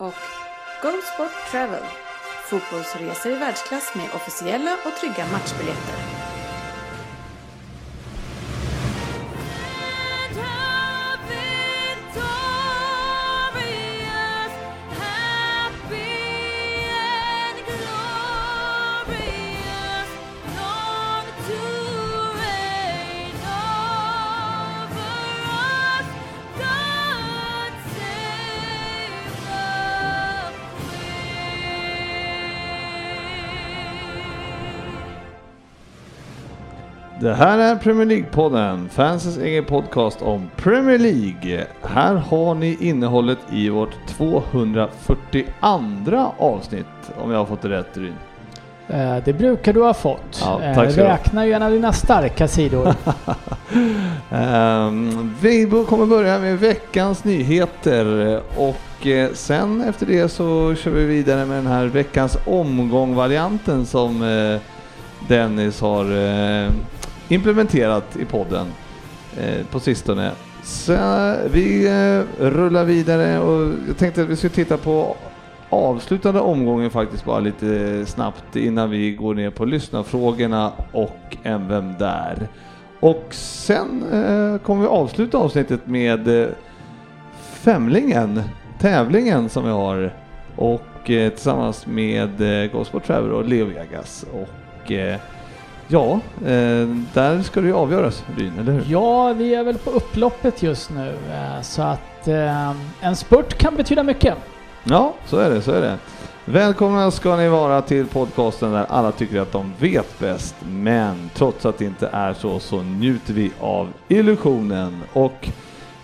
och Go Sport Travel, fotbollsresor i världsklass med officiella och trygga matchbiljetter. Det här är Premier League-podden, fansens egen podcast om Premier League. Här har ni innehållet i vårt 242 avsnitt, om jag har fått det rätt Ryn. Eh, Det brukar du ha fått. Ja, Eh, tack ska. Räkna ju en av dina starka sidor. Vi kommer börja med veckans nyheter och eh, sen efter det så kör vi vidare med den här veckans omgång-varianten som Dennis har implementerat i podden eh, på sistone. Så eh, vi eh, rullar vidare och jag tänkte att vi skulle titta på avslutande omgången faktiskt bara lite snabbt innan vi går ner på lyssnarfrågorna och en Vem där? Och sen eh, kommer vi avsluta avsnittet med eh, Femlingen, tävlingen som vi har och eh, tillsammans med eh, Gosport Trevor och Leo Vegas och eh, ja, eh, där ska det ju avgöras Ryn, eller hur? ja, vi är väl på upploppet just nu. eh, Så att eh, en spurt kan betyda mycket. Ja, så är det, så är det. Välkomna ska ni vara till podcasten där alla tycker att de vet bäst, men trots att det inte är så så njuter vi av illusionen. Och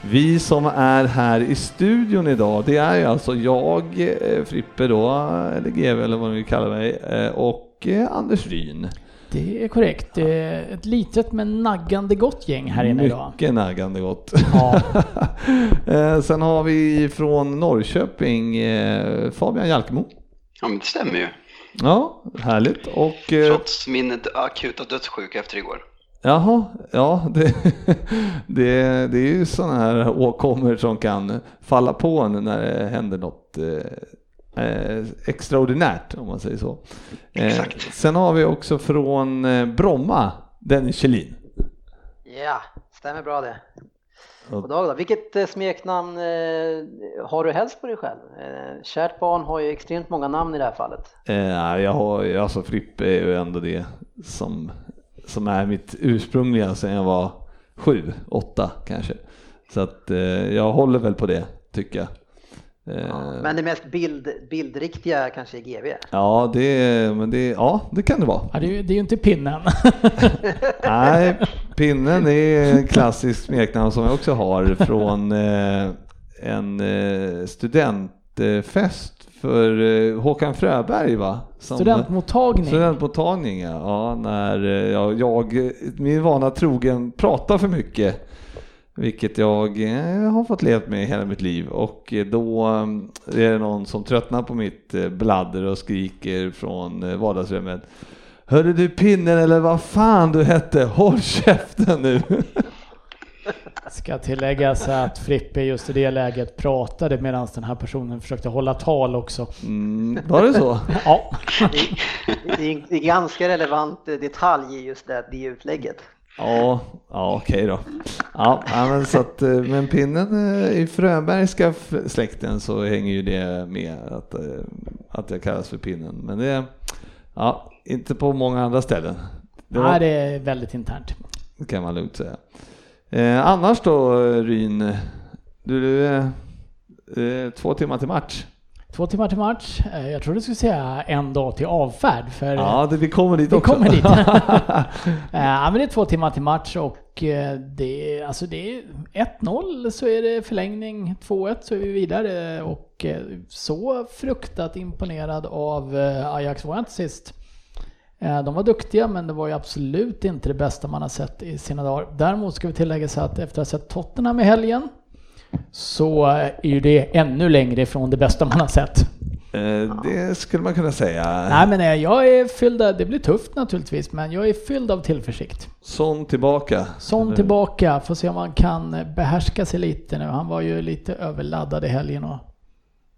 vi som är här i studion idag, det är ju alltså jag, Frippe då, eller GW eller vad ni vill kalla mig, och Anders Ryn. Det är korrekt. Det är ett litet men naggande gott gäng här inne idag. Mycket naggande gott. Ja, Eh, Sen har vi från Norrköping eh, Fabian Jalkemo. Ja, men det stämmer ju. Ja, härligt. Och eh, Trots min akuta dödssjuka efter igår. Jaha, ja det, det, det är ju sådana här åkommor som kan falla på en när det händer något eh, extraordinärt om man säger så. Eh, Exakt. sen har vi också från eh, Bromma, Dennis Kjellin. Ja, stämmer bra det. God dag då. Vilket eh, smeknamn eh, har du helst på dig själv? Eh, kärt barn har ju extremt många namn i det här fallet. Eh, jag har, ju- alltså Frippe är ju ändå det som, som är mitt ursprungliga sedan jag var sju, åtta kanske. Så att eh, jag håller väl på det tycker jag. Eh, Men det mest bild, bildriktiga kanske är GV. Ja, det, men det, ja, det kan det vara. ja det, är ju, det är ju inte pinnen. Nej, pinnen är en klassisk smeknamn som jag också har från eh, en eh, studentfest för eh, Håkan Fröberg va? Som- Studentmottagning. Studentmottagning ja. ja när jag, jag, min vana trogen, pratar för mycket. Vilket jag eh, har fått levt med hela mitt liv och eh, då eh, är det någon som tröttnar på mitt bladder och skriker från vardagsrummet. Hörde du pinnen eller vad fan du hette, håll käften nu! Ska tilläggas att Frippe just i det läget pratade medan den här personen försökte hålla tal också. Mm, var det så? Ja, Det är en det är ganska relevant detalj i just det, det utlägget. Ja, ja okej då. Ja, men, så att, eh, men pinnen eh, i Fröbergska släkten så hänger ju det med att, eh, att jag kallas för pinnen. Men det, ja, inte på många andra ställen. Det, var, Nej, det är väldigt internt. det kan man lugnt säga. Eh, annars då Ryn, du, du eh, två timmar till match. Två timmar till match. Eh, Jag tror du skulle säga en dag till avfärd. För Ja, det, vi kommer dit vi också. kommer dit. Eh, Ja, men det är två timmar till match och eh, det, alltså det är 1-0 så är det förlängning, 2-1 så är vi vidare och så fruktat imponerad av Ajax var jag inte sist. De var duktiga men det var ju absolut inte det bästa man har sett i sina dagar. Däremot ska vi tillägga så att efter att ha sett Tottenham i helgen så är ju det ännu längre ifrån det bästa man har sett. Eh, det skulle man kunna säga. Nej men eh, jag är fylld av, det blir tufft naturligtvis, men jag är fylld av tillförsikt. Son tillbaka. Son tillbaka, får se om han kan behärska sig lite nu. Han var ju lite överladdad i helgen och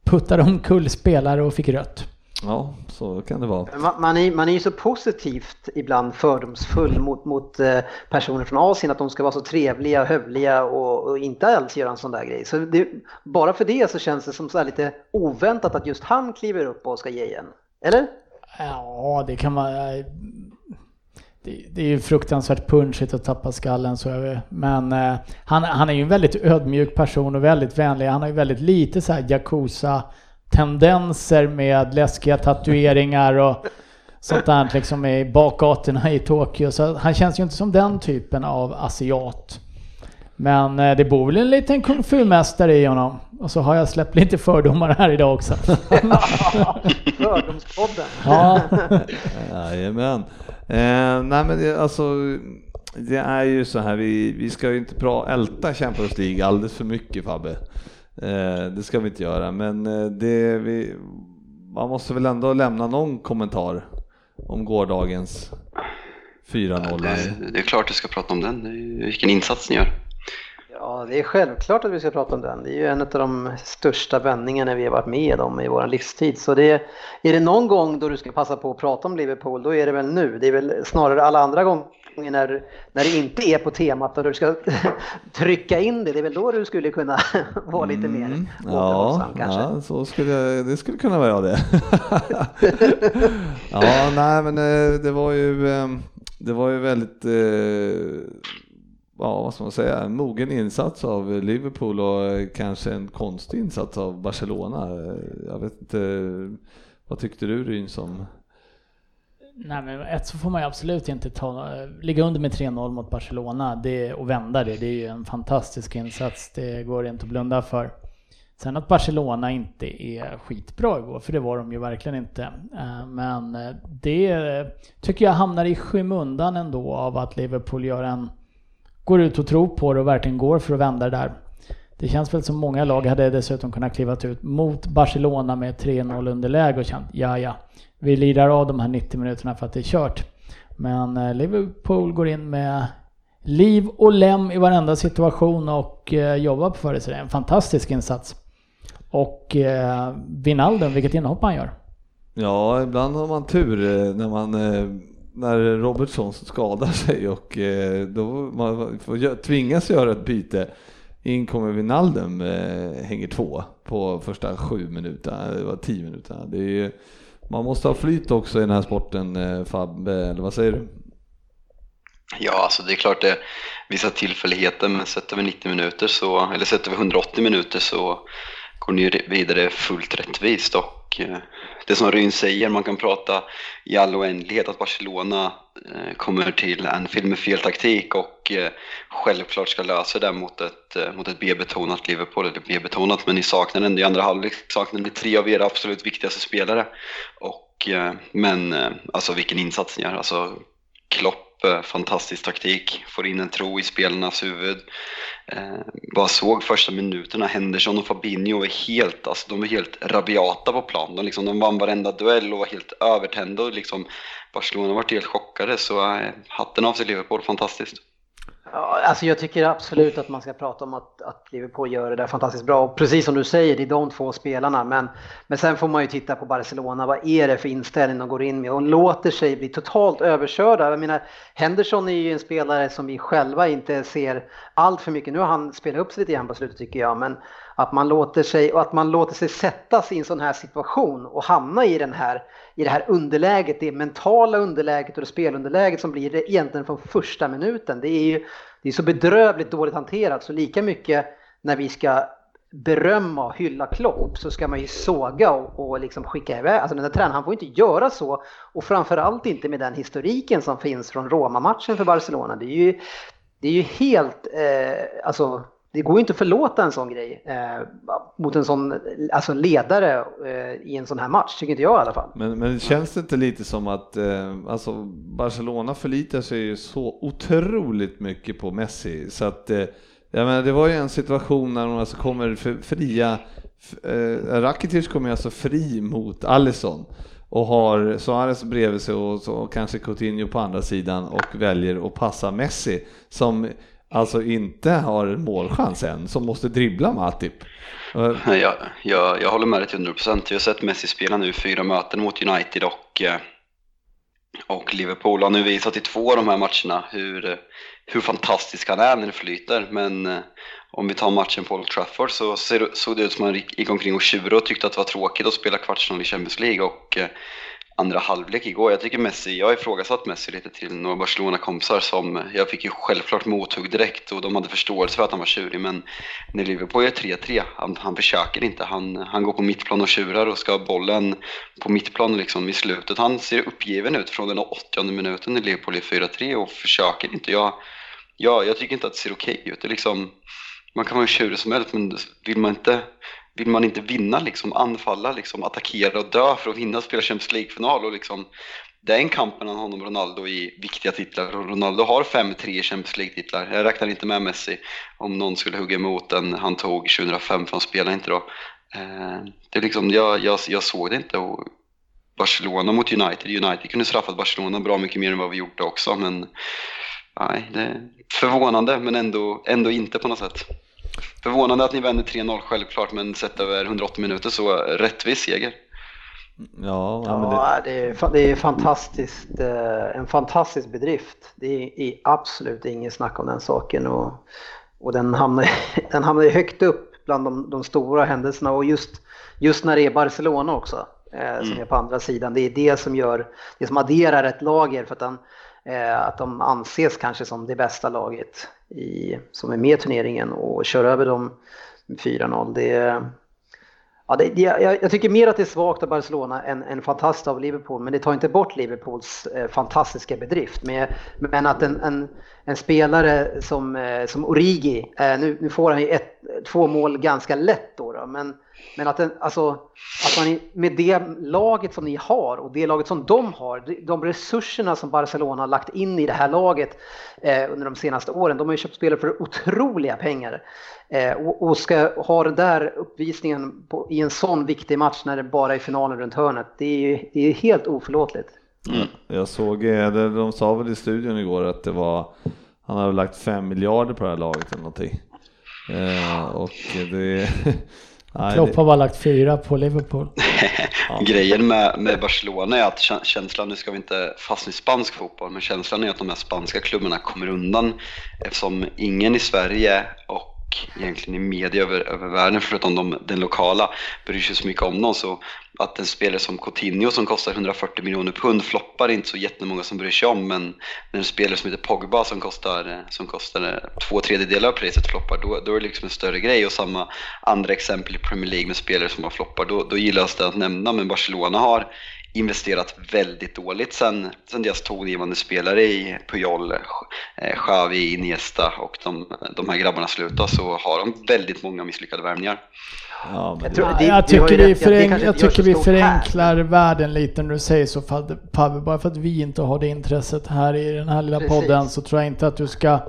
puttade omkull spelare och fick rött. Ja, så kan det vara. Man, man, är, man är ju så positivt ibland fördomsfull mot, mot eh, personer från Asien att de ska vara så trevliga, hövliga och, och inte alls göra en sån där grej. Så det, bara för det så känns det som så lite oväntat att just han kliver upp och ska ge igen. Eller? Ja, det kan man... Det, det är ju fruktansvärt punchigt att tappa skallen så jag Men eh, han, han är ju en väldigt ödmjuk person och väldigt vänlig. Han har ju väldigt lite så här Yakuza tendenser med läskiga tatueringar och sånt där liksom i bakgatorna i Tokyo. Så han känns ju inte som den typen av asiat. Men eh, det bor väl en liten kung fu-mästare i honom. Och så har jag släppt lite fördomar här idag också. Fördomspodden. Ja. Jajamän. Eh, nej men det, alltså, det är ju så här, vi, vi ska ju inte pra, älta Champions League alldeles för mycket Fabbe. Eh, det ska vi inte göra, men eh, det, vi, man måste väl ändå lämna någon kommentar om gårdagens 4-0. Det, det, är klart du ska prata om den, vilken insats ni gör. Ja, det är självklart att vi ska prata om den. Det är ju en av de största vändningarna vi har varit med om i vår livstid. Så det, är det någon gång då du ska passa på att prata om Liverpool, då är det väl nu. Det är väl snarare alla andra gånger när, när det inte är på temat och du ska trycka in det, det är väl då du skulle kunna vara lite mer mm, ja, kanske? Ja, så skulle, det skulle kunna vara det. ja, nej men eh, det var ju, eh, det var ju väldigt eh, ja, vad ska man säga, en mogen insats av Liverpool och kanske en konstig insats av Barcelona. Jag vet inte, vad tyckte du Ryn som Nej men ett så får man ju absolut inte ta, ligga under med 3-0 mot Barcelona det, och vända det. Det är ju en fantastisk insats. Det går inte att blunda för. Sen att Barcelona inte är skitbra igår, för det var de ju verkligen inte. Eh, men eh, det tycker jag hamnar i skymundan ändå av att Liverpool gör en, går ut och tror på det och verkligen går för att vända det där. Det känns väl som många lag hade dessutom kunnat kliva ut mot Barcelona med 3-0 underläge och känt ja ja, vi lirar av de här 90 minuterna för att det är kört. Men eh, Liverpool går in med liv och lem i varenda situation och eh, jobbar på det. Så det är en fantastisk insats. Och eh, vilket inhopp han gör. Ja, ibland har man tur eh, när man när Robertson skadar sig och då man får tvingas göra ett byte. In kommer Vinaldum, eh, hänger två på första sju minuterna, eh, det var tio minuterna. Det är man måste ha flyt också i den här sporten eh, Fab, eller vad säger du? Ja, alltså det är klart det är vissa tillfälligheter, men sätter vi 90 minuter så, eller sätter vi 180 minuter så går ni vidare fullt rättvist och det som Ryn säger, man kan prata i all oändlighet att Barcelona Eh, kommer till Anfield med fel taktik och eh, självklart ska lösa det mot ett, eh, mot ett B-betonat Liverpool, eller B-betonat, men ni saknar ändå i andra halvlek saknar ni tre av era absolut viktigaste spelare. Och, men alltså vilken insats ni gör, alltså Klopp fantastisk taktik, får in en tro i spelarnas huvud. Eh, bara såg första minuterna, Henderson och Fabinho är helt, alltså, de är helt rabiata på plan. De, liksom, de vann varenda duell och var helt övertända och liksom, Barcelona varit helt chockade. Så eh, hatten av sig Liverpool, fantastiskt. Ja, alltså jag tycker absolut att man ska prata om att, att Liverpool gör det där fantastiskt bra. Och precis som du säger, det är de två spelarna. Men, men sen får man ju titta på Barcelona. Vad är det för inställning de går in med? Och låter sig bli totalt överkörda. Jag menar, Henderson är ju en spelare som vi själva inte ser allt för mycket. Nu har han spelat upp sig lite grann på slutet tycker jag. Men att man låter sig, och att man låter sig sättas i en sån här situation och hamna i, den här, i det här underläget, det mentala underläget och det spelunderläget som blir det egentligen från första minuten. Det är ju det är så bedrövligt dåligt hanterat så lika mycket när vi ska berömma och hylla Klopp så ska man ju såga och, och liksom skicka iväg. Alltså den där tränaren, han får inte göra så. Och framförallt inte med den historiken som finns från Roma-matchen för Barcelona. Det är ju det är ju helt, eh, alltså det går ju inte att förlåta en sån grej eh, mot en sån alltså ledare eh, i en sån här match, tycker inte jag i alla fall. Men, men känns det inte lite som att eh, alltså Barcelona förlitar sig ju så otroligt mycket på Messi så att eh, jag menar, det var ju en situation när de alltså kommer fria, eh, Rakitic kommer alltså fri mot Alisson och har Suarez bredvid sig och, och kanske Coutinho på andra sidan och väljer att passa Messi som alltså inte har en målchans än, som måste dribbla Matip. Eh. Jag, jag, jag håller med dig till 100%. Jag har sett Messi spela nu fyra möten mot United och, eh, och Liverpool. Han har nu visat i två av de här matcherna hur, eh, hur fantastisk han är när det flyter. Men om vi tar matchen på Old Trafford så såg det ut som att han gick omkring och tjurade och tyckte att det var tråkigt att spela kvartsfinal i Champions League. Och andra halvlek igår. Jag tycker Messi, jag har ifrågasatt Messi lite till några Barcelona-kompisar som, jag fick ju självklart mothugg direkt och de hade förståelse för att han var tjurig men när Liverpool gör 3-3, han, han försöker inte. Han, han går på mittplan och tjurar och ska ha bollen på mittplan liksom i slutet. Han ser uppgiven ut från den 80 minuten när Liverpool är 4-3 och försöker inte. Jag, jag, jag tycker inte att det ser okej okay ut. Det liksom, man kan vara hur tjurig som helst men vill man inte vill man inte vinna, liksom, anfalla, liksom, attackera och dö för att vinna och spela Champions League-final. Och liksom, det är en kamp mellan honom och Ronaldo i viktiga titlar. Och Ronaldo har 5-3 Champions League-titlar. Jag räknar inte med Messi om någon skulle hugga emot den han tog 2005, för han spelade inte då. Eh, det är liksom, jag, jag, jag såg det inte. Och Barcelona mot United. United kunde straffat Barcelona bra mycket mer än vad vi gjort också. Men nej, det är förvånande men ändå, ändå inte på något sätt. Förvånande att ni vänder 3-0 självklart, men sett över 180 minuter så rättvis seger. Ja, ja det... det... är, det är fantastiskt, eh, en fantastisk bedrift. Det är absolut inget snack om den saken. Och, och den, hamnar, den hamnar högt upp bland de, de stora händelserna och just, just när det är Barcelona också, eh, som mm. är på andra sidan. Det är det som gör, det som adderar ett lager för att, den, eh, Eh, att de anses kanske som det bästa laget i, som är med i turneringen och kör över dem med 4-0. Det, ja, det, jag, jag, tycker mer att det är svagt av Barcelona än, än fantastiskt av Liverpool, men det tar inte bort Liverpools eh, fantastiska bedrift. Men, men att en, en, en, spelare som, eh, som Origi, eh, nu, nu får han ju ett, två mål ganska lätt då, då men men att, den, alltså, att man med det laget som ni har och det laget som de har, de resurserna som Barcelona har lagt in i det här laget eh, under de senaste åren, de har ju köpt spelare för otroliga pengar. Eh, och, och, ska ha den där uppvisningen på, i en sån viktig match när det bara är finalen runt hörnet, det är, det är helt oförlåtligt. Mm. Jag såg, eh, de sa väl i studion igår att det var, han hade lagt fem miljarder på det här laget eller någonting. Eh, och det Klopp har bara lagt fyra på Liverpool. Grejen med, med Barcelona är att känslan, nu ska vi inte fastna i spansk fotboll, men känslan är att de här spanska klubbarna kommer undan eftersom ingen i Sverige och egentligen i media över, över världen förutom de, den lokala bryr sig så mycket om dem. Så att en spelare som Coutinho som kostar 140 miljoner pund floppar inte så jättemånga som bryr sig om. Men när en spelare som heter Pogba som kostar, som kostar två tredjedelar av priset floppar, då, då är det liksom en större grej. Och samma andra exempel i Premier League med spelare som har floppar, då, då gillas det att nämna. Men Barcelona har investerat väldigt dåligt sen, sen deras tongivande spelare i Puyol, eh, Xavi, Iniesta och de, de här grabbarna slutade så har de väldigt många misslyckade värvningar. Ja, jag, tror, det, jag tycker, vi, förenk, jag tycker vi förenklar här. världen lite när du säger så Pavel. Bara för att vi inte har det intresset här i den här lilla Precis. podden så tror jag inte att du ska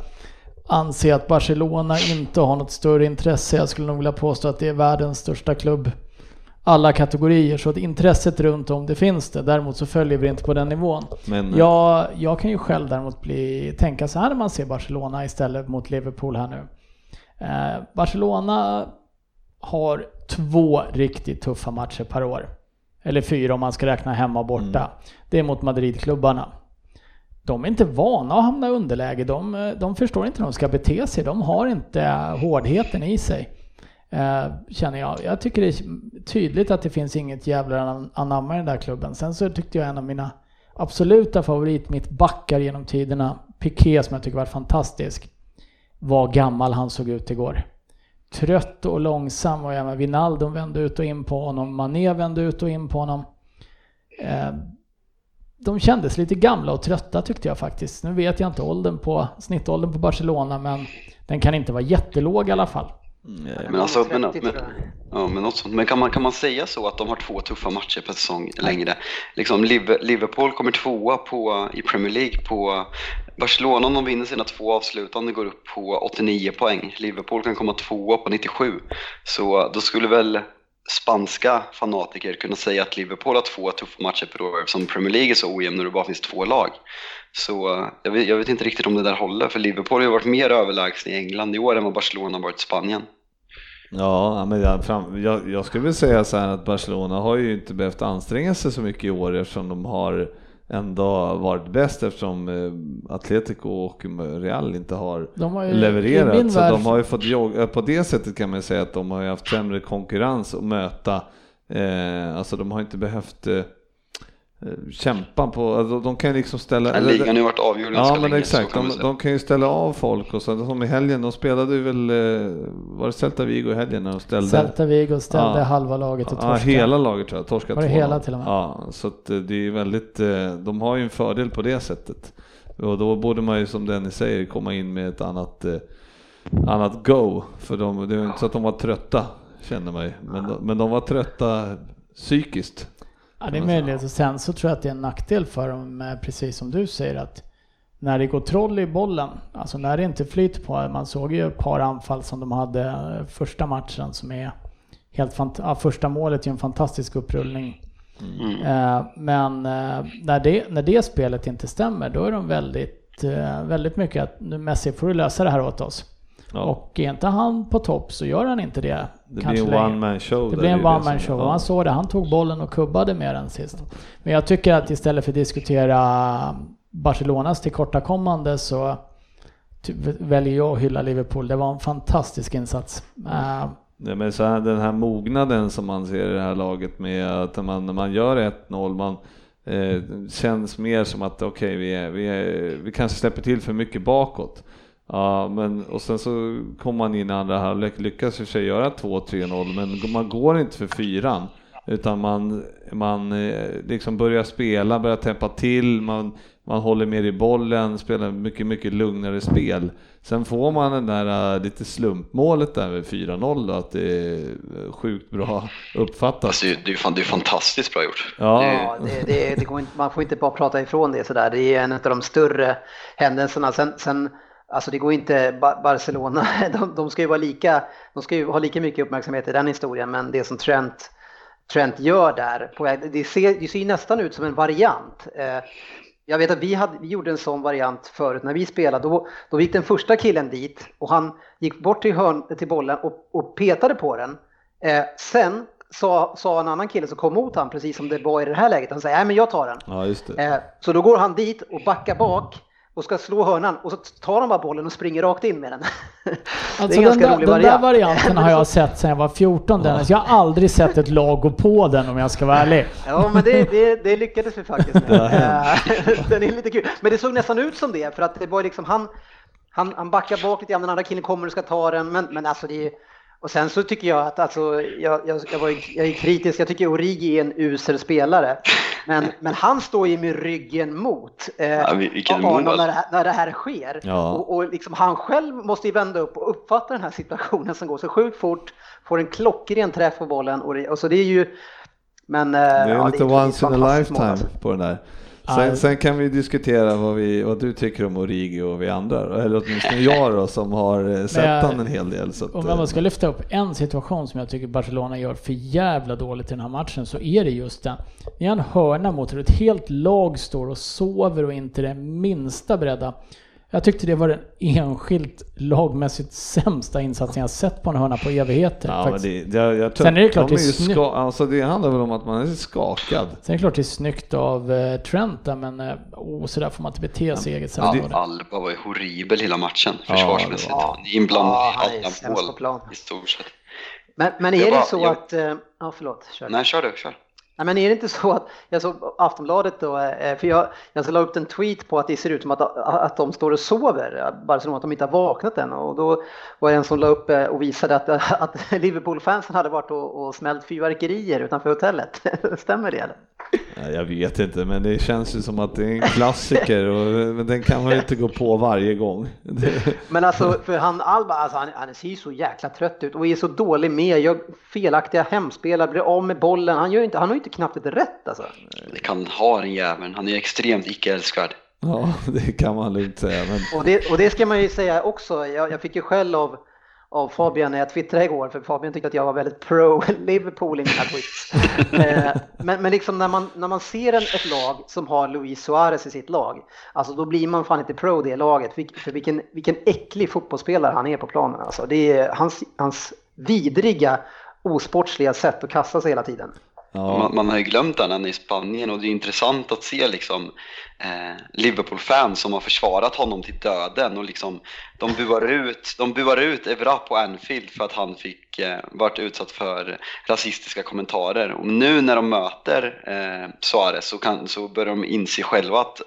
anse att Barcelona inte har något större intresse. Jag skulle nog vilja påstå att det är världens största klubb alla kategorier så att intresset runt om det finns det. Däremot så följer vi inte på den nivån. Men, jag, jag kan ju själv däremot bli, tänka så här när man ser Barcelona istället mot Liverpool här nu. Eh, Barcelona har två riktigt tuffa matcher per år. Eller fyra om man ska räkna hemma och borta. Mm. Det är mot Madridklubbarna. De är inte vana att hamna i underläge. De, de förstår inte hur de ska bete sig. De har inte hårdheten i sig. Eh, känner jag. Jag tycker det är tydligt att det finns inget jävla anamma i den där klubben. Sen så tyckte jag en av mina absoluta favorit, mitt backar genom tiderna, Piqué som jag tycker var fantastisk, var gammal han såg ut igår. Trött och långsam och även Wijnaldum vände ut och in på honom, Mané vände ut och in på honom. Eh, de kändes lite gamla och trötta tyckte jag faktiskt. Nu vet jag inte åldern på, snittåldern på Barcelona, men den kan inte vara jättelåg i alla fall. Men, alltså, men, men, ja, men, något sånt. men kan, man, kan man säga så att de har två tuffa matcher per säsong längre? Liksom, Liverpool kommer tvåa på, i Premier League på Barcelona om de vinner sina två avslutande går upp på 89 poäng. Liverpool kan komma tvåa på 97. Så då skulle väl spanska fanatiker kunna säga att Liverpool har två tuffa matcher per år som Premier League är så ojämn när det bara finns två lag. Så jag vet, jag vet, inte riktigt om det där håller, för Liverpool har ju varit mer överlägsna i England i år än vad Barcelona har varit i Spanien. Ja, men jag, fram, jag, jag skulle vilja säga så här att Barcelona har ju inte behövt anstränga sig så mycket i år eftersom de har ändå varit bäst eftersom eh, Atletico och Real inte har, har ju, levererat. Så de har ju fått jogga, på det sättet kan man säga att de har haft sämre konkurrens att möta. Eh, alltså de har inte behövt eh, Eh, kämpa på, alltså, de kan liksom ställa... Den ligan har ju varit avgjord Ja men länge, exakt, de, de, kan ju ställa av folk och så, som i helgen, de spelade ju väl, eh, var det Celta Vigo i helgen när de ställde? Celta Vigo ställde ja. halva laget och torskade. Ja, hela laget tror jag, torskade Var det hela till och med? Ja, så att eh, det är ju väldigt, de har ju en fördel på det sättet. Och då borde man ju som Dennis säger komma in med ett annat, annat go. För de, det är inte så att de var trötta, känner man ju. Men, men de var trötta psykiskt. Ja, det är möjligt. Och sen så tror jag att det är en nackdel för dem, eh, precis som du säger, att när det går troll i bollen, alltså när det inte flyter på, man såg ju ett par anfall som de hade eh, första matchen som är helt ja, första målet är en fantastisk upprullning. Mm. Eh, men när, det, när det spelet inte stämmer, då är de väldigt, väldigt mycket att nu Messi får du lösa det här åt oss. Ja. Och är inte han på topp så gör han inte det. Det blir en one man show. Det blir en one man show. Ja. Man såg det, han tog bollen och kubbade med den sist. Men jag tycker att istället för att diskutera Barcelonas tillkortakommande så väljer jag att hylla Liverpool. Det var en fantastisk insats. Uh, det med så här, den här mognaden som man ser i det här laget med att man, när man gör 1-0, man eh, känns mer som att okej, okay, vi, vi, vi kanske släpper till för mycket bakåt. Ja, men och sen så kommer man in i andra halvlek, lyckas för sig göra 2-3-0, men man går inte för fyran, utan man, man eh, liksom börjar spela, börjar täppa till, man, man håller mer i bollen, spelar mycket, mycket lugnare spel. Sen får man den där uh, lite slumpmålet där med 4-0 då, att det är sjukt bra uppfattat. Alltså, det, är, fan, det är fantastiskt bra gjort. Ja, ja det, det, det inte, man får inte bara prata ifrån det sådär. Det är en av de större händelserna. Sen, sen Alltså det går inte, Barcelona, de, de, ska ju vara lika, de ska ju ha lika mycket uppmärksamhet i den historien, men det som Trent, Trent gör där, på, det, ser, det ser ju nästan ut som en variant. Eh, jag vet att vi, hade, vi gjorde en sån variant förut när vi spelade, då, då gick den första killen dit och han gick bort till, hörn, till bollen och, och petade på den. Eh, sen sa, sa en annan kille som kom mot honom, precis som det var i det här läget, han säger nej men jag tar den. Ja, eh, så då går han dit och backar bak och ska slå hörnan och så tar han bara bollen och springer rakt in med den. Alltså det är en ganska där, rolig den variant. där varianten har jag sett sedan jag var 14 Dennis. Jag har aldrig sett ett lag gå på den om jag ska vara ärlig. Ja men det, det, det lyckades vi faktiskt med. den är lite kul. Men det såg nästan ut som det för att det var liksom han, han, han backar bak lite grann, den andra killen kommer och ska ta den men, men alltså det är och sen så tycker jag att, alltså, jag, jag, jag, var, jag är kritisk, jag tycker Origi är en usel spelare. Men, men han står ju med ryggen mot eh, ja, Arnold när, det här, när det här sker. Ja. Och, och liksom, han själv måste ju vända upp och uppfatta den här situationen som går så sjukt fort, får en klockren träff på bollen. Och, och så det är ju... Men, eh, det är ja, lite det är once in a lifetime alltså. på den där. Sen, sen, kan vi diskutera vad, vi, vad du tycker om Origi och vi andra, eller åtminstone jag då som har eh, sett han en hel del. Så att, om man ska lyfta upp en situation som jag tycker Barcelona gör för jävla dåligt i den här matchen så är det just den. Ni har en hörna mot er, ett helt lag står och sover och inte det minsta beredda. Jag tyckte det var den enskilt lagmässigt sämsta insatsen jag sett på en hörna på evigheter. Ja, men det, jag, jag Sen är det klart de det är snyggt. Alltså det handlar väl om att man är skakad. Sen är det klart det är snyggt av eh, Trent där, men eh, oh, så där får man inte bete sig i eget sätt. Ja, Alba var ju horribel hela matchen försvarsmässigt. Ja, Inblandad ja, i alla mål i stort sett. Men, men är det, det så jag... att... Eh, ja, förlåt. Kör. Nej, kör du. Kör. Nej, men är det inte så att, jag såg Aftonbladet då, eh, eh, för jag, jag la upp en tweet på att det ser ut som att, att de står och sover, bara som att de inte har vaknat än. Och då var det en som la upp eh, och visade att, att Liverpool-fansen hade varit och, och smällt fyrverkerier utanför hotellet. Stämmer det? Eller? Jag vet inte, men det känns ju som att det är en klassiker och men den kan man ju inte gå på varje gång. Men alltså, för han Alba, alltså, han, han ser ju så jäkla trött ut och är så dålig med, gör felaktiga hemspelare, blir av med bollen. Han, gör inte, han har ju inte knappt ett rätt alltså. Det kan ha den jäveln, han är extremt icke älskvärd. Ja, det kan man lugnt säga. Men... Och, det, och det ska man ju säga också, jag, jag fick ju skäll av av Fabian när jag twittrade igår, för Fabian tyckte att jag var väldigt pro Liverpool i mina tweets. Eh, men, men liksom när man, när man ser en, ett lag som har Luis Suarez i sitt lag, alltså då blir man fan inte pro det laget, för vilken, vilken äcklig fotbollsspelare han är på planen. Alltså. Det är hans, hans vidriga, osportsliga sätt att kasta sig hela tiden. Ja. Man, man, har ju glömt den än i Spanien och det är intressant att se liksom, eh, Liverpool-fans som har försvarat honom till döden och liksom, de buar ut, de buar ut Evra på Anfield för att han fick eh, varit utsatt för rasistiska kommentarer. Och nu när de möter eh, Suarez så, kan, så börjar de inse själva att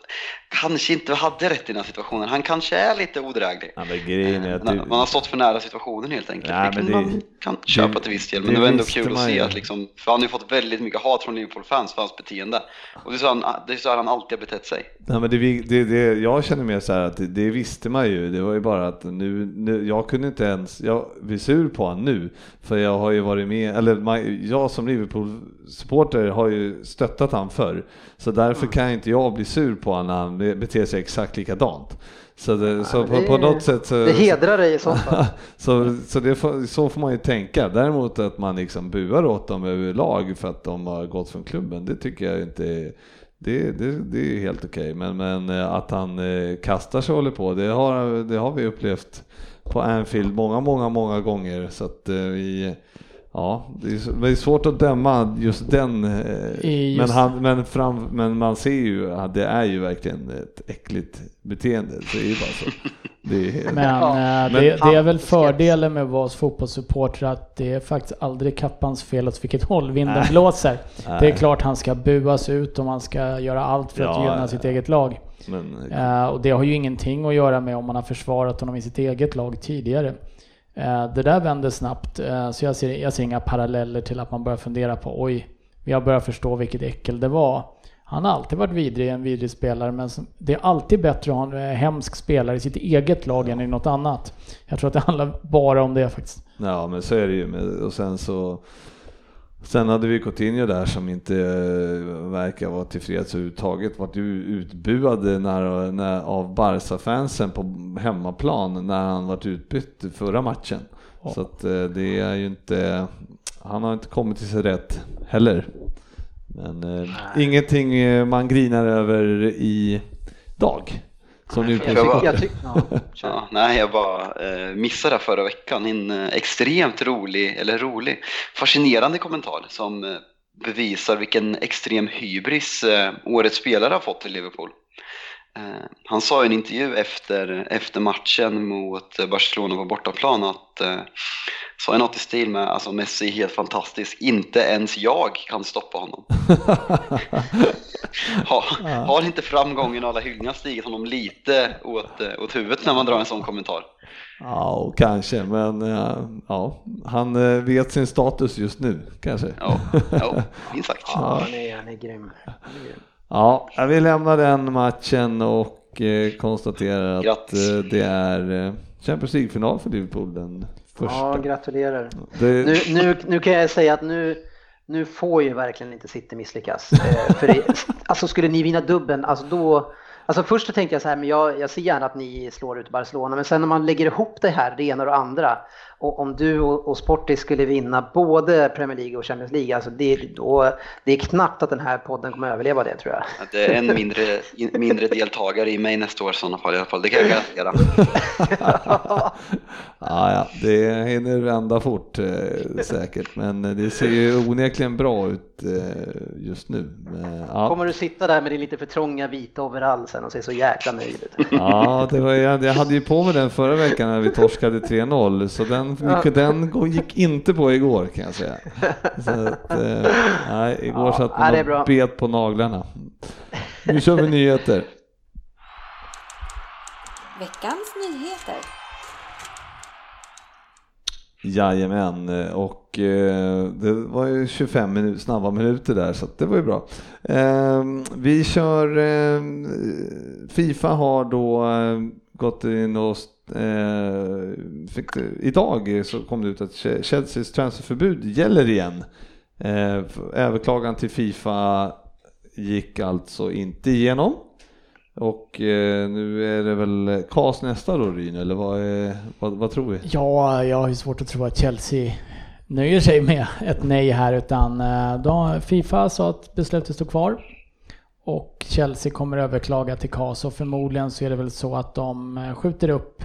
kanske inte hade rätt i den här situationen. Han kanske är lite odräglig. Ja, att du... Man har stått för nära situationen helt enkelt. Ja, det man kan köpa till viss del. Men det, var ändå kul att se att liksom, för han har ju fått väldigt mycket hat från Liverpool-fans för hans beteende. Och det är så han, det är så han alltid har betett sig. Ja, men det, det, det, jag känner mer så här att det, det, visste man ju. Det var ju bara att nu, nu jag kunde inte ens, jag blir sur på honom nu. För jag har ju varit med, eller jag som Liverpool-supporter har ju stöttat han förr. Så därför kan inte jag bli sur på honom när han beter sig exakt likadant. Så, det, ja, så på, det, på, något sätt så, Det hedrar dig i så fall. så, så, det får, så får man ju tänka. Däremot att man liksom buar åt dem överlag för att de har gått från klubben, det tycker jag inte är det, det, det är helt okej, okay. men, men eh, att han eh, kastar sig och håller på, det har, det har vi upplevt på Anfield många, många, många gånger. Så att eh, vi, ja, det är, det är svårt att döma just den. Just men, han, men, fram, men man ser ju att det är ju verkligen ett äckligt beteende. Det är ju bara så. Det men, ja. det, det, är väl fördelen med att vara fotbollssupporter att det är faktiskt aldrig Kappans fel åt vilket håll vinden Nej. blåser. Nej. Det är klart han ska buas ut och man ska göra allt för att ja, gynna sitt eget lag. Men, uh, och det har ju ingenting att göra med om man har försvarat honom i sitt eget lag tidigare. Uh, det där vänder snabbt, uh, så jag ser, jag ser inga paralleller till att man börjar fundera på oj, vi har börjat förstå vilket äckel det var. Han har alltid varit vidrig, en vidrig spelare, men det är alltid bättre att ha en hemsk spelare i sitt eget lag än i något annat. Jag tror att det handlar bara om det faktiskt. Ja, men så är det ju. Och sen så Sen hade vi Coutinho där som inte eh, verkar vara tillfreds överhuvudtaget. Vart ju utbuad när, när, av Barca-fansen på hemmaplan när han vart utbytt förra matchen. Ja. Så att eh, det är ju inte, han har inte kommit till sig rätt heller. Men eh, ingenting eh, man grinar över i dag. Som nu jag, jag, ja, ja, nej, jag bara eh, missade förra veckan en eh, extremt rolig, eller rolig, fascinerande kommentar som eh, bevisar vilken extrem hybris eh, årets spelare har fått i Liverpool. Eh, han sa i en intervju efter, efter matchen mot Barcelona på bortaplan att eh, sa något i stil med alltså Messi är helt fantastisk, inte ens jag kan stoppa honom. har, har inte framgången och alla hyllningar stigit honom lite åt, eh, åt huvudet när man drar en sån kommentar? Ja, kanske, men ja, han vet sin status just nu kanske. Ja, ja minst sagt. Ja, han är, han är grym. Han är grym. Ja, vi lämnar den matchen och eh, konstaterar att Grattis. Eh, det är eh, Champions League-final för Liverpool den första. Ja, gratulerar. Det... Nu, nu, nu kan jag säga att nu, nu får ju verkligen inte City misslyckas. för det, alltså skulle ni vinna dubben, alltså då Alltså först så tänkte jag så här, men jag, jag ser gärna att ni slår ut Barcelona, men sen när man lägger ihop det här, det ena och det andra, och om du och, och Sportis skulle vinna både Premier League och Champions League, alltså det, då, det är knappt att den här podden kommer överleva det tror jag. det är en mindre, mindre deltagare i mig nästa år i sådana fall i alla fall, det kan jag garantera. ja, ja, det hinner vända fort eh, säkert, men det ser ju onekligen bra ut eh, just nu. Men, ja. Kommer du sitta där med din lite för trånga vita overall sen och se så jäkla nöjd ut? ja, det var, jag, jag hade ju på mig den förra veckan när vi torskade 3-0, så den gick, den gick inte på igår kan jag säga. Så att, eh, nej, igår ja, satt man och bet på naglarna. Nu kör vi nyheter. Veckans nyheter. Jajamän, och eh, det var ju 25 minut, snabba minuter där så det var ju bra. Eh, vi kör, eh, Fifa har då eh, gått in och eh, fick, idag så kom det ut att Chelseas transferförbud gäller igen. Eh, överklagan till Fifa gick alltså inte igenom. Och eh, nu är det väl KAS nästa då Ryn, eller vad, är, vad, vad, tror vi? Ja, jag har ju svårt att tro att Chelsea nöjer sig med ett nej här utan eh, då, Fifa sa att beslutet står kvar. Och Chelsea kommer överklaga till KAS och förmodligen så är det väl så att de eh, skjuter upp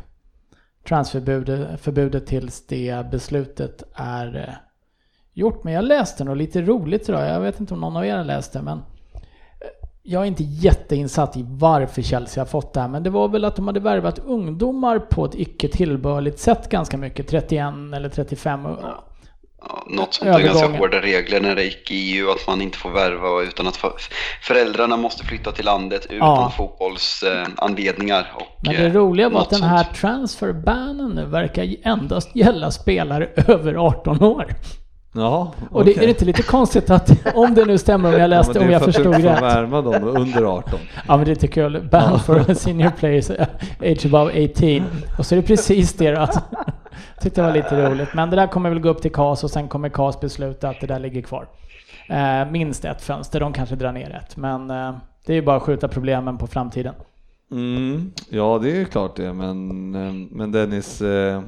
transferförbudet tills det beslutet är eh, gjort. Men jag läste något lite roligt idag, jag vet inte om någon av er har läst det men eh, jag är inte jätteinsatt i varför Chelsea har fått det här, men det var väl att de hade värvat ungdomar på ett icke tillbörligt sätt ganska mycket, 31 eller 35. Ja. Ja, något sånt är ganska hårda regler när det gick i EU, att man inte får värva utan att föräldrarna måste flytta till landet utan ja. fotbollsanledningar. Men det roliga var att den här transferbanen nu verkar endast gälla spelare över 18 år. Ja, och det, är det inte lite konstigt att, om det nu stämmer om jag läste, ja, om jag förstod rätt. Det är för att värma dem under 18. Ja men det tycker jag, ban for senior players age above 18. Och så är det precis det. Alltså. Tyckte det var lite roligt. Men det där kommer väl gå upp till KAS och sen kommer KAS besluta att det där ligger kvar. Eh, minst ett fönster, de kanske drar ner ett. Men eh, det är ju bara att skjuta problemen på framtiden. Mm, ja det är klart det, men, eh, men Dennis eh,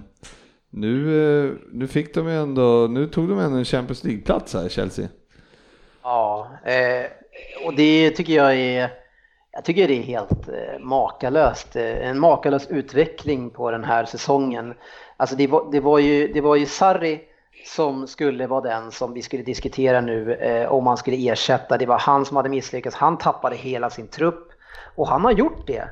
nu, eh, nu fick de ju ändå, nu tog de ändå en Champions League-plats här, Chelsea. Ja, eh, och det tycker jag är, jag tycker det är helt eh, makalöst. Eh, en makalös utveckling på den här säsongen. Alltså det var, det var ju, det var ju Sarri som skulle vara den som vi skulle diskutera nu eh, om man skulle ersätta. Det var han som hade misslyckats. Han tappade hela sin trupp och han har gjort det.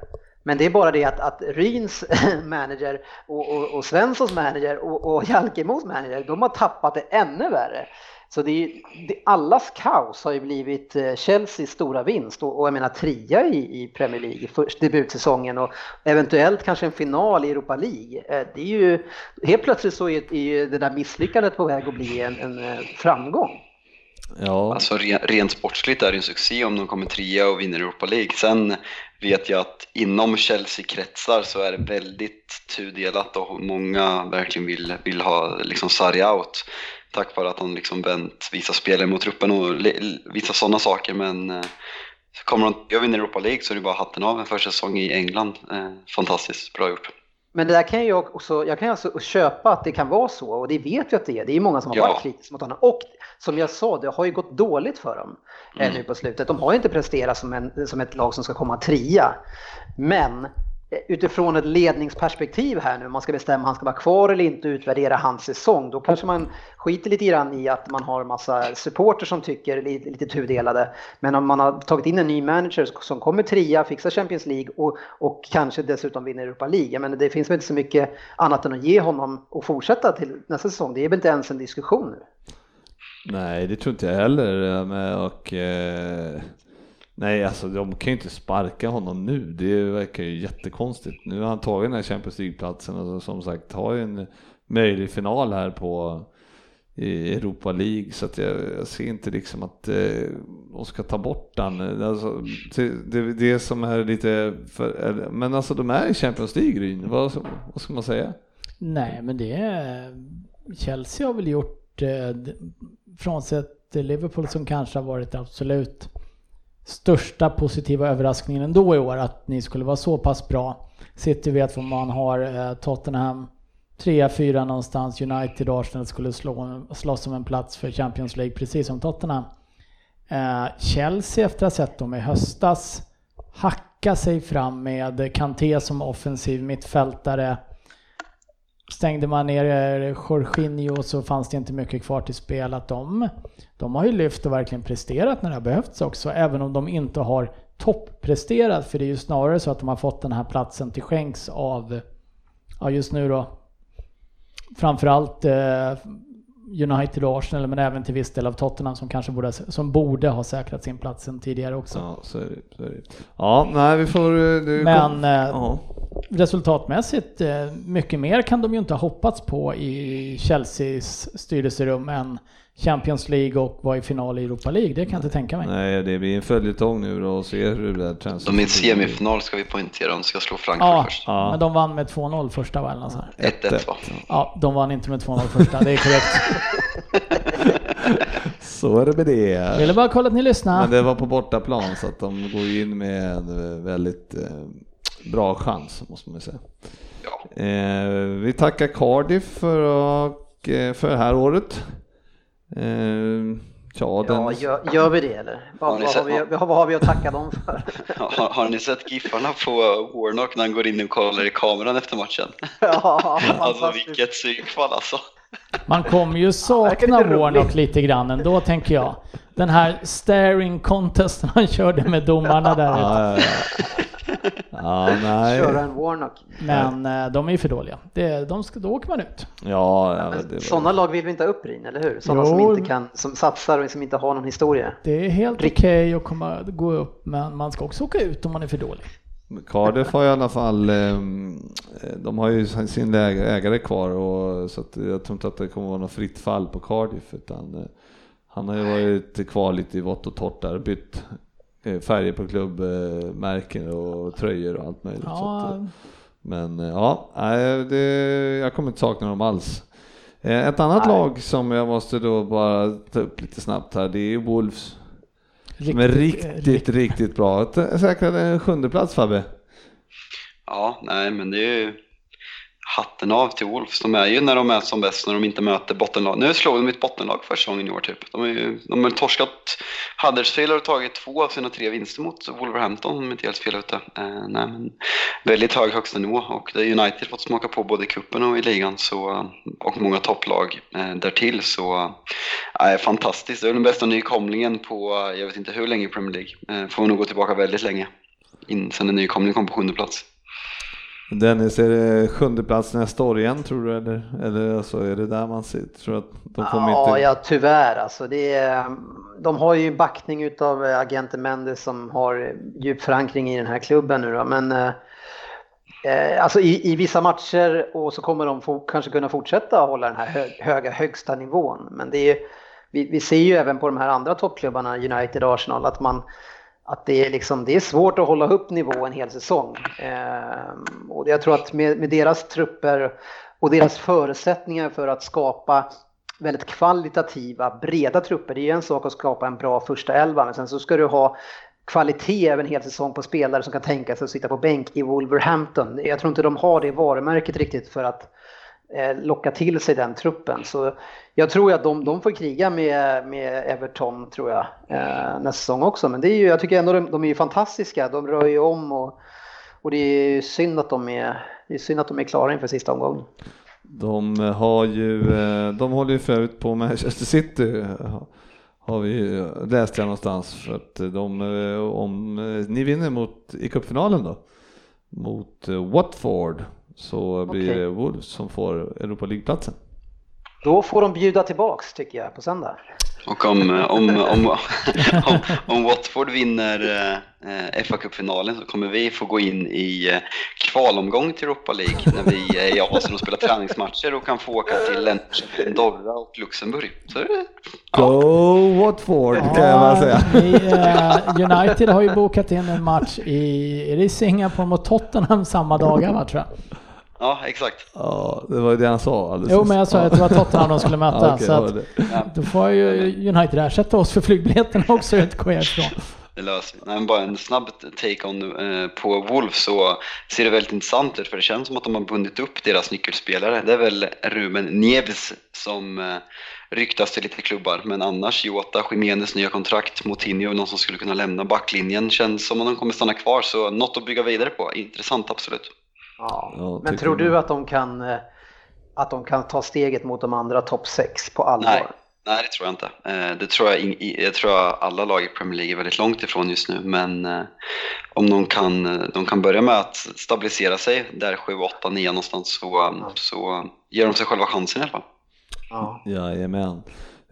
Men det är bara det att, att Ryns manager och, och, och Svenssons manager och, och Jalkemos manager, de har tappat det ännu värre. Så det är, det, allas kaos har ju blivit eh, Chelseas stora vinst och, och jag menar trea i, i Premier League först, debutsäsongen och eventuellt kanske en final i Europa League. Eh, det är ju, helt plötsligt så är, är det där misslyckandet på väg att bli en, en eh, framgång. Ja. Alltså rent sportsligt är det en succé om de kommer trea och vinner Europa League. Sen vet jag att inom Chelsea-kretsar så är det väldigt tudelat och många verkligen vill, vill ha liksom Sarri out tack vare att han liksom vänt vissa spelare mot truppen och vissa sådana saker. Men eh, kommer de jag vinner Europa League så är det bara hatten av en första säsong i England. Eh, fantastiskt bra gjort. Men det där kan jag också, jag kan alltså köpa att det kan vara så och det vet vi att det är. Det är många som har ja. varit kritiska mot honom. Och som jag sa, det har ju gått dåligt för dem mm. nu på slutet. De har ju inte presterat som, en, som ett lag som ska komma trea. Men utifrån ett ledningsperspektiv här nu, man ska bestämma om han ska vara kvar eller inte utvärdera hans säsong, då kanske man skiter lite grann i att man har massa supporter som tycker lite, lite tudelade. Men om man har tagit in en ny manager som kommer trea, fixar Champions League och, och kanske dessutom vinner Europa League. Men det finns väl inte så mycket annat än att ge honom och fortsätta till nästa säsong. Det är väl inte ens en diskussion nu. Nej, det tror inte jag heller. Och, eh, Nej, alltså de kan ju inte sparka honom nu. Det verkar ju jättekonstigt. Nu har han tagit den här Champions League-platsen och som sagt har ju en möjlig final här på i Europa League så att jag, jag ser inte liksom att eh, de ska ta bort den. Alltså, det, det som är lite för, men alltså de är i Champions League Ryn. Vad, vad ska man säga? Nej, men det är Chelsea har väl gjort eh, frånsett Liverpool som kanske har varit absolut största positiva överraskningen ändå i år att ni skulle vara så pass bra. City vet vad man har, eh, Tottenham 3-4 någonstans, United och Arsenal skulle slå, slåss om en plats för Champions League precis som Tottenham. Eh, Chelsea efter att ha sett dem i höstas hacka sig fram med Kanté som offensiv mittfältare stängde man ner Jorginho så fanns det inte mycket kvar till spel. Att de, de har ju lyft och verkligen presterat när det har behövts också, även om de inte har toppresterat. För det är ju snarare så att de har fått den här platsen till skänks av, ja just nu då, framförallt eh, United och Arsenal, men även till viss del av Tottenham som kanske borde, som borde ha säkrat sin plats sen tidigare också. Ja, så är det. Så är det. Ja, nej vi får... Du men kom, eh, resultatmässigt, eh, mycket mer kan de ju inte ha hoppats på i Chelseas styrelserum än Champions League och vara i final i Europa League. Det kan jag inte tänka mig. Nej, det blir en följetong nu då och se hur det där känns. De är i semifinal ska vi poängtera, de ska slå Frankfurt Ja, först. Ja. men de vann med 2-0 första va? eller något sånt här. 1-1 va? Ja, de vann inte med 2-0 första, det är korrekt. Så är det med det. Ville bara kolla att ni lyssnar. Men det var på bortaplan så att de går ju in med en väldigt eh, bra chans måste man säga. Ja. Eh, vi tackar Cardiff för, och, eh, för det här året. Eh, ja, den, Ja, gör, gör vi det eller? Vad, Har vad, har vi, vad har vi att tacka dem för? Har, har ni sett giffarna på Warnock när han går in och kollar i kameran efter matchen? ja, Alltså vilket psykfall alltså. Man kommer ju sakna Warnock roligt. lite grann ändå tänker jag. Den här staring contesten han körde med domarna där ute. ja, ja, ja. ja, nej. Köra en Warnock. Men eh, de är ju för dåliga. Det, de ska, då åker man ut. Ja, ja, det var, Sådana lag vill vi inte ha upp Rin, eller hur? Sådana Jo. som inte kan, som satsar och som inte har någon historia. Det är helt okej Rikt- att komma, gå upp, men man ska också åka ut om man är för dålig. Cardiff har i alla fall, ehm, de har ju sin äg- ägare kvar och så jag tror inte att det kommer vara något fritt fall på Cardiff utan eh, han har ju varit kvar lite i vått och torrt där, bytt eh, färger på klubbmärken och tröjor och allt möjligt. Så att, eh, Ja, men ja, det, jag kommer inte sakna dem alls. Ett annat Nej. lag som jag måste då bara ta upp lite snabbt här, det är Wolves. Som är riktigt, riktigt bra. Ett- Säkrade en sjunde plats Fabbe. Ja, nej men det är ju hatten av till Wolves. De är ju när de är som bäst när de inte möter bottenlag. Nu slår de ett bottenlag första gången i år typ. De, är ju, de har torskat, Huddersfield har tagit två av sina tre vinster mot Wolverhampton om jag inte helt fel ute. Eh, nej, men väldigt hög högsta nivå och det är United fått smaka på både i cupen och i ligan så, och många topplag eh, därtill så eh, fantastiskt. Det är den bästa nykomlingen på jag vet inte hur länge i Premier League. Eh, får nog gå tillbaka väldigt länge in, sen en nykomling kom på sjunde plats. Dennis, är det sjunde plats nästa år igen tror du? Eller, eller alltså, är det där man ser, tror att de kommer Ja, inte... ja, tyvärr alltså. Det är, de har ju backning utav agenten Mendes som har djup förankring i den här klubben nu då. Men eh, eh, alltså i, i vissa matcher och så kommer de få, kanske kunna fortsätta hålla den här hö, höga högsta nivån. Men det är, vi, vi ser ju även på de här andra toppklubbarna, United och Arsenal, att man att det är, liksom, det är svårt att hålla upp nivå en hel säsong. Eh, och jag tror att med, med deras trupper och deras förutsättningar för att skapa väldigt kvalitativa, breda trupper. Det är ju en sak att skapa en bra första elva, men sen så ska du ha kvalitet över en hel säsong på spelare som kan tänka sig att sitta på bänk i Wolverhampton. Jag tror inte de har det varumärket riktigt för att eh, Eh, locka till sig den truppen. Så jag tror att de, de får kriga med, med Everton tror jag eh, nästa säsong också. Men det är ju, jag tycker ändå de, de är ju fantastiska. De rör ju om och, och det är ju synd att de är, det är synd att de är klara inför sista omgången. De har ju, eh, de håller ju förut på Manchester City har vi läst läste jag någonstans för att de, eh, om ni vinner mot, i cupfinalen då, mot Watford så blir Okej. det Wolves som får Europa League-platsen. Då får de bjuda tillbaks tycker jag på söndag. Och om, eh, om, om, om, om Watford vinner eh, fa Cup-finalen så kommer vi få gå in i eh, kvalomgång till Europa League när vi är i Asien och spelar träningsmatcher och kan få åka till Andorra och Luxemburg. Så det, Go Watford kan jag bara säga. eh, United har ju bokat in en match i, är det Singapore mot Tottenham samma dagar va tror jag? Ja, exakt. Ja, det var ju det han sa alldeles Jo men jag sa att det var Tottenham de skulle möta. Ja, okej, så det var att, då får ju United ersätta oss för flygbiljetterna också, jag inte jag ifrån. Det löser vi. Nej, men bara en snabb take on eh, på Wolves så ser det väldigt intressant ut för det känns som att de har bundit upp deras nyckelspelare. Det är väl Ruben Nieves som eh, ryktas till lite klubbar men annars Jota, Jiménez nya kontrakt, Moutinho, någon som skulle kunna lämna backlinjen känns som om de kommer stanna kvar så något att bygga vidare på. Intressant absolut. Ja. Men tror du att de kan eh, att de kan ta steget mot de andra topp 6 på allvar? Nej. Nej, det tror jag inte. Eh, Det tror jag, jag tror alla lag i Premier League är väldigt långt ifrån just nu. Men eh, om de kan, de kan börja med att stabilisera sig där 7, 8, 9 någonstans så, så ger de sig själva chansen i alla fall. Ja. Jajamän.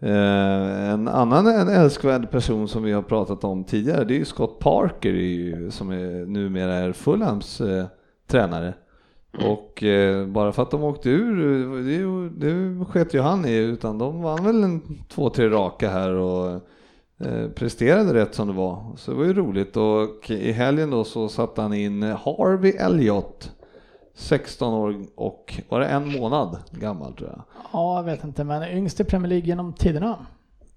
Eh, en annan en älskvärd person som vi har pratat om tidigare det är ju Scott Parker som är, numera är Fulhams eh, tränare. Och eh, bara för att de åkte ur, det, det sket ju han i, utan de vann väl en två, tre raka här och eh, presterade rätt som det var. Så det var ju roligt och i helgen då så satte han in Harvey Elliott 16 år och var det en månad gammal tror jag. Ja, jag vet inte, men yngst i Premier League genom tiderna.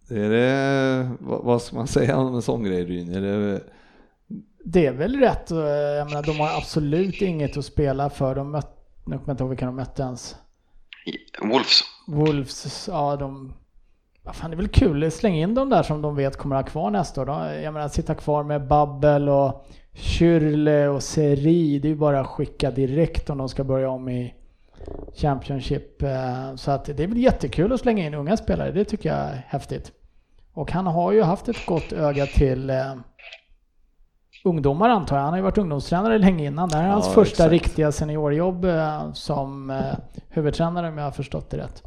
Är det, vad ska man säga om en sån grej Ryn? Är det, det är väl rätt. Jag menar, de har absolut inget att spela för. De mötte, nu kommer jag inte ihåg vilka de mötte ens. Wolves. Wolves, ja de... Vad fan, det är väl kul. Släng in dem där som de vet kommer att ha kvar nästa år. Jag menar, sitta kvar med Babbel och Kyrle och Seri. Det är ju bara att skicka direkt om de ska börja om i Championship. Eh, så att det är väl jättekul att slänga in unga spelare. Det tycker jag är häftigt. Och han har ju haft ett gott öga till eh, ungdomar antar jag. Han har ju varit ungdomstränare länge innan. Det här är hans ja, första exakt. riktiga seniorjobb eh, som eh, huvudtränare om jag har förstått det rätt.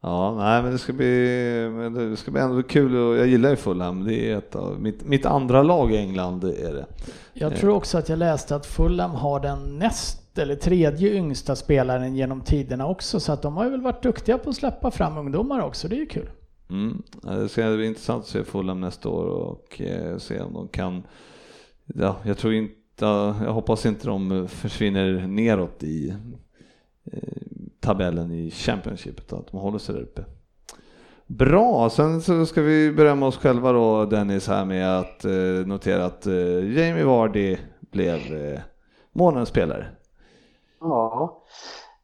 Ja, nej men det ska bli, men det ska bli ändå kul och jag gillar ju Fulham. Det är ett av mitt, mitt andra lag i England är det. Jag tror också att jag läste att Fulham har den näst eller tredje yngsta spelaren genom tiderna också så att de har ju väl varit duktiga på att släppa fram ungdomar också. Det är ju kul. Mm. Det ska bli intressant att se Fulham nästa år och eh, se om de kan ja, jag tror inte, jag hoppas inte de försvinner neråt i eh, tabellen i Championship utan att de håller sig där uppe. Bra, sen så ska vi berömma oss själva då Dennis här med att eh, notera att eh, Jamie Vardy blev eh, månadens spelare. Ja,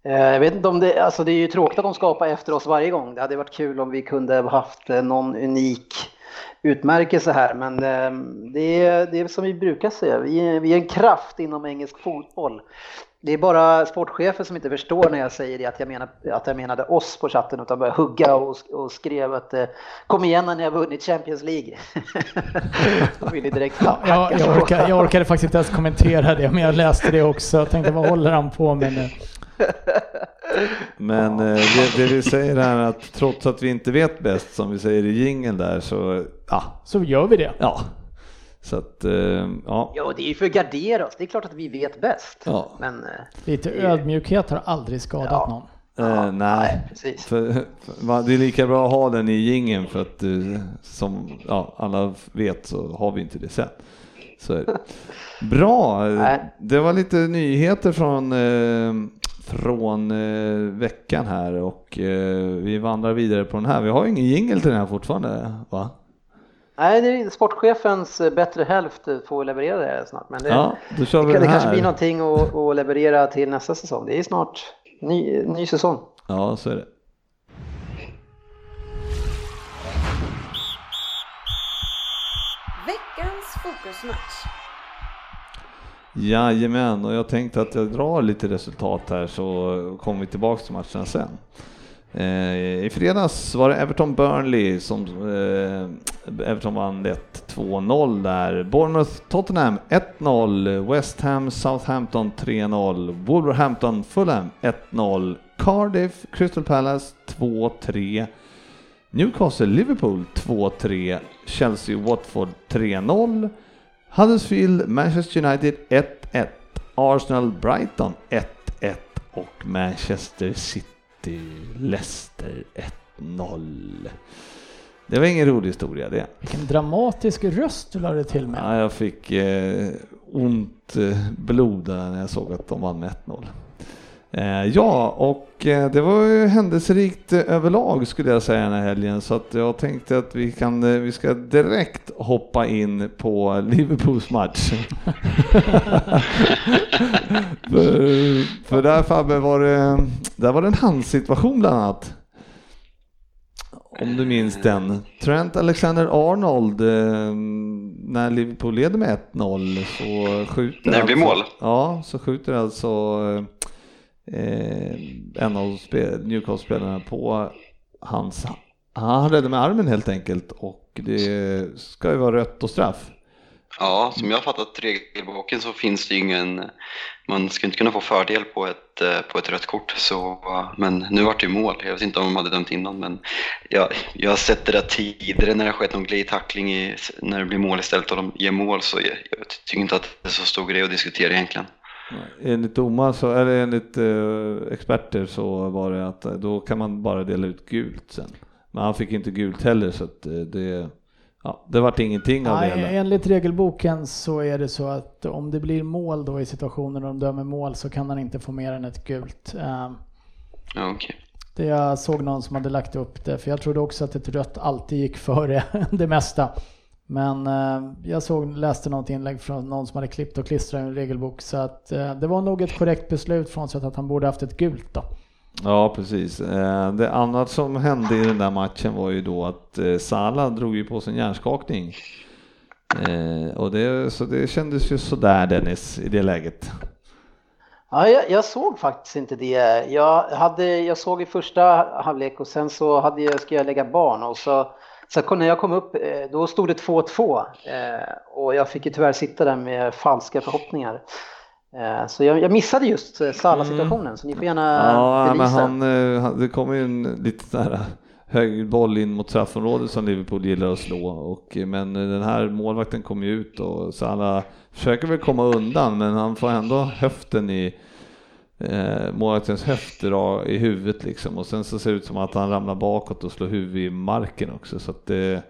jag vet inte om det, alltså det är ju tråkigt att de skapar efter oss varje gång. Det hade varit kul om vi kunde haft någon unik utmärkelse här, men ehm, det är, det är som vi brukar säga, vi är, vi är en kraft inom engelsk fotboll. Det är bara sportchefer som inte förstår när jag säger det, att jag, menar, att jag menade oss på chatten, utan började hugga och, och skrev att eh, kom igen när ni har vunnit Champions League. vill direkt ja, jag, jag, orkade, jag orkade faktiskt inte ens kommentera det, men jag läste det också. Jag tänkte, vad håller han på med nu? Men eh, det, det, vi säger är att trots att vi inte vet bäst, som vi säger i jingeln där, så ja. Så gör vi det. Ja. Så att, eh, ja. Ja, det är ju för att gardera oss. Det är klart att vi vet bäst. Ja. Men, eh, Lite ödmjukhet har aldrig skadat ja. någon. Uh, nej, precis. För, för, det är lika bra att ha den i gingen för att som ja, alla vet så har vi inte det sen. Så Bra, det var lite nyheter från från eh, veckan här och eh, vi vandrar vidare på den här. Vi har ingen jingel till den här fortfarande va? Nej, det är sportchefens eh, bättre hälft får leverera det snart. Men det, ja, då kör vi det, det kanske blir någonting att, att leverera till nästa säsong. Det är snart ny, ny säsong. Ja, så är det. Veckans fokusmatch. Jajamän, och jag tänkte att jag drar lite resultat här så kommer vi tillbaka till matchen sen. Eh, I fredags var det Everton-Burnley som eh, Everton vann 1-2-0 där. Bournemouth-Tottenham 1-0, West Ham-Southampton 3-0, Wolverhampton-Fulham 1-0, Cardiff Crystal Palace 2-3, Newcastle-Liverpool 2-3, Chelsea-Watford 3-0 Huddersfield, Manchester United 1-1, Arsenal, Brighton 1-1 och Manchester City, Leicester 1-0. Det var ingen rolig historia det. Vilken dramatisk röst du lade till med. Ja, jag fick eh, ont eh, blod när jag såg att de vann med 1-0. Eh, ja, och eh, det var ju händelserikt eh, överlag skulle jag säga den här helgen så att jag tänkte att vi, kan, vi ska direkt hoppa in på Liverpools match. för, för där Fabbe var det, där var det en handsituation bland annat. Om du minns den. Trent Alexander-Arnold, när Liverpool leder med 1-0 så skjuter... När det blir alltså, mål? Ja, så skjuter alltså eh, en av Newcastle-spelarna på hans, han räddade med armen helt enkelt och det ska ju vara rött och straff. Ja, som jag har fattat regelboken så finns det ju ingen, man ska inte kunna få fördel på ett, eh, på ett rött kort. Så, men nu vart det ju mål, jag vet inte om de hade dömt innan men jag, jag har sett det där tidigare när det har skett någon glidtackling i, när det blir mål istället och de ger mål så jag, jag tycker inte att det är så stor grej att diskutera egentligen. Enligt domar så, eller enligt eh, experter så var det att eh, då kan man bara dela ut gult sen. Men han fick inte gult heller så att eh, det, ja, det vart ingenting av det Nej, hela. enligt regelboken så är det så att om det blir mål då i situationer där de dömer mål så kan han inte få mer än ett gult. Eh, Ja, okej. Det jag såg någon som hade lagt upp det, för jag trodde också att ett rött alltid gick före det mesta. Men eh, jag såg, läste något inlägg från någon som hade klippt och klistrat i en regelbok så att eh, det var nog ett korrekt beslut frånsett att han borde haft ett gult då. Ja, precis. Eh, Det annat som hände i den där matchen var ju då att eh, Salah drog ju på sig en hjärnskakning. Eh, Och det, så det kändes ju sådär Dennis i det läget. Ja, jag, jag såg faktiskt inte det. Jag, hade, jag såg i första halvlek och sen så hade jag, skulle jag lägga barn och så, så kom- när jag kom upp eh, då stod det 2-2 eh, och jag fick ju tyvärr sitta där med falska förhoppningar. Eh, så jag, jag missade just Salah-situationen så ni får gärna Mm. Ja, men han, han, det kommer ju en lite sån här hög boll in mot straffområdet som Liverpool gillar att slå. Och, men den här målvakten kommer ju ut och Salah försöker väl komma undan men han får ändå höften i eh, målvaktens höfter ja, i huvudet liksom och sen så ser det ut som att han ramlar bakåt och slår huvudet i marken också så att det,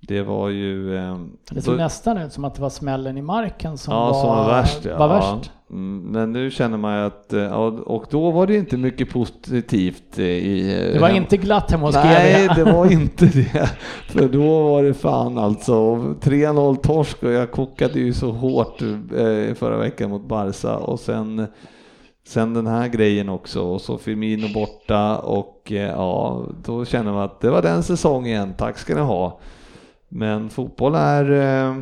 det var ju... Eh, Det såg då- nästan ut som att det var smällen i marken som, ja, var, som var värst. Ja. var Ja. värst. Mm, men nu känner man ju att, eh, ja, och då var det inte mycket positivt eh, i... Det var inte glatt hemma hos Nej, det var inte det. För då var det fan alltså 3-0 torsk och jag kokade ju så hårt eh, förra veckan mot Barca och sen Sen den här grejen också och så Firmino borta och eh, ja, då känner man att det var den säsongen, tack ska ni ha. Men fotboll är, eh,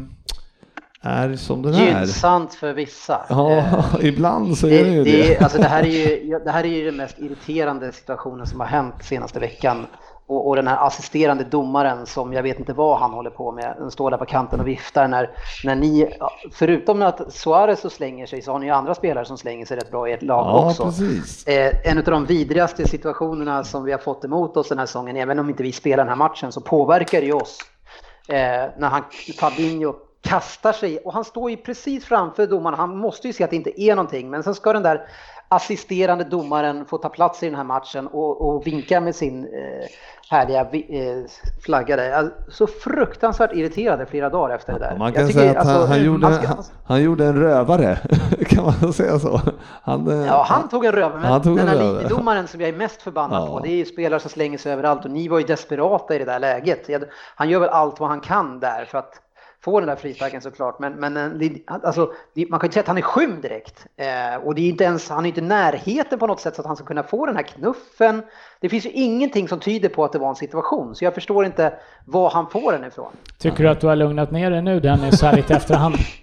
är som den är. Gynnsamt för vissa. Ja, Eh, ibland så är det ju det, det. alltså det, här är ju, det här är ju den mest irriterande situationen som har hänt senaste veckan. Och, och den här assisterande domaren som jag vet inte vad han håller på med, den står där på kanten och viftar när, när ni, förutom att Suarez så slänger sig så har ni ju andra spelare som slänger sig rätt bra i ert lag Ja, också. precis. Eh, en av de vidrigaste situationerna som vi har fått emot oss den här säsongen, även om inte vi spelar den här matchen, så påverkar det ju oss. Eh, när han, Fabinho kastar sig, och han står ju precis framför domaren, han måste ju se att det inte är någonting, men sen ska den där assisterande domaren få ta plats i den här matchen och, och vinka med sin eh, härliga eh, flagga där. Är Så fruktansvärt irriterad i flera dagar efter det där. Man kan tycker, säga att han, alltså, han, gjorde, ska- han, han gjorde en rövare, kan man säga så? Han, eh, Ja, han tog en röv, men Han tog den en här linjedomaren som jag är mest förbannad Ja. på, det är ju spelare som slänger sig överallt och ni var ju desperata i det där läget. Han gör väl allt vad han kan där för att få den där frisparken såklart, men, men eh, alltså, man kan ju inte säga att han är skymd direkt. Eh, och det är inte ens, han är inte i närheten på något sätt så att han ska kunna få den här knuffen. Det finns ju ingenting som tyder på att det var en situation, så jag förstår inte var han får den ifrån. Tycker du att du har lugnat ner dig nu Dennis, här lite efterhand?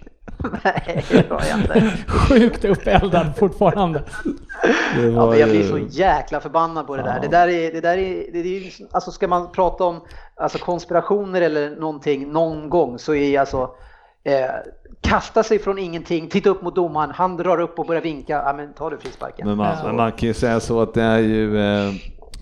Nej, det har jag inte. Sjukt uppeldad fortfarande. det Ja, var men jag blir så jäkla förbannad på det där. Ja. Det där är, det där är, det är ju- alltså ska man prata om alltså konspirationer eller någonting någon gång så är alltså eh, kasta sig från ingenting, titta upp mot domaren, han drar upp och börjar vinka, ja men tar du frisparken. Men man, Ja. men man kan ju säga så att det är ju eh,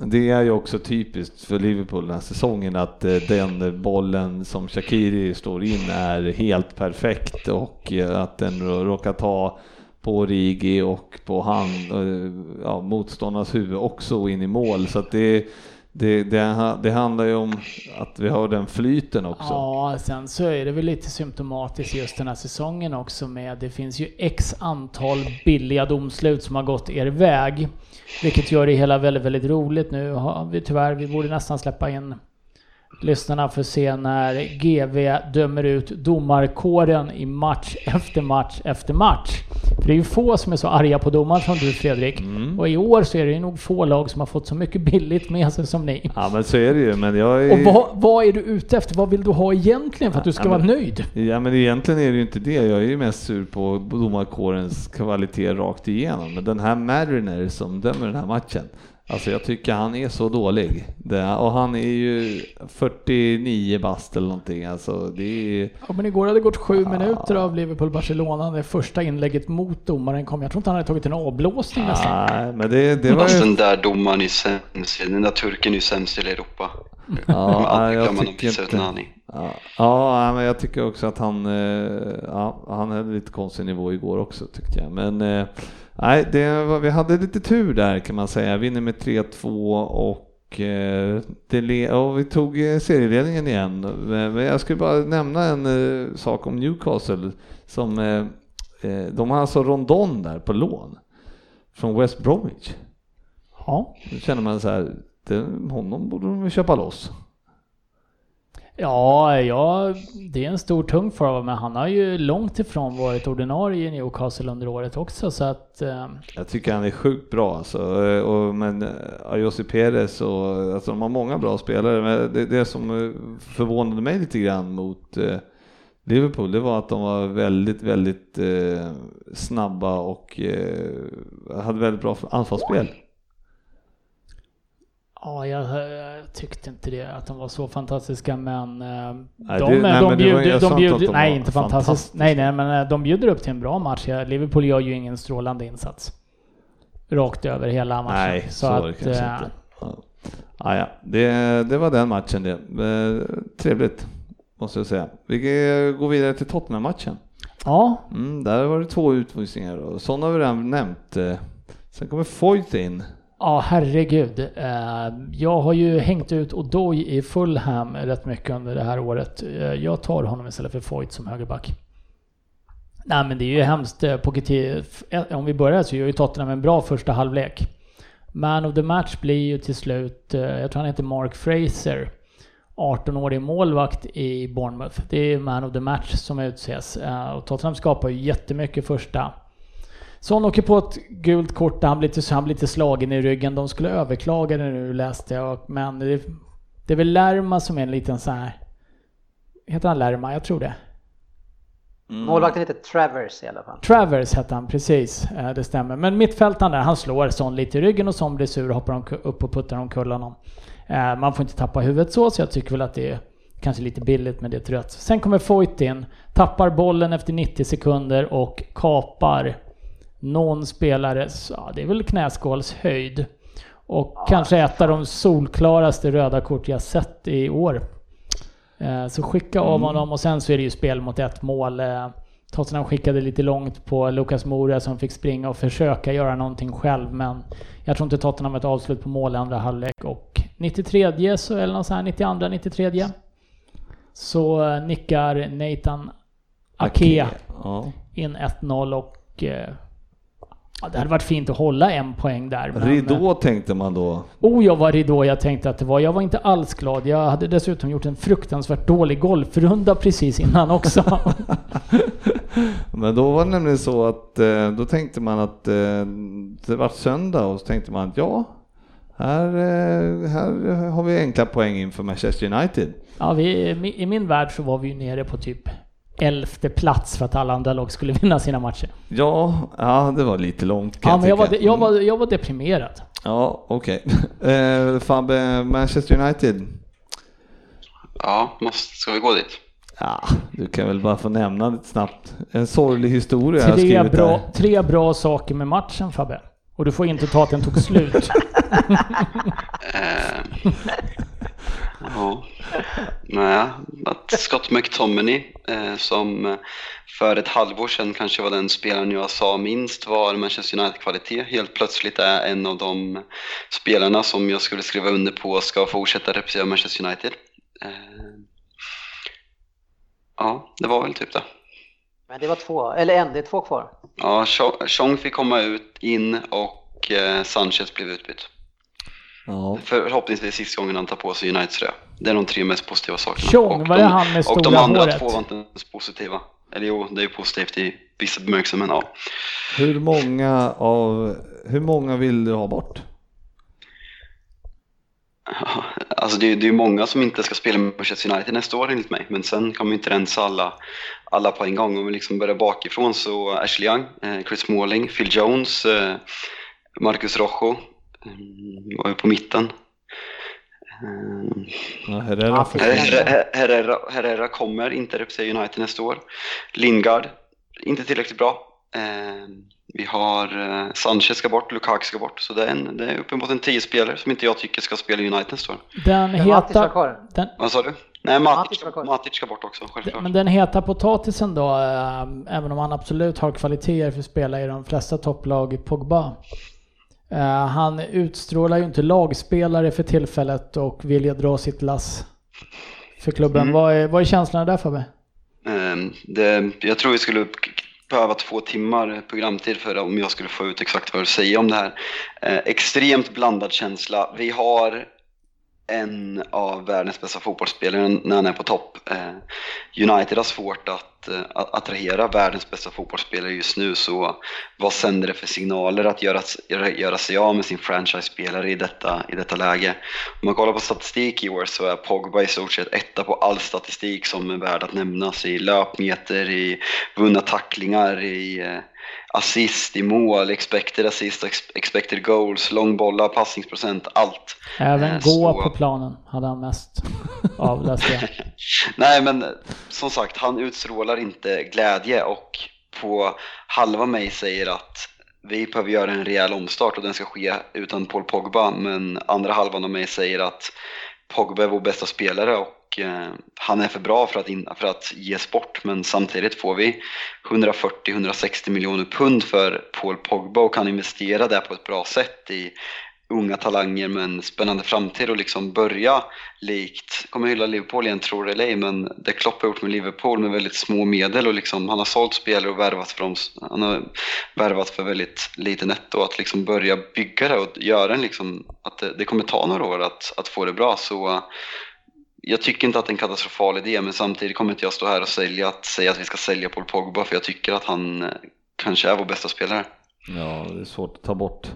det är ju också typiskt för Liverpool den här säsongen att eh, den bollen som Shakiri står in är helt perfekt och eh, att den råkar ta på Rigi och på han, eh, ja, motståndarnas huvud också in i mål så att det, det, det, det handlar ju om att vi har den flyten också. Ja, sen så är det väl lite symptomatiskt just den här säsongen också med det finns ju x antal billiga domslut som har gått er väg. Vilket gör det hela väldigt, väldigt roligt. Nu har vi tyvärr, vi borde nästan släppa in lyssnarna för att se när GV dömer ut domarkåren i match efter match efter match. För det är ju få som är så arga på domaren som du Fredrik. Mm. Och i år så är det ju nog få lag som har fått så mycket billigt med sig som ni. Ja men så är det ju, men jag är... Och vad, vad är du ute efter? Vad vill du ha egentligen för att du ska Ja, vara men- nöjd? Ja men egentligen är det ju inte det. Jag är ju mest sur på domarkårens kvalitet rakt igenom. Men den här Mariner som dömer den här matchen. Alltså jag tycker han är så dålig. Det, och han är ju 49 bast eller någonting. Alltså det är... Ja, men igår hade det gått sju minuter av Liverpool-Barcelona. Det första inlägget mot domaren kom. Jag tror inte han hade tagit en avblåsning nästan. Nej, men det, det var ju... den där domaren är sämst, den där turken är sämst i hela Europa. Ja, jag tycker inte... Ja, ja, men jag tycker också att han, eh, ja, han hade lite konstig nivå igår också tyckte jag. Men eh, nej, det var, vi hade lite tur där kan man säga. Vinner med 3-2 och eh, det, och vi tog serieledningen igen. Men jag skulle bara nämna en sak om Newcastle som de har alltså Rondon där på lån från West Bromwich. Ja. Då känner man så här, det, honom borde de köpa loss. Ja, ja, det är en stor tung forward, men han har ju långt ifrån varit ordinarie i Newcastle under året också, så att... Eh... Jag tycker han är sjukt bra alltså, eh, och, men eh, Ayosi Perez och, alltså de har många bra spelare, men det, det som eh, förvånade mig lite grann mot eh, Liverpool, det var att de var väldigt, väldigt eh, snabba och eh, hade väldigt bra anfallsspel. Ja, jag, jag, tyckte inte det, att de var så fantastiska, men eh, nej, de, det, nej, de, bjuder, de bjuder, nej inte fantastiskt, nej, nej, men eh, de bjuder upp till en bra match. Liverpool gör ju ingen strålande insats. Rakt över hela matchen. Nej, så, så att, det kanske äh, inte. Ja, ja, det, det var den matchen det. Trevligt, måste jag säga. Vi går vidare till Tottenham-matchen. Ja. Mm, där var det två utvisningar och sådana har vi redan nämnt. Sen kommer Foyt in. Ja, herregud. Eh, jag har ju hängt ut Odoi i Fulham rätt mycket under det här året. Eh, jag tar honom istället för Foyt som högerback. Nej men det är ju hemskt. Eh, Pochettino, om vi börjar så gör ju Tottenham en bra första halvlek. Man of the match blir ju till slut, jag tror han heter Mark Fraser, 18-årig målvakt i Bournemouth. Det är man of the match som utses. Och Tottenham skapar ju jättemycket första Son åker på ett gult kort där han blir, lite, han blir lite slagen i ryggen. De skulle överklaga det nu läste jag. Men det, det är väl Lerma som är en liten så här... Heter han Lerma? Jag tror det. Mm. Målvakten heter Travers i alla fall. Travers hette han, precis. Eh, det stämmer. Men mittfältaren där, han slår Son lite i ryggen och Son blir sur och hoppar upp och puttar omkull honom. Eh, man får inte tappa huvudet så, så jag tycker väl att det är kanske lite billigt men det är ett rött. Sen kommer Foyt in, tappar bollen efter 90 sekunder och kapar någon spelare, ja, det är väl knäskålshöjd. Och ja, kanske ett av de solklaraste röda kort jag sett i år. Eh, så skicka av mm. honom och sen så är det ju spel mot ett mål. Eh, Tottenham skickade lite långt på Lucas Moura som fick springa och försöka göra någonting själv men jag tror inte Tottenham har ett avslut på mål i andra halvlek och 93 så, eller något sånt här, 92, 93 så eh, nickar Nathan Ake ja. in 1-0 och Ja, det hade varit fint att hålla en poäng där. Men... Ridå tänkte man då? Oh, jag var ridå jag tänkte att det var. Jag var inte alls glad. Jag hade dessutom gjort en fruktansvärt dålig golfrunda precis innan också. men då var det nämligen så att eh, då tänkte man att eh, det var söndag och så tänkte man att ja, här, eh, här har vi enkla poäng inför Manchester United. Ja, vi, i min värld så var vi ju nere på typ elfte plats för att alla andra lag skulle vinna sina matcher. Ja, ja det var lite långt kan ja, jag men jag var, jag, var, jag var deprimerad. Ja, okej. Okay. Eh, Fabbe, Manchester United? Ja, måste, ska vi gå dit? Ja, du kan väl bara få nämna lite snabbt. En sorglig historia tre jag skrivit bra, där. Tre bra saker med matchen Fabbe. Och du får inte ta att den tog slut. Eh, Ja. Nej, att Scott McTominay eh, som för ett halvår sedan kanske var den spelaren jag sa minst var Manchester United-kvalitet helt plötsligt är en av de spelarna som jag skulle skriva under på ska fortsätta representera Manchester United. Eh, ja, det var väl typ det. Men det var två, eller en, det är två kvar. Ja, Chong fick komma ut, in och eh, Sanchez blev utbytt. Ja. Förhoppningsvis sista gången han tar på sig Uniteds tröja. Det är de tre mest positiva sakerna. Tjong, var det han med stora Och de andra håret? två var inte ens positiva. Eller jo, det är ju positivt i vissa bemärkelser, men ja. Hur många av, hur många vill du ha bort? Alltså det är ju många som inte ska spela med Manchester United nästa år enligt mig, men sen kommer inte rensa alla, alla på en gång. Om vi liksom börjar bakifrån så Ashley Young, eh, Chris Smalling, Phil Jones, eh, Marcus Rojo, var ju på mitten. Ja, Herrera, Herrera, Herrera, Herrera kommer inte representera United nästa år. Lingard, inte tillräckligt bra. Ehm, vi har eh, Sanchez ska bort, Lukaku ska bort. Så det är, en, det är uppemot en tio spelare som inte jag tycker ska spela United nästa år. Den heta... Den, Vad sa du? Nej, Matic ska bort också, självklart. Men den heta potatisen då, eh, även om han absolut har kvaliteter för att spela i de flesta topplag, Pogba. Eh, Han utstrålar ju inte lagspelare för tillfället och vill dra sitt lass för klubben. Mm. Vad, är, vad är känslorna där Fabbe? Ehm, Det, jag tror vi skulle behöva två timmar programtid för om jag skulle få ut exakt vad jag säga om det här. Eh, extremt blandad känsla. Vi har en av världens bästa fotbollsspelare när han är på topp. Eh, United har svårt att, eh, att attrahera världens bästa fotbollsspelare just nu, så vad sänder det för signaler att göra, göra, sig av med sin franchise-spelare i detta, i detta läge? Om man kollar på statistik i år så är Pogba i stort sett etta på all statistik som är värd att nämnas i löpmeter, i vunna tacklingar, i eh, assist, i mål, expected assist, ex- expected goals, långbollar, passningsprocent, allt. Även Eh, gå så- på planen hade han mest av, läste jag. Nej men eh, som sagt, han utstrålar inte glädje och på halva mig säger att vi behöver göra en rejäl omstart och den ska ske utan Paul Pogba men andra halvan av mig säger att Pogba är vår bästa spelare och eh, han är för bra för att, in, för att ges bort men samtidigt får vi 140-160 miljoner pund för Paul Pogba och kan investera det på ett bra sätt i unga talanger med en spännande framtid och liksom börja likt, kommer hylla Liverpool igen tror det eller ej, men det Klopp har gjort med Liverpool med väldigt små medel och liksom, han har sålt spelare och värvat för dem, han har värvat för väldigt lite netto, att liksom börja bygga det och göra en liksom, att det, det kommer ta några år att, att få det bra. Så jag tycker inte att det är en katastrofal idé men samtidigt kommer inte jag stå här och sälja, att säga att vi ska sälja Paul Pogba för jag tycker att han eh, kanske är vår bästa spelare. Ja, det är svårt att ta bort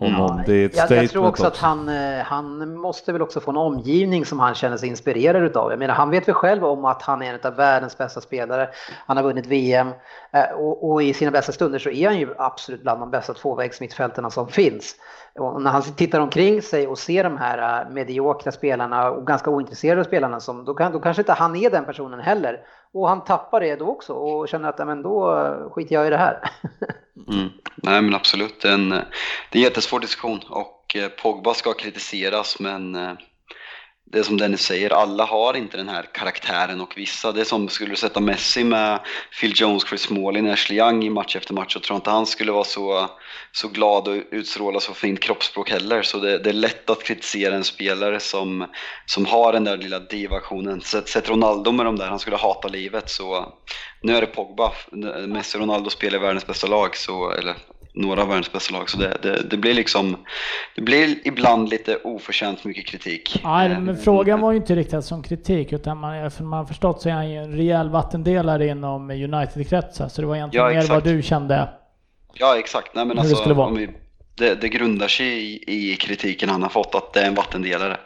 honom. ett jag, jag tror också att han, eh, han måste väl också få en omgivning som han känner sig inspirerad utav. Jag menar, han vet väl själv om att han är en av världens bästa spelare. Han har vunnit VM eh, och, och i sina bästa stunder så är han ju absolut bland de bästa tvåvägsmittfältarna som finns. Och när han tittar omkring sig och ser de här eh, mediokra spelarna och ganska ointresserade spelarna, som, då, kan, då kanske inte han är den personen heller. Och han tappar det då också och känner att "Ja, men då eh, skiter jag i det här. Mm. Nej men absolut, det är, en, eh, det är en jättesvår diskussion och eh, Pogba ska kritiseras men det är som Dennis säger, alla har inte den här karaktären och vissa, det är som skulle du sätta Messi med Phil Jones, Chris Smalling, Ashley Young i match efter match och tror inte han skulle vara så, så glad och utstråla så fint kroppsspråk heller så det, det är lätt att kritisera en spelare som, som har den där lilla diva-aktionen. Sätt, sätt Ronaldo med de där, han skulle hata livet så nu är det Pogba, Messi och Ronaldo spelar i världens bästa lag så, eller några av världens bästa lag. Så det, det, det blir liksom, det blir ibland lite oförtjänt mycket kritik. Nej, Eh, men frågan var ju inte riktat som kritik utan man, för man har förstått så är han ju en rejäl vattendelare inom United-kretsar. Så det var egentligen Ja, mer vad du kände. Ja exakt, nej men Hur det alltså, skulle vara. vi, det, det grundar sig i, i kritiken han har fått att det är en vattendelare.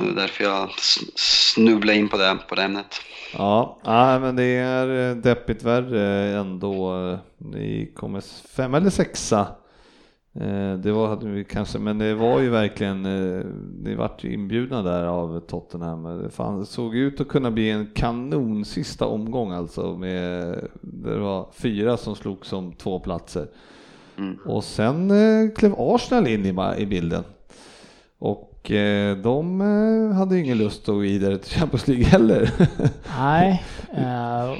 Och det är därför jag s- snubblar in på det, på det ämnet. Ja, nej, men det är eh, deppigt värre ändå. Ni kommer fem eller sexa. Eh, Det var hade vi kanske, men det var ju verkligen, eh, ni vart ju inbjudna där av Tottenham. Det såg ut att kunna bli en kanon sista omgång alltså med, det var fyra som slog som två platser. Mm. Och sen klev Arsenal in i, i bilden. Och eh, de eh, hade ju ingen lust att gå vidare till Champions League heller. Nej, eh,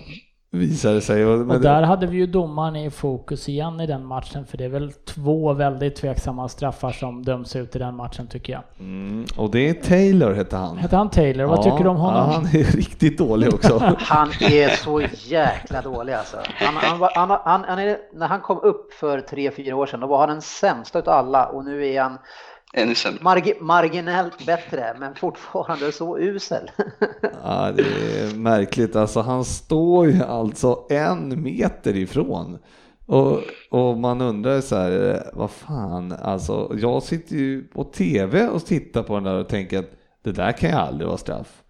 Visade sig. Och, och det- där hade vi ju domaren i fokus igen i den matchen. För det är väl två väldigt tveksamma straffar som döms ut i den matchen tycker jag. Mm, och det är Taylor hette han. Hette han Taylor? Vad tycker du om honom? Ja, han är riktigt dålig också. Han är så jäkla dålig alltså. Han, han var, han, han, han är, när han kom upp för tre fyra år sedan, då var han den sämsta av alla och nu är han Ännu sämre. margi, marginellt bättre, men fortfarande så usel. ja, det är märkligt. Alltså, han står ju alltså en meter ifrån. Och, och man undrar så här, vad fan, alltså jag sitter ju på tv och tittar på den där och tänker att det där kan ju aldrig vara straff.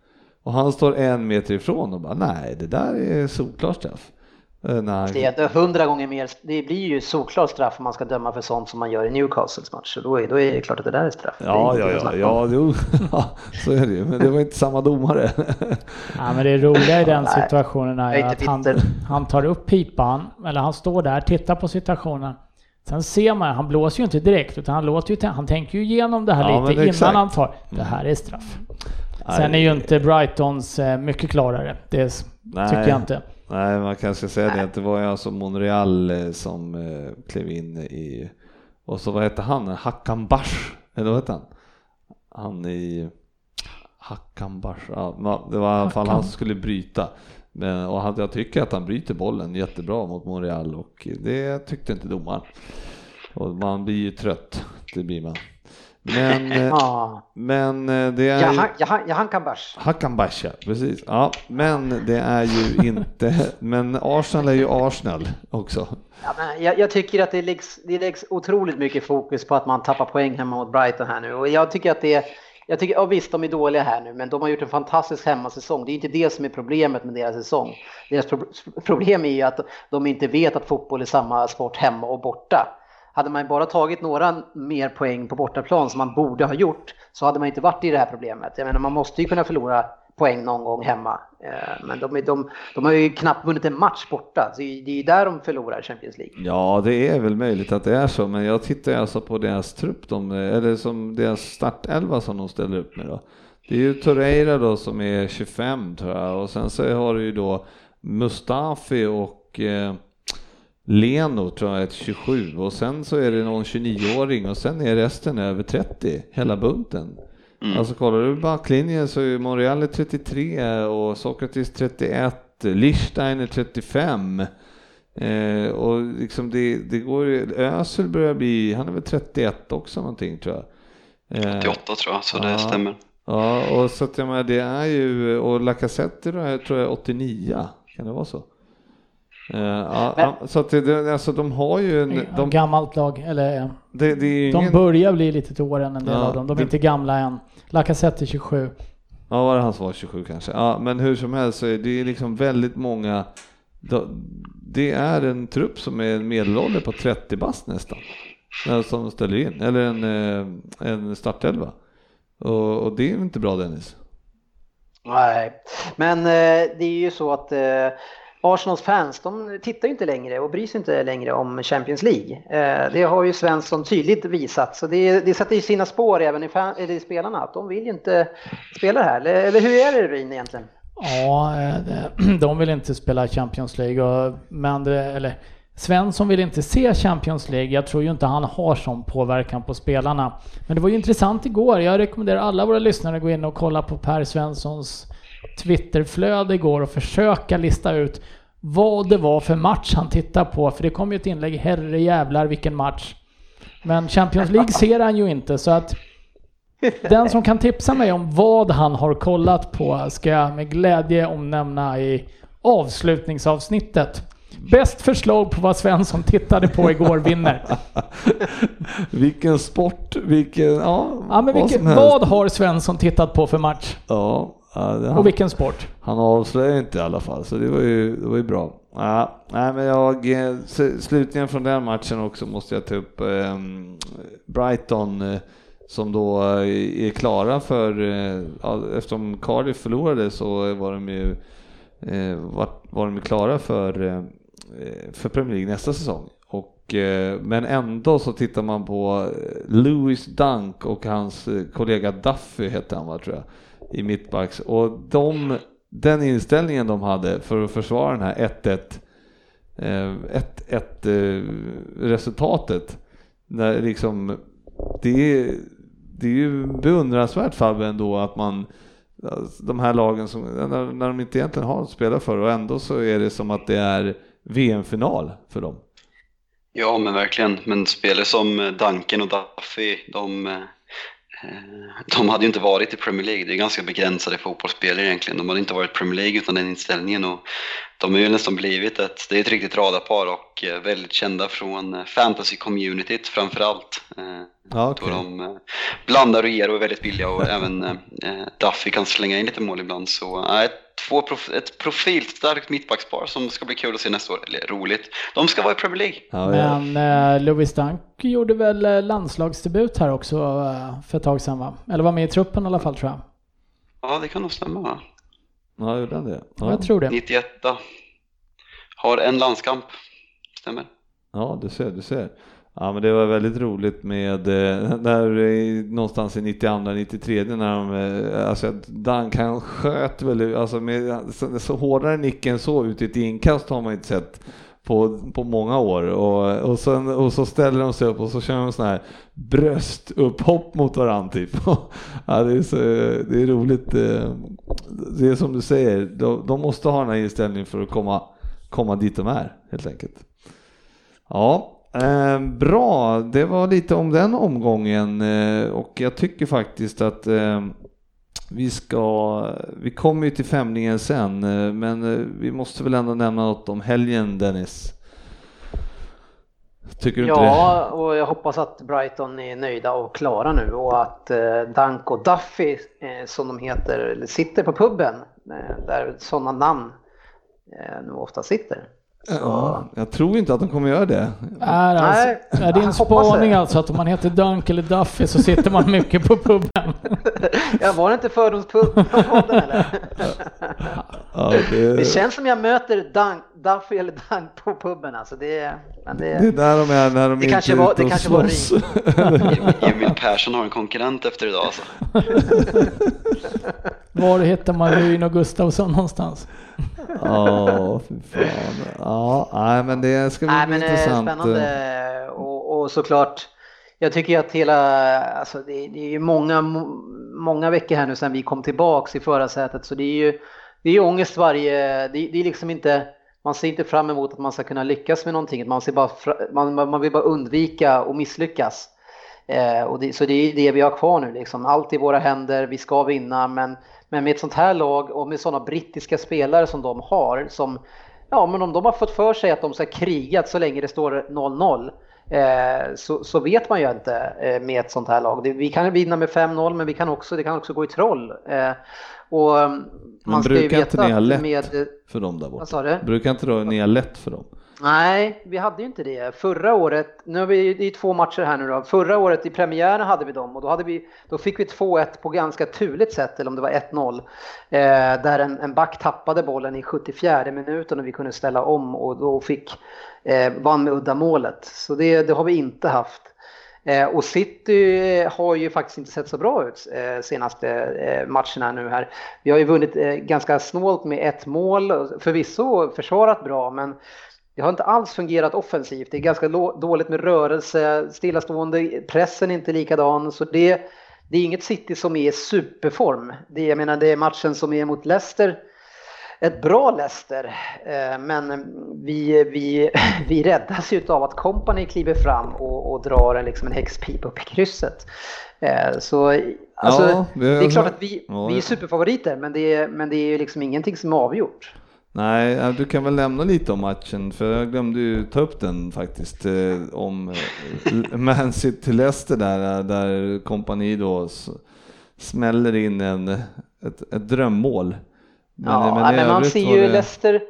Och han står en meter ifrån och bara nej, det där är solklar straff. Eh, han, Det är hundra gånger mer, det blir ju såklart straff om man ska döma för sånt som man gör i Newcastles match. Så då är, då är det klart att det där är straff. Det är Ja, ja, ja, ja, jo, ja, så är det ju. Men det var inte samma domare. Ja, men det roliga i den Nej, situationen är är att han, han tar upp pipan, eller han står där, tittar på situationen. Sen ser man, han blåser ju inte direkt utan han låter ju, han tänker ju igenom det här Ja, lite innan exakt. han tar, det här är straff. Sen är ju inte Brightons eh, mycket klarare. Det Nej. tycker jag inte. Nej, man kanske säga det att det var ju alltså Monreal eh, som eh, klev in i, och så vad hette han, Hakan Bash, eller vad hette han? Han i Hakan Bash, ja, det var i alla fall han som skulle bryta. Men, och han, jag tycker att han bryter bollen jättebra mot Monreal och det tyckte inte domaren. Och man blir ju trött, det blir man. Men, eh, Ja, men eh, det är... Jahan, Jahan, Jahan Kambash. Hakan Basha, precis. Ja, men det är ju inte, men Arsenal är ju Arsenal också. Ja, men jag, jag tycker att det läggs, det läggs otroligt mycket fokus på att man tappar poäng hemma mot Brighton här nu. Och jag tycker att det jag tycker, ja visst, de är dåliga här nu, men de har gjort en fantastisk hemmasäsong. Det är inte det som är problemet med deras säsong. Deras pro problem är ju att de inte vet att fotboll är samma sport hemma och borta. Hade man bara tagit några mer poäng på bortaplan som man borde ha gjort så hade man inte varit i det här problemet. Jag menar, man måste ju kunna förlora poäng någon gång hemma. Eh, men de, de, de har ju knappt vunnit en match borta. Så det är ju där de förlorar Champions League. Ja, det är väl möjligt att det är så, men jag tittar alltså på deras trupp, de, eller som deras startelva som de ställer upp med då. Det är ju Torreira då som är 25 tror jag och sen så har du ju då Mustafi och eh, Leno tror jag är 27 och sen så är det någon 29-åring och sen är resten över 30, hela bunten. Alltså kollar du backlinjen så är Monreal 33 och Sokratis 31, Lichstein är 35. Eh, och liksom det, det går Ösel börjar bli, han är väl 31 också någonting tror jag. Eh, 88 tror jag, så det Ja. stämmer. Ja, och så att jag menar, det är ju, och Lacazette tror jag är 89, kan det vara så? Eh, ja, Men- ja, så att det, alltså de har ju en, De, gammalt lag, eller eh, det, det de ingen, börjar bli lite till åren en del Ja, av dem. De är det- inte gamla än. Lacazette är 27. Ja, var det han som var 27 kanske? Ja, men hur som helst så är det är liksom väldigt många. Det är en trupp som är en medelålder på 30 bast nästan. eh, Som ställer in, eller en, en startelva. Och, och det är ju inte bra Dennis. Nej, men det är ju så att eh, Arsenals fans, de tittar ju inte längre och bryr sig inte längre om Champions League. Eh, det har ju Svensson tydligt visat, så det, det sätter ju sina spår även i, fan, eller i spelarna, att de vill ju inte spela det här. Eller, eller hur är det Ryn egentligen? Ja, eh, de vill inte spela Champions League. Och, men det, eller, Svensson vill inte se Champions League. Jag tror ju inte han har sån påverkan på spelarna. Men det var ju intressant igår. Jag rekommenderar alla våra lyssnare att gå in och kolla på Per Svenssons Twitterflöde igår och försöka lista ut vad det var för match han tittade på. För det kom ju ett inlägg, herre jävlar vilken match. Men Champions League ser han ju inte så att den som kan tipsa mig om vad han har kollat på ska jag med glädje omnämna i avslutningsavsnittet. Bäst förslag på vad Svensson tittade på igår vinner. vilken sport, vilken, ja, Ja, men vad vilken, vad har Svensson tittat på för match? Ja, ja han, Och vilken sport? han avslöjar inte i alla fall, så det var ju, det var ju bra. Ja, nej, men jag, eh, slutligen från den matchen också måste jag ta upp eh, Brighton som då eh, är klara för, eh, ja, eftersom Cardiff förlorade så var de ju var, var de klara för, för Premier League nästa säsong. Och, men ändå så tittar man på Louis Dunk och hans kollega Duffy hette han va, tror jag, i mittbacks. Och de, den inställningen de hade för att försvara den här 1-1 1-1 eh, eh, resultatet. När liksom, det är, det är ju beundransvärt Fabbe ändå att man alltså, de här lagen som, när, när de inte egentligen har att spela för och ändå så är det som att det är VM-final för dem. Ja, men verkligen. Men spelare som Danken Duncan och Duffy, de, eh, de hade ju inte varit i Premier League. Det är ganska begränsade fotbollsspelare egentligen. De hade inte varit i Premier League utan den inställningen. Och de har ju nästan blivit ett, det är ett riktigt radarpar och eh, väldigt kända från eh, fantasy-communityt framför allt. Eh, Ja, Då de eh, blandar och ger och är väldigt billiga och även eh, eh, Duffy kan slänga in lite mål ibland. Så eh, ett, två prof, ett profilstarkt mittbackspar som ska bli kul att se nästa år. Eller roligt. De ska vara i Premier League. Ja, ja. Men eh, Louis Dunk gjorde väl eh, landslagsdebut här också eh, för ett tag sedan va? Eller var med i truppen i alla fall tror jag. Ja, det kan nog stämma va? ja gjorde han det? Ja. Jag tror det. 91 Har en landskamp. Stämmer. ja, du ser, du ser. Ja men det var väldigt roligt med, eh, där eh, någonstans i 92-93 när de, eh, alltså alltså Duncan sköt väl, alltså med så, så hårdare nicken så ut i ett inkast har man inte sett på, på många år och, och, sen, och så ställer de sig upp och så kör de sån här bröstupphopp mot varandra typ. ja, det, är så, det är roligt. Det är som du säger, de, de måste ha den här inställningen för att komma, komma dit de är helt enkelt. Ja, Eh, bra, det var lite om den omgången eh, och jag tycker faktiskt att eh, vi ska, vi kommer ju till femningen sen, eh, men eh, vi måste väl ändå nämna något om helgen Dennis. Tycker du ja, inte det? Ja, och jag hoppas att Brighton är nöjda och klara nu och att Dunk och Duffy, som de heter, sitter på puben där sådana namn nu ofta sitter. Ja, jag tror inte att de kommer göra det. Är, alltså, är din spaning alltså att om man heter Dunk eller Duffy så sitter man mycket på puben? ja, var det inte fördomspodden eller? Ja, det... det... känns som jag möter Dunk, Duffy eller Dunk på puben alltså. Det, men det... det är där de är när de det inte kanske var, det kanske slåss. var Emil Persson har en konkurrent efter idag alltså. Var hittar man Ryn och Gustavsson någonstans? Ja, fy fan. Ja, nej, men det ska bli nej, men, intressant. Spännande och, och såklart. Jag tycker att hela, alltså det, det är ju många, många veckor här nu sedan vi kom tillbaks i förarsätet så det är ju, det är ju ångest varje, det, det är liksom inte, man ser inte fram emot att man ska kunna lyckas med någonting, man, ser bara, man, man vill bara undvika att misslyckas. Eh, och det, så det är det vi har kvar nu liksom, allt i våra händer, vi ska vinna men men med ett sånt här lag och med sådana brittiska spelare som de har, som, ja men om de har fått för sig att de ska kriga så länge det står 0-0, eh, så, så, vet man ju inte eh, med ett sånt här lag. Det, vi kan vinna med 5-0 men vi kan också, det kan också gå i troll. Eh, och man men brukar inte ni ha lätt med, för dem där borta? Brukar inte då ni ha lätt för dem? Nej, vi hade ju inte det. Förra året, nu har vi, det är två matcher här nu då. Förra året i premiären hade vi dem och då, hade vi, då fick vi 2-1 på ganska turligt sätt, eller om det var 1-0. Eh, där en, en back tappade bollen i 74 minuten och vi kunde ställa om och då fick, eh, vann med uddamålet. Så det, det har vi inte haft. Eh, och City eh, har ju faktiskt inte sett så bra ut eh, senaste eh, matcherna nu här. Vi har ju vunnit eh, ganska snålt med ett mål, förvisso försvarat bra, men det har inte alls fungerat offensivt. Det är ganska dåligt med rörelse, stillastående, pressen är inte likadan. Så det, det är inget City som är i superform. Det, jag menar, det är matchen som är mot Leicester. Ett bra Leicester, eh, men vi, vi, vi räddas ju av att Company kliver fram och, och drar en, liksom en häxpipa upp i krysset. Eh, så alltså, ja, det, är klart att vi, vi är superfavoriter, men det är, men det är liksom ingenting som är avgjort. Nej, du kan väl nämna lite om matchen, för jag glömde ju ta upp den faktiskt, eh, om Man City Leicester där, där kompani då smäller in en, ett, ett drömmål. Men, ja, men, men man ser ju det... Leicester,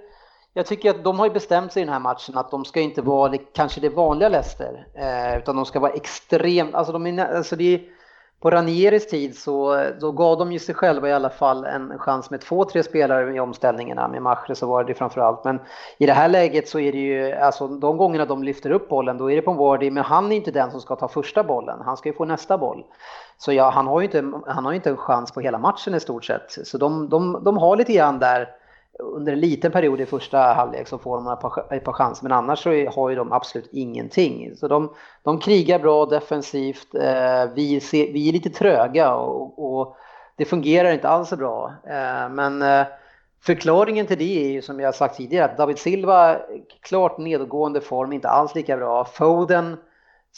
jag tycker att de har ju bestämt sig i den här matchen att de ska inte vara kanske det vanliga Leicester, eh, utan de ska vara extremt, alltså de är, alltså det är på Ranieris tid så då gav de ju sig själva i alla fall en chans med två, tre spelare i omställningarna. Med Mahrez så var det framförallt. Men i det här läget så är det ju, alltså de gångerna de lyfter upp bollen då är det på Wardy, men han är inte den som ska ta första bollen. Han ska ju få nästa boll. Så ja, han har ju inte, han har inte en chans på hela matchen i stort sett. Så de, de, de har lite grann där under en liten period i första halvlek så får de ett par, ett par chanser, men annars så har ju de absolut ingenting. Så de, de krigar bra defensivt, eh, vi, ser, vi är lite tröga och, och, det fungerar inte alls så bra. Eh, men eh, förklaringen till det är ju som jag sagt tidigare att David Silva, klart nedgående form, inte alls lika bra. Foden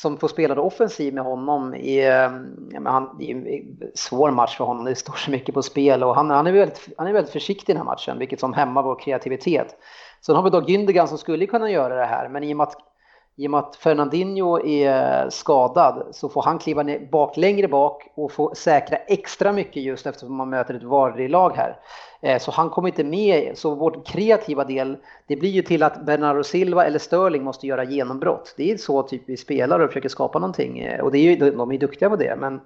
som får spela offensiv med honom i, eh, ja, han, i en svår match för honom, det står så mycket på spel och han, han, är, väldigt, han är väldigt försiktig i den här matchen, vilket som hämmar vår kreativitet. Sen har vi då Gündogan som skulle kunna göra det här, men i och med att, i och med att Fernandinho är skadad så får han kliva ner bak längre bak och få säkra extra mycket just eftersom man möter ett Vardy-lag här. Eh, så han kommer inte med, så vår kreativa del, det blir ju till att Bernardo Silva eller Sterling måste göra genombrott. Det är så typ vi spelar och försöker skapa någonting. Eh, och det är ju, de är duktiga på det. Men,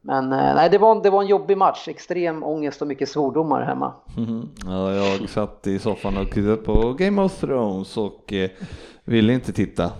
men eh, nej, det var, det var en jobbig match. Extrem ångest och mycket svordomar hemma. Mm. Ja, jag satt i soffan och tittade på Game of Thrones och eh, ville inte titta.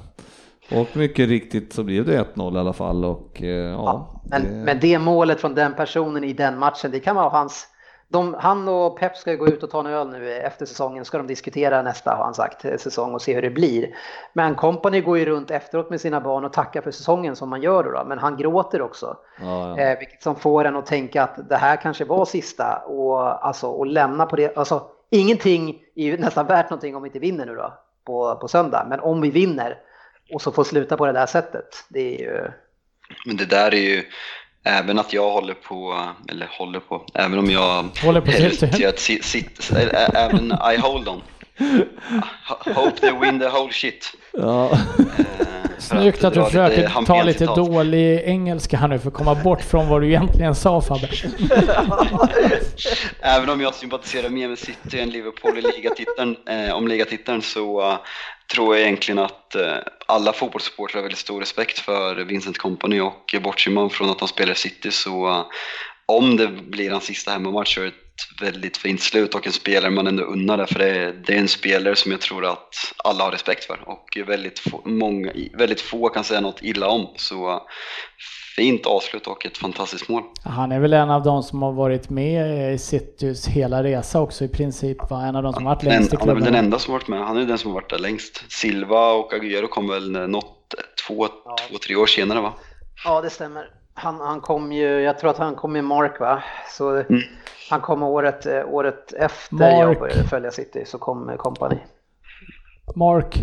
Och mycket riktigt så blev det 1-0 i alla fall och eh, ja. Ja, men, det... men det målet från den personen i den matchen, det kan vara hans de, han och Pep ska gå ut och ta en öl nu efter säsongen, ska de diskutera nästa har han sagt, säsong och se hur det blir. Men Company går ju runt efteråt med sina barn och tackar för säsongen som man gör då, då. men han gråter också. Ja, ja. Eh, vilket som får en att tänka att det här kanske var sista och, alltså, och lämna på det. Alltså, ingenting är ju nästan värt någonting om vi inte vinner nu då på, på söndag, men om vi vinner och så får sluta på det där sättet, det är ju... Men det där är ju, även att jag håller på, eller håller på, även om jag Håller på si- sit, även I hold on. Ho- Hope they win the whole shit. Ja. Eh, Snyggt att du försöker lite ta lite citat. dålig engelska här nu för att komma bort från vad du egentligen sa Fabbe. Även om jag sympatiserar mer med City än Liverpool i ligatiteln, eh, om ligatiteln så tror jag egentligen att eh, alla fotbollssupportrar har väldigt stor respekt för Vincent Company och bortser man från att han spelar i City så eh, om det blir hans sista hemmamatch så är det ett väldigt fint slut och en spelare man ändå unnar det för det är, det är en spelare som jag tror att alla har respekt för och väldigt få, många, väldigt få kan säga något illa om. Så eh, fint avslut och ett fantastiskt mål. Han är väl en av de som har varit med i Citys hela resa också i princip. Va? En av de som varit Den, längst i han är väl den klubben. enda som varit med. Han är den som har varit där längst. Silva och Agüero kom väl något, två, Ja. två tre år senare va? Ja, det stämmer. Han, han kom ju, jag tror att han kom med Mark va? Så Mm. han kom året, eh, året efter Mark. jag började följa City så kom eh, Company. Mark.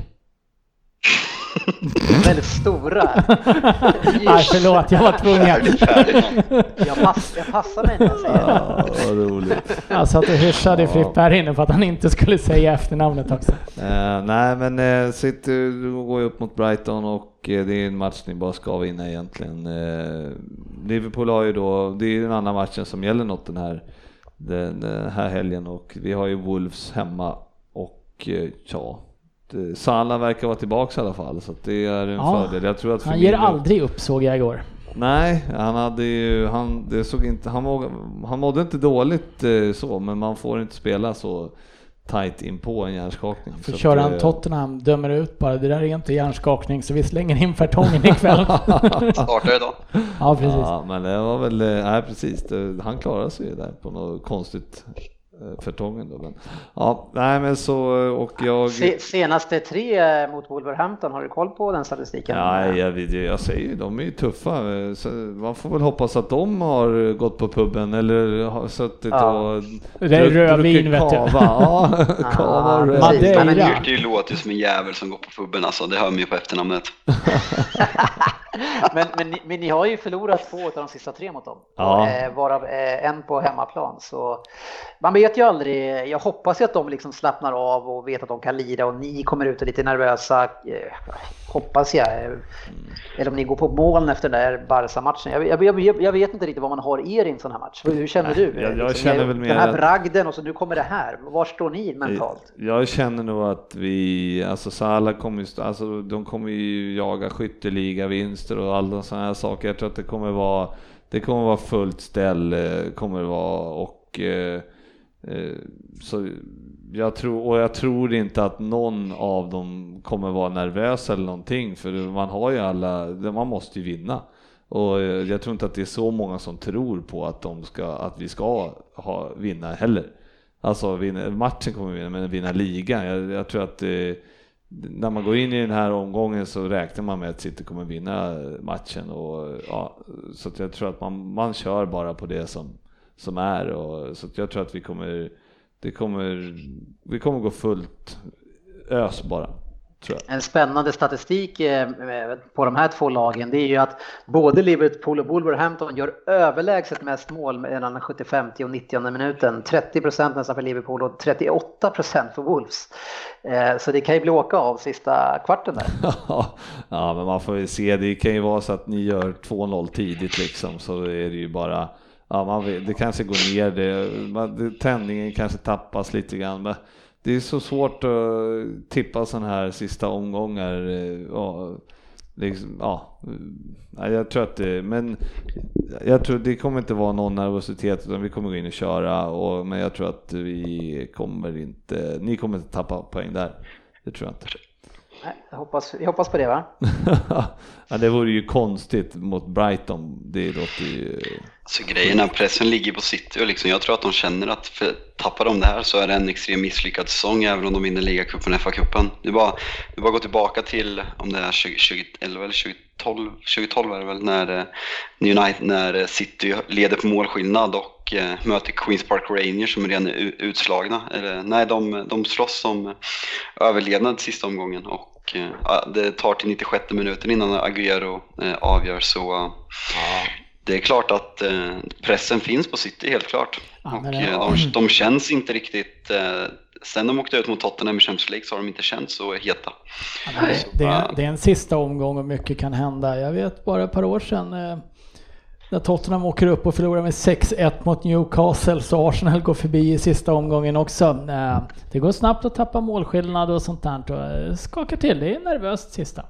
Väldigt stora. Nej förlåt, jag var tvungen. Jag, pass, jag passar mig när jag säger det. Ja, vad roligt. Jag satt och hyschade Frippe här inne för att han inte skulle säga efternamnet också. Eh, nej men eh, City går ju upp mot Brighton och eh, det är en match ni bara ska vinna egentligen. Eh, Liverpool har ju då, det är den andra matchen som gäller något den här, den, den här helgen och vi har ju Wolves hemma och eh, ja, Salah verkar vara tillbaka i alla fall så det är en Ja, fördel. Jag tror att Han ger aldrig upp såg jag igår. Nej, han hade ju, han, det såg inte, han, måg, han mådde inte dåligt eh, så, men man får inte spela så tight in på en hjärnskakning. För Så kör han eh, Tottenham, dömer ut bara, det där är inte hjärnskakning så vi slänger in Fertongen ikväll. Startar idag. ja precis. Ja, men det var väl, eh, nej precis, det, han klarade sig där på något konstigt eh, förtången då. Men, ja, nej men så, och jag... Se, senaste tre eh, mot Wolverhampton, har du koll på den statistiken? Nej, jag, jag säger ju, de är ju tuffa. eh, Så man får väl hoppas att de har gått på puben eller har suttit Ja. och Det är rödvin, vet du. Ja, kava och rödvin. Men- Kurt det låter ju som en jävel som går på puben alltså, det hör man ju på efternamnet. men, men, ni, men ni har ju förlorat två av de sista tre mot dem. Ja. Eh, varav eh, en på hemmaplan. Så man vet ju aldrig. Jag hoppas ju att de liksom slappnar av och vet att de kan lira och ni kommer ut och lite nervösa. Eh, hoppas jag. Eh, Eller om ni går på moln efter den där Barca-matchen. Jag, jag, jag, jag vet inte riktigt vad man har er i en sån här match. Hur känner du? jag- Liksom, känner väl mer Den här att- bragden och så nu kommer det här. Var står ni mentalt? Jag känner nog att vi, alltså Salah kommer ju, alltså de kommer ju jaga skytteliga vinster och alla sådana här saker. Jag tror att det kommer vara, det kommer vara fullt ställ, eh, kommer det vara och eh, eh, så jag tror, och jag tror inte att någon av dem kommer vara nervös eller någonting för man har ju alla, man måste ju vinna. Och eh, jag tror inte att det är så många som tror på att, de ska, att vi ska ha, vinna heller. Alltså vinna, matchen kommer vi vinna, men vinna ligan. Jag, jag tror att eh, när man går in i den här omgången så räknar man med att City kommer vinna matchen. Och, ja, så att jag tror att man, man kör bara på det som, som är. Och, så att jag tror att vi kommer, det kommer, vi kommer gå fullt ös bara. En spännande statistik eh, på de här två lagen det är ju att både Liverpool och Wolverhampton gör överlägset mest mål mellan den 75 och 90 minuten. 30 procent nästan för Liverpool och 38 procent för Wolves. Eh, Så det kan ju bli åka av sista kvarten där. ja, men man får ju se. Det kan ju vara så att ni gör 2-0 tidigt liksom, så är det ju bara Ja, man vet, det kanske går ner, det, man, det, tändningen kanske tappas lite grann. Men det är så svårt att tippa sådana här sista omgångar. Eh, ja, liksom, ja, jag tror att det, men jag tror det kommer inte vara någon nervositet utan vi kommer gå in och köra. Och, men jag tror att vi kommer inte, ni kommer inte tappa poäng där. Det tror jag inte jag hoppas, jag hoppas på det va? ja, det vore ju konstigt mot Brighton. Det låter ju... Så grejerna, pressen ligger på City och liksom, jag tror att de känner att för, tappar de det här så är det en extremt misslyckad säsong även om de vinner ligacupen och FA-cupen. Det är bara, det är bara att gå tillbaka till om det är 2011 eller 2012, 2012 är det väl när, eh, United, när City leder på målskillnad och eh, möter Queens Park Rangers som är redan är utslagna. Eller, nej, de, de slåss om överlevnad sista omgången och eh, det tar till 96 minuten innan Agüero eh, avgör så det är klart att pressen finns på City, helt klart. Ja, och, det, eh, de, de, känns inte riktigt... Sen de åkte ut mot Tottenham i Champions League så har de inte känts så heta. Det, är, det, är en sista omgång och mycket kan hända. Jag vet bara ett par år sedan när Tottenham åker upp och förlorar med 6-1 mot Newcastle så Arsenal går förbi i sista omgången också. Eh, det går snabbt att tappa målskillnad och sånt där och skakar till. Det är nervöst sista.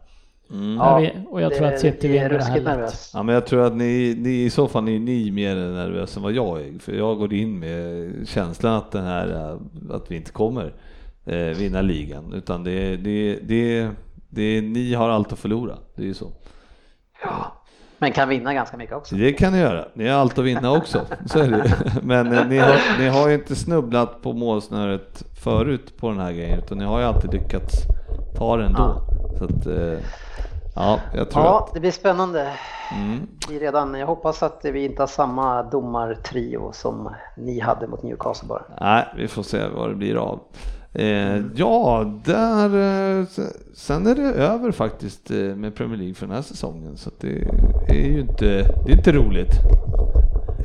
Mm. Ja, vi, och jag det, tror att City vinner det här lätt. Ja, men jag tror att ni, ni i så fall är ni mer nervösa än vad jag är. För jag går in med känslan att, den här, eh, att vi inte kommer eh, vinna ligan. Utan det, det, det, det, ni har allt att förlora. Det är ju så. Ja. Men kan vinna ganska mycket också. Det kan ni göra. Ni har allt att vinna också. Så är det. Men eh, ni har, ni har ju inte snubblat på målsnöret förut på den här grejen, utan ni har ju alltid lyckats ta den då. Ja. Så att, eh, Ja, jag tror ja att... det blir spännande. Mm. redan, jag hoppas att vi inte har samma domartrio som ni hade mot Newcastle bara. Nej, vi får se vad det blir av. Eh, ja, där, eh, sen är det över faktiskt eh, med Premier League för den här säsongen. Så det är ju inte, det är inte roligt.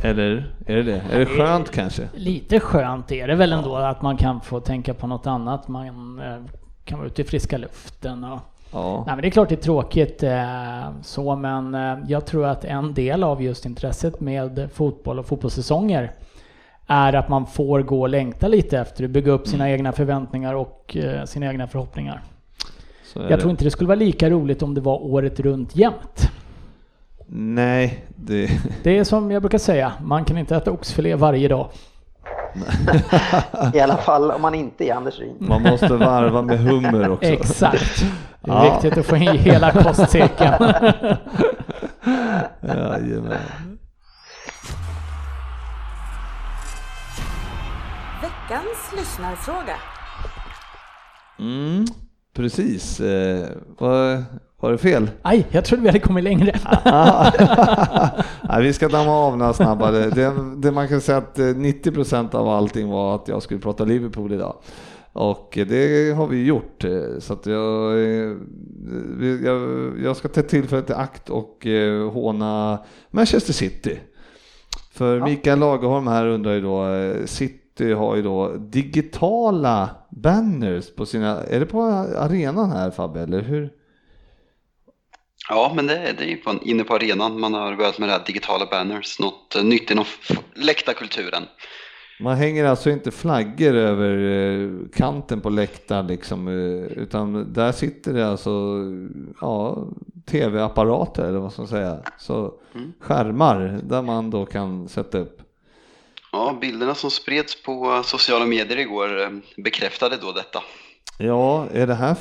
Eller är det det? Är det skönt kanske? Lite skönt är det väl ändå att man kan få tänka på något annat. Man kan vara ute i friska luften och Ja. Nej, men det är klart det är tråkigt så, men jag tror att en del av just intresset med fotboll och fotbollssäsonger är att man får gå och längta lite efter att bygga upp sina mm. egna förväntningar och eh, sina egna förhoppningar. Jag det. tror inte det skulle vara lika roligt om det var året runt jämt. Nej, det... Det är som jag brukar säga, man kan inte äta oxfilé varje dag. I alla fall om man inte är Anders Ryn. Man måste varva med hummer också. Exakt. Det är ja. viktigt att få in hela kostcirkeln. Jajamän. Veckans lyssnarfråga. Mm, precis. Eh, vad, var det fel? Nej, jag trodde vi hade kommit längre. Nej, vi ska damma av några snabbare. Det, det, man kan säga att 90 procent av allting var att jag skulle prata Liverpool idag. Och det har vi gjort. Så att jag, jag, jag ska ta tillfället i akt och eh, håna Manchester City. För Mikael Lagerholm här undrar ju då, eh, City har ju då digitala banners på sina, är det på arenan här Fabbe, eller hur? Ja, men det, det är ju på, inne på arenan man har börjat med det här digitala banners, något uh, nytt inom läktarkulturen. Man hänger alltså inte flaggor över uh, kanten på läktaren liksom, uh, utan där sitter det alltså ja, tv-apparater eller vad ska man säga, så mm. skärmar där man då kan sätta upp. Ja, bilderna som spreds på sociala medier igår bekräftade då detta. Ja, är det här,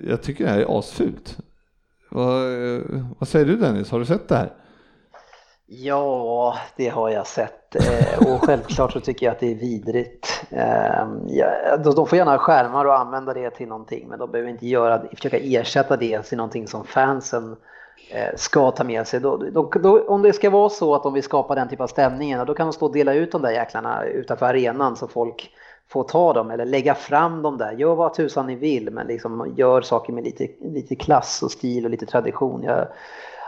jag tycker det här är asfult. Vad, vad säger du Dennis, har du sett det här? Ja, det har jag sett eh, och självklart så tycker jag att det är vidrigt. Ehm, de får gärna ha skärmar och använda det till någonting men de behöver inte göra, försöka ersätta det till någonting som fansen eh, Eh, ska ta med sig. Då, då, då, om det ska vara så att de vill skapa den typen av stämningen, då kan de stå och dela ut de där jäklarna utanför arenan så folk får ta dem eller lägga fram dem där. Gör vad tusan ni vill men liksom gör saker med lite, lite klass och stil och lite tradition. Jag,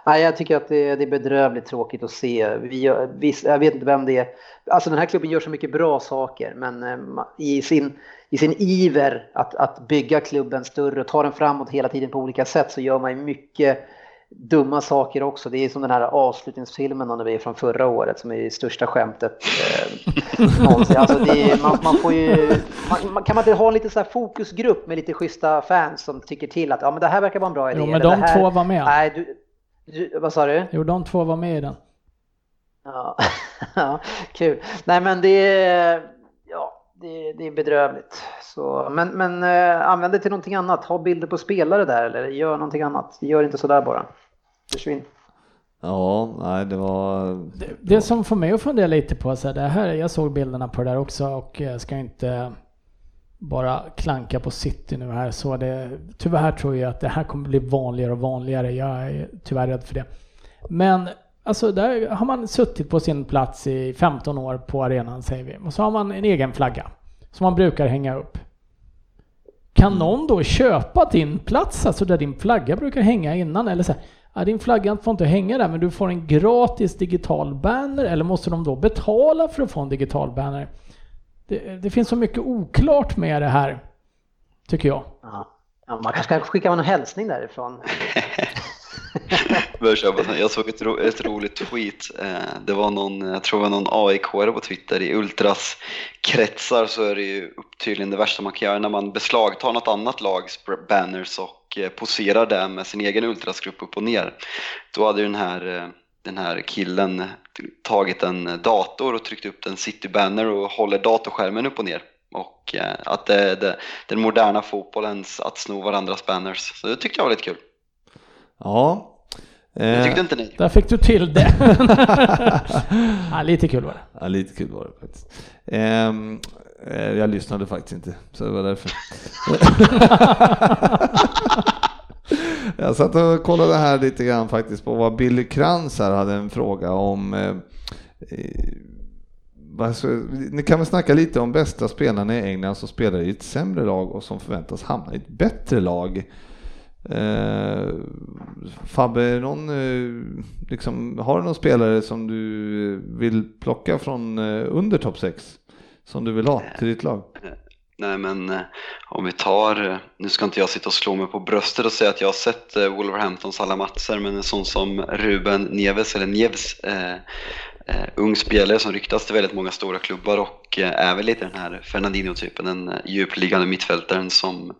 nej, jag tycker att det, det är bedrövligt tråkigt att se. Vi, vi, jag vet inte vem det är. Alltså den här klubben gör så mycket bra saker men eh, i sin, i sin iver att, att bygga klubben större och ta den framåt hela tiden på olika sätt så gör man mycket dumma saker också. Det är som den här avslutningsfilmen om är från förra året som är det största skämtet eh, någonsin. Alltså är, man, man, får ju, man, kan man inte ha en liten så fokusgrupp med lite schyssta fans som tycker till att ja, men det här verkar vara en bra idé. Jo, men de här, två var med. Nej, du, du, vad sa du? Jo, de två var med i den. Ja, kul. Nej, men det är, det, det är bedrövligt. Så, men men eh, använd det till någonting annat. Ha bilder på spelare där eller gör någonting annat. Gör inte sådär bara. Försvinn. Ja, nej det var... Det, det som får mig att fundera lite på, så här, det här, jag såg bilderna på det där också och jag ska inte bara klanka på City nu här. Så det, tyvärr tror jag att det här kommer bli vanligare och vanligare. Jag är tyvärr rädd för det. Men alltså där har man suttit på sin plats i 15 år på arenan säger vi. Och så har man en egen flagga som man brukar hänga upp. Kan någon då köpa din plats, alltså där din flagga brukar hänga innan? Eller så här, ja, din flagga får inte hänga där men du får en gratis digital banner eller måste de då betala för att få en digital banner? Det, det finns så mycket oklart med det här, tycker jag. Ja. Ja, man kanske kan skicka en hälsning därifrån. Jag såg ett, ro, ett roligt tweet. Eh, det var någon, jag tror det var någon aik på Twitter. I Ultras kretsar så är det ju tydligen det värsta man kan göra när man beslagtar något annat lags banners och eh, poserar det med sin egen Ultrasgrupp upp och ner. Då hade den här, eh, den här killen tagit en dator och tryckt upp en City-banner och håller datorskärmen upp och ner. Och att det, det, den moderna fotbollens att sno varandras banners. Så det tyckte jag var lite kul. Ja. Det tyckte inte ni? Där fick du till det. ja, lite kul var det. Ja, lite kul var det faktiskt. Um, jag lyssnade faktiskt inte, så det var därför. jag satt och kollade här lite grann faktiskt på vad Billy Krantz här hade en fråga om. Eh, alltså, ni kan väl snacka lite om bästa spelarna i England som spelar i ett sämre lag och som förväntas hamna i ett bättre lag. Eh, Fabbe, någon, eh, liksom, har du någon spelare som du vill plocka från eh, under topp 6? Som du vill ha till ditt lag? Eh, nej men eh, om vi tar, eh, nu ska inte jag sitta och slå mig på bröstet och säga att jag har sett Wolverhamptons alla matcher men en sån som Ruben Neves, eller Neves, eh, Eh, ung spelare som ryktas till väldigt många stora klubbar och eh, är väl lite den här Fernandinho-typen, den djupliggande mittfältaren som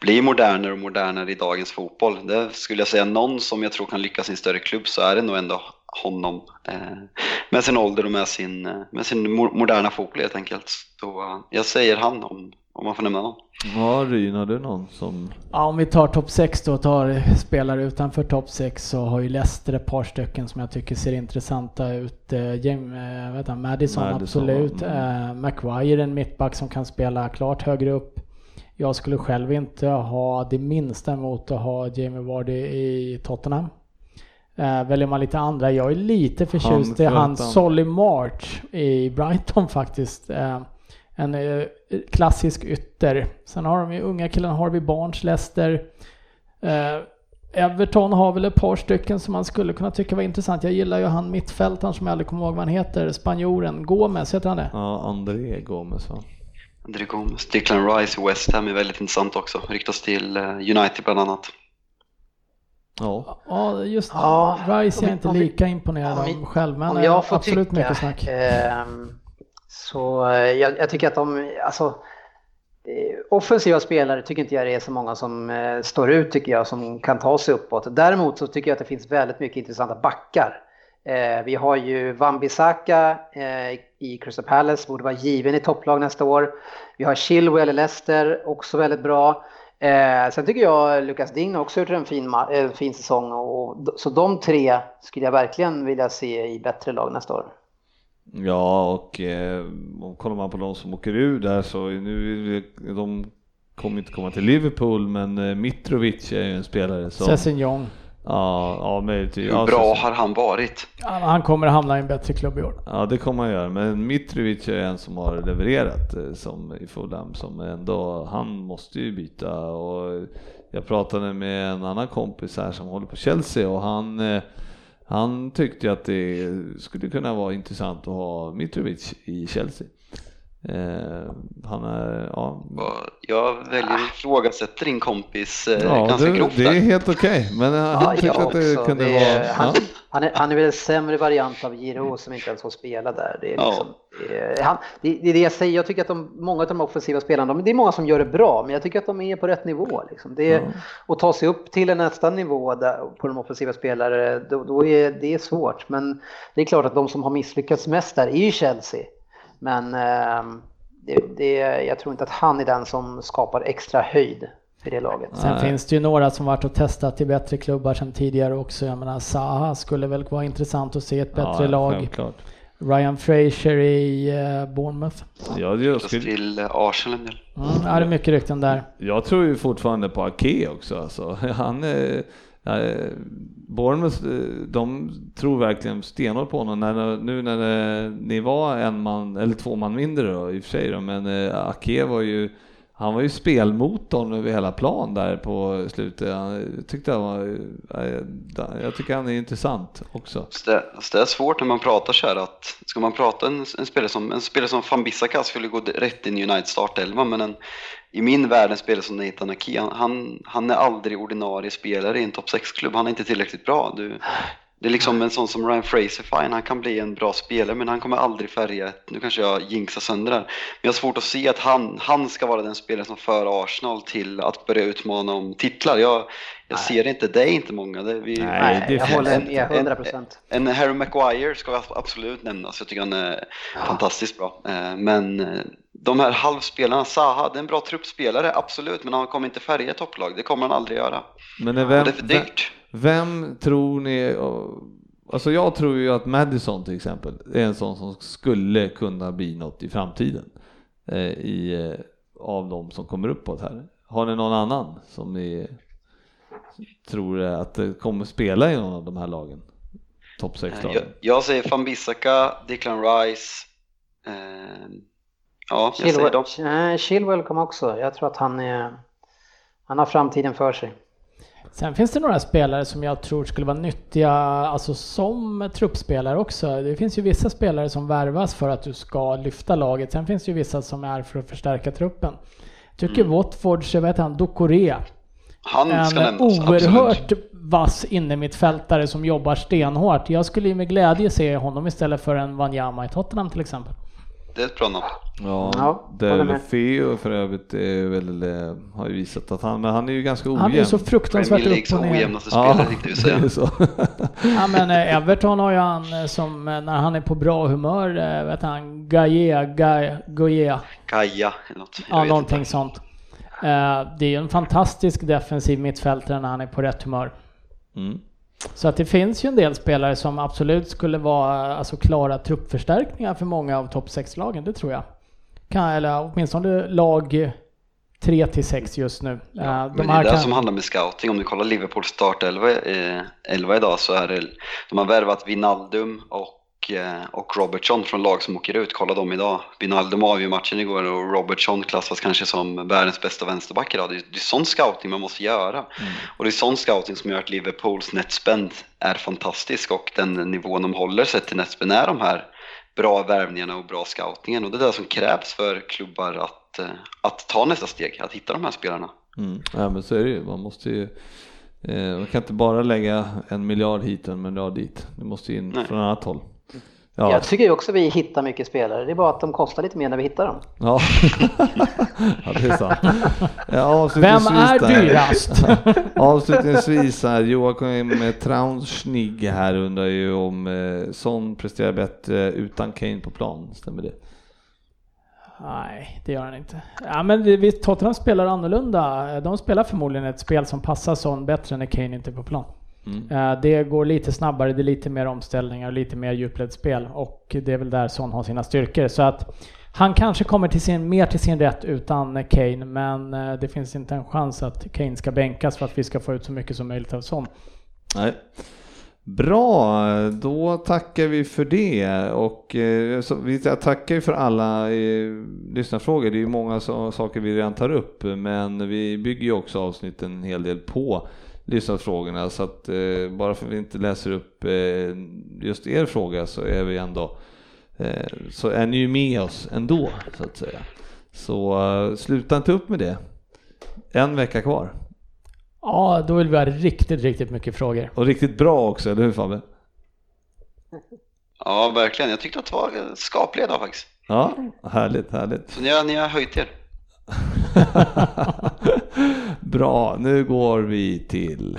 blir modernare och modernare i dagens fotboll. Det skulle jag säga någon som jag tror kan lyckas i en större klubb så är det nog ändå honom eh, med sin ålder och med sin, eh, med sin moderna fotboll helt enkelt. Så jag säger han om, om man får nämna någon. Ja, Ryn, har du någon som... Ja, om vi tar topp 6 då, tar spelare utanför topp 6 så har ju Leicester ett par stycken som jag tycker ser intressanta ut. Eh, James, vet han, Madison, Madison absolut. Mm. Eh, Maguire en mittback som kan spela klart högre upp. Jag skulle själv inte ha det minsta emot att ha Jamie Vardy i Tottenham. Eh, väljer man lite andra, jag är lite förtjust i han Solly March i Brighton faktiskt. Eh, en eh, klassisk ytter. Sen har de ju unga killarna, har vi Barnes, Leicester. Eh, Everton har väl ett par stycken som man skulle kunna tycka var intressant. Jag gillar ju han mittfältaren som jag aldrig kommer ihåg vad han heter, spanjoren. Gomes, heter han det? Ja, André Gomes va? André Gomes. Declan Rice i West Ham är väldigt intressant också. Ryktas till eh, United bland annat. Ja. ja, just ja, Rice är jag inte lika imponerad av själv, men om jag får absolut tycka, mycket snack. Eh, så eh, jag, jag, tycker att de, alltså eh, offensiva spelare tycker inte jag det är så många som eh, står ut tycker jag som kan ta sig uppåt. Däremot så tycker jag att det finns väldigt mycket intressanta backar. Eh, vi har ju Wan-Bissaka eh, i Crystal Palace, borde vara given i topplag nästa år. Vi har Chilwell i Leicester, också väldigt bra. Eh, sen tycker jag Lukas Dign också gjort en fin, fin säsong. Och, så de tre skulle jag verkligen vilja se i bättre lag nästa år. Ja, och eh, kollar man på de som åker ur där så nu de kommer inte komma till Liverpool, men eh, Mitrovic är ju en spelare som... Sessignon. Ja, ja möjligtvis. Hur bra har han varit? Han kommer hamna i en bättre klubb i år. Ja, det kommer han göra, men Mitrovic är en som har levererat eh, som i Fulham, som ändå, han måste ju byta och jag pratade med en annan kompis här som håller på Chelsea och han eh, han tyckte att det skulle kunna vara intressant att ha Mitrovic i Chelsea. Eh, han är, ja. Jag väljer att ifrågasätta din kompis eh, ja, ganska det, grovt. Det är helt okej, okay, men han ja, tyckte att det kunde det är, vara... Han, ja. han, är, han är väl en sämre variant av Giro som inte ens får spela där. Det är, liksom, det, är, han, det, det, är det jag säger, jag tycker att de, många av de offensiva spelarna, de, det är många som gör det bra, men jag tycker att de är på rätt nivå. Liksom. Det är, Att ta sig upp till en nästa nivå där, på de offensiva spelare, då, då är det är svårt. Men det är klart att de som har misslyckats mest där är ju Chelsea. Men eh, det, det, jag tror inte att han är den som skapar extra höjd för det laget. Sen Nej. finns det ju några som varit och testat i bättre klubbar sen tidigare också. Jag menar Zaha skulle väl vara intressant att se ett bättre Ja, lag. självklart. Ryan Fraser i eh, Bournemouth. Ja, jag, skulle, till Arsenal. Mm, ja, det är mycket rykten där. jag tror ju fortfarande på Ake också. Alltså. Han är, Ja, eh, Bournemouth, eh, de tror verkligen stenhårt på honom. När, nu när det, ni var en man, eller två man mindre då, i och för sig då, men Ake var ju han var ju spelmotorn över hela plan där på slutet. Han tyckte han var, eh, eh, jag tycker han är intressant också. Så det, det är svårt när man pratar så här att ska man prata en, en spelare som en spelare som Fambisaka skulle gå rätt in i United startelva men en, i min värld en spelare som Nathan Aki han, han, han är aldrig ordinarie spelare i en topp 6-klubb. Han är inte tillräckligt bra. Du, det är liksom en sån som Ryan Fraser, fine, han kan bli en bra spelare men han kommer aldrig färga ett, nu kanske jag jinxar sönder där, men jag har svårt att se att han, han ska vara den spelare som för Arsenal till att börja utmana om titlar. Jag, jag ser inte, det är inte många. Det, vi, Nej, det jag håller med 100 procent. en Harry Maguire ska absolut nämnas, jag tycker han är fantastiskt bra. Eh, Men eh, de här halvspelarna, Zaha, det är en bra truppspelare, absolut, men han kommer inte färga ett topplag, det kommer han aldrig göra. Men är Och vem, det är för vem, dyrt. Vem tror ni, alltså jag tror ju att Madison till exempel är en sån som skulle kunna bli något i framtiden eh, i, eh, av de som kommer uppåt här. Har ni någon annan som ni tror att det kommer spela i någon av de här lagen? Topp 6 Jag, lagen? jag säger Fambisaka, Declan Rice, eh, ja, jag säger dem. Chilwell, kommer också. Jag tror att han, är, han har framtiden för sig. Sen finns det några spelare som jag tror skulle vara nyttiga, alltså som truppspelare också. Det finns ju vissa spelare som värvas för att du ska lyfta laget. Sen finns det ju vissa som är för att förstärka truppen. Jag tycker Mm. Watfords, jag vet han, Ducoré. Han ska En nämnas, oerhört absolut. vass innermittfältare som jobbar stenhårt. Jag skulle ju med glädje se honom istället för en Wanyama i Tottenham till exempel. Det är ett bra namn. Ja, Ja, med. Delfeo för övrigt är väl, eh, har ju visat att han, men han är ju ganska ojämn. Han är ju så fruktansvärt Premier Leagues upp och ner. ojämnaste spelare, Ja, tänkte jag det är säga. så. Ja men eh, Everton har ju han eh, som när han är på bra humör, vet han, Gaia, Gaia, Goya, Kaja eller något. Jag ja någonting inte. sånt. Det är ju en fantastisk defensiv mittfältare när han är på rätt humör. Mm. Så att det finns ju en del spelare som absolut skulle vara alltså, klara truppförstärkningar för många av topp 6-lagen, det tror jag. Kan, eller åtminstone lag 3 till 6 just nu. Ja, Eh, men det är det kan- som handlar med scouting. Om du kollar Liverpools startelva eh, idag så är det, de har värvat Vinaldum och, eh, och Robertson från lag som åker ut. Kolla dem idag. Vinaldum avgör matchen igår och Robertson klassas kanske som världens bästa vänsterback idag. Det är, det är sån scouting man måste göra. Och det är sån scouting som gör att Liverpools netspend är fantastisk och den nivån de håller sett till netspend är de här bra värvningarna och bra scoutingen. Och det är det som krävs för klubbar att, eh, att ta nästa steg, att hitta de här spelarna. Mm. Ja men så är det ju, man måste ju eh, man kan inte bara lägga en miljard hit och en miljard dit. Det måste in Nej. från annat håll. Ja, Jag tycker också vi hittar mycket spelare. Det är bara att de kostar lite mer när vi hittar dem. ja. ja det är sant. Ja, Vem avslutningsvis är där- dyrast? Avslutningsvis här, Joakim Traunsnig här undrar ju om eh, Son presterar bättre utan Kane på plan, stämmer det? Nej, det gör han inte. Ja, men vi- Tottenham spelar annorlunda. De spelar förmodligen ett spel som passar Son bättre när Kane inte är på plan. Mm. Eh, Det går lite snabbare, det är lite mer omställningar och lite mer djupledsspel och det är väl där Son har sina styrkor. Så att han kanske kommer till sin, mer till sin rätt utan Kane, men eh, det finns inte en chans att Kane ska bänkas för att vi ska få ut så mycket som möjligt av Son. Nej. Bra, då tackar vi för det och eh, vi tackar för alla lyssnarfrågor. Det är ju många saker vi redan tar upp men vi bygger ju också avsnitt en hel del på lyssnarfrågorna så att eh, bara för att vi inte läser upp eh, just er fråga så är vi ändå eh, så är ni ju med oss ändå så att säga. Så eh, sluta inte upp med det. En vecka kvar Ja, då vill vi ha riktigt, riktigt mycket frågor. och riktigt bra också, eller hur Fabbe? Ja, verkligen. Jag tyckte att det var skapliga idag faktiskt. Ja, härligt, härligt. Så ni har, ni har höjt er. Bra, nu går vi till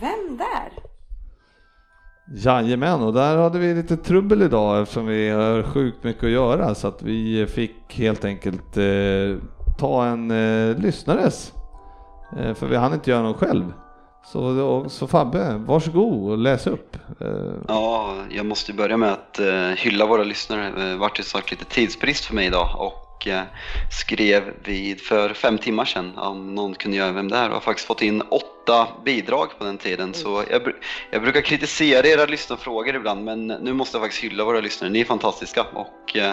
Vem där? Jajamän, och där hade vi lite trubbel idag eftersom vi har sjukt mycket att göra så att vi fick helt enkelt eh, ta en eh, lyssnares. Eh, för vi hann inte göra någon själv. Så, så Fabbe, varsågod och läs upp. Eh, Ja, jag måste börja med att eh, hylla våra lyssnare. Det vart ju sagt lite tidsbrist för mig idag och eh, skrev vid för fem timmar sedan om någon kunde göra vem det är och har faktiskt fått in åtta bidrag på den tiden. Så jag, jag brukar kritisera era lyssnarfrågor ibland men nu måste jag faktiskt hylla våra lyssnare. Ni är fantastiska och eh,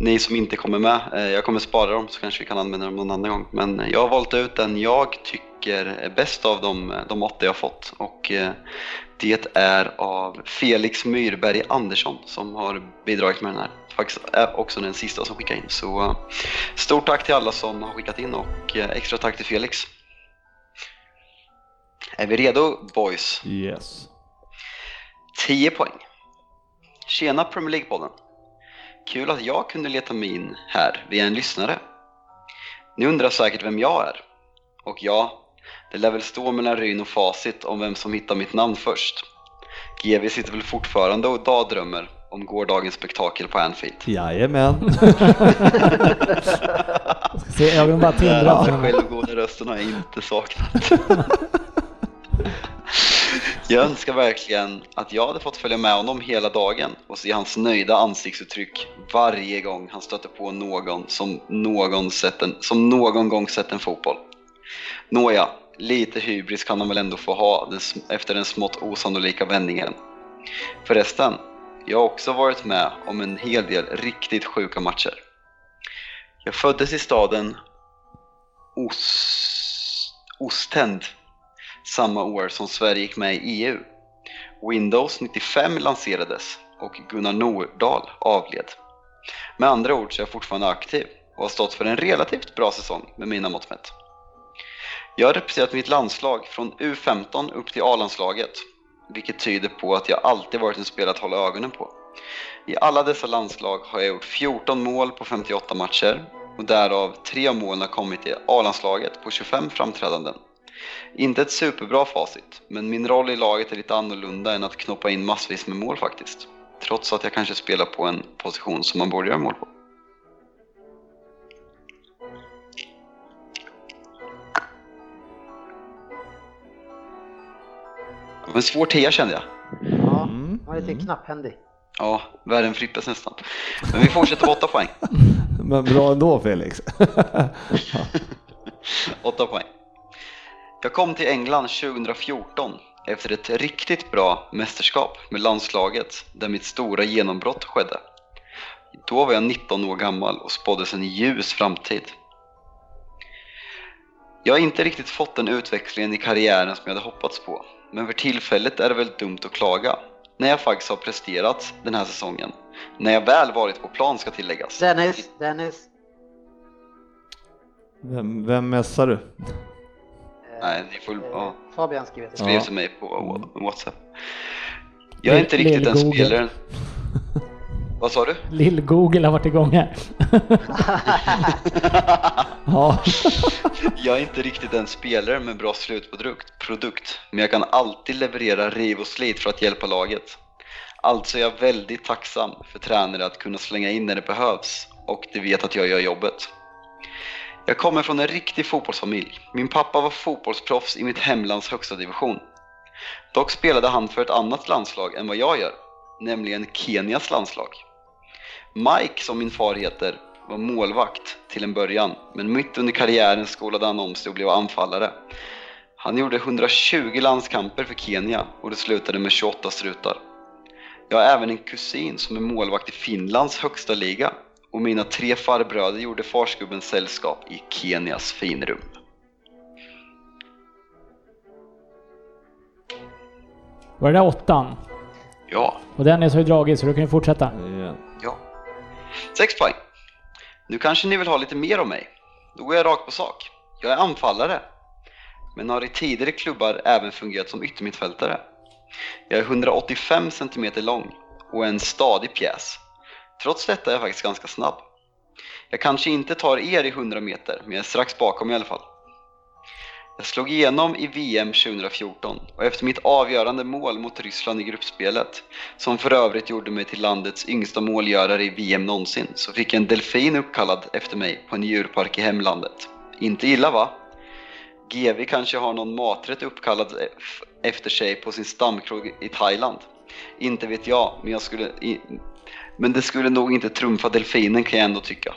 ni som inte kommer med, eh, jag kommer spara dem så kanske vi kan använda dem någon annan gång. Men jag har valt ut den jag tycker är bäst av de, de åtta jag har fått och eh, det är av Felix Myrberg Andersson som har bidragit med den här. Faktiskt är också den sista som skickade in. Så eh, stort tack till alla som har skickat in och extra tack till Felix. Är vi redo boys? yes. 10 poäng. Tjena Premier League-podden. Kul att jag kunde leta mig in här via en lyssnare. Ni undrar säkert vem jag är. Och ja, det lär väl stå mellan Ryn och Facit om vem som hittar mitt namn först. GV sitter väl fortfarande och dagdrömmer om gårdagens spektakel på Anfield. Jajamän. Se ögonen bara tindra. Den självgoda rösten har jag inte saknat. Jag önskar verkligen att jag hade fått följa med honom hela dagen och se hans nöjda ansiktsuttryck varje gång han stöter på någon som någon, sett en, som någon gång sett en fotboll. Nåja, lite hybris kan han väl ändå få ha efter den smått osannolika vändningen. Förresten, jag har också varit med om en hel del riktigt sjuka matcher. Jag föddes i staden Ost, Ostend samma år som Sverige gick med i EU. Windows 95 lanserades och Gunnar Nordahl avled. Med andra ord så är jag fortfarande aktiv och har stått för en relativt bra säsong med mina mått mätt. Jag har representerat mitt landslag från U15 upp till A-landslaget, vilket tyder på att jag alltid varit en spelare att hålla ögonen på. I alla dessa landslag har jag gjort 14 mål på 58 matcher och därav tre av målen har kommit i A-landslaget på 25 framträdanden. Inte ett superbra facit, men min roll i laget är lite annorlunda än att knoppa in massvis med mål faktiskt. Trots att jag kanske spelar på en position som man borde göra mål på. Det var en svår tia kände jag. Ja, Mm. var lite knapphändig. Ja, värre än Frippes nästan. Men vi fortsätter på 8 poäng. Men bra ändå Felix. 8 poäng. Jag kom till England 2014 efter ett riktigt bra mästerskap med landslaget där mitt stora genombrott skedde. Då var jag 19 år gammal och spåddes en ljus framtid. Jag har inte riktigt fått den utvecklingen i karriären som jag hade hoppats på, men för tillfället är det väl dumt att klaga. När jag faktiskt har presterat den här säsongen. När jag väl varit på plan ska tilläggas. Dennis, Dennis. Vem, vem mässar du? Nej, ni får... Ja. Fabian skriver till skrev till mig på Whatsapp. Jag är inte riktigt den spelaren... Vad sa du? Lill-Google har varit igång här. Ja. Jag är inte riktigt en spelare med bra slutprodukt, produkt, men jag kan alltid leverera riv och slit för att hjälpa laget. Alltså är jag väldigt tacksam för tränare att kunna slänga in när det behövs och de vet att jag gör jobbet. Jag kommer från en riktig fotbollsfamilj. Min pappa var fotbollsproffs i mitt hemlands högsta division. Dock spelade han för ett annat landslag än vad jag gör, nämligen Kenias landslag. Mike, som min far heter, var målvakt till en början, men mitt under karriären skolade han om sig och blev anfallare. Han gjorde 120 landskamper för Kenya och det slutade med 28 strutar. Jag har även en kusin som är målvakt i Finlands högsta liga och mina tre farbröder gjorde farsgubbens sällskap i Kenias finrum. Var det där åttan? Ja, Och Dennis har ju dragit så du kan ju fortsätta. Ja. ja. Sex poäng. Nu kanske ni vill ha lite mer om mig. Då går jag rakt på sak. Jag är anfallare, men har i tidigare klubbar även fungerat som yttermittfältare. Jag är 185 cm lång och är en stadig pjäs. Trots detta är jag faktiskt ganska snabb. Jag kanske inte tar er i 100 meter, men jag är strax bakom i alla fall. Jag slog igenom i VM 2014 och efter mitt avgörande mål mot Ryssland i gruppspelet, som för övrigt gjorde mig till landets yngsta målgörare i VM någonsin, så fick jag en delfin uppkallad efter mig på en djurpark i hemlandet. Inte illa va? GV kanske har någon maträtt uppkallad efter sig på sin stamkrog i Thailand. Inte vet jag, men, jag skulle, men det skulle nog inte trumfa delfinen kan jag ändå tycka.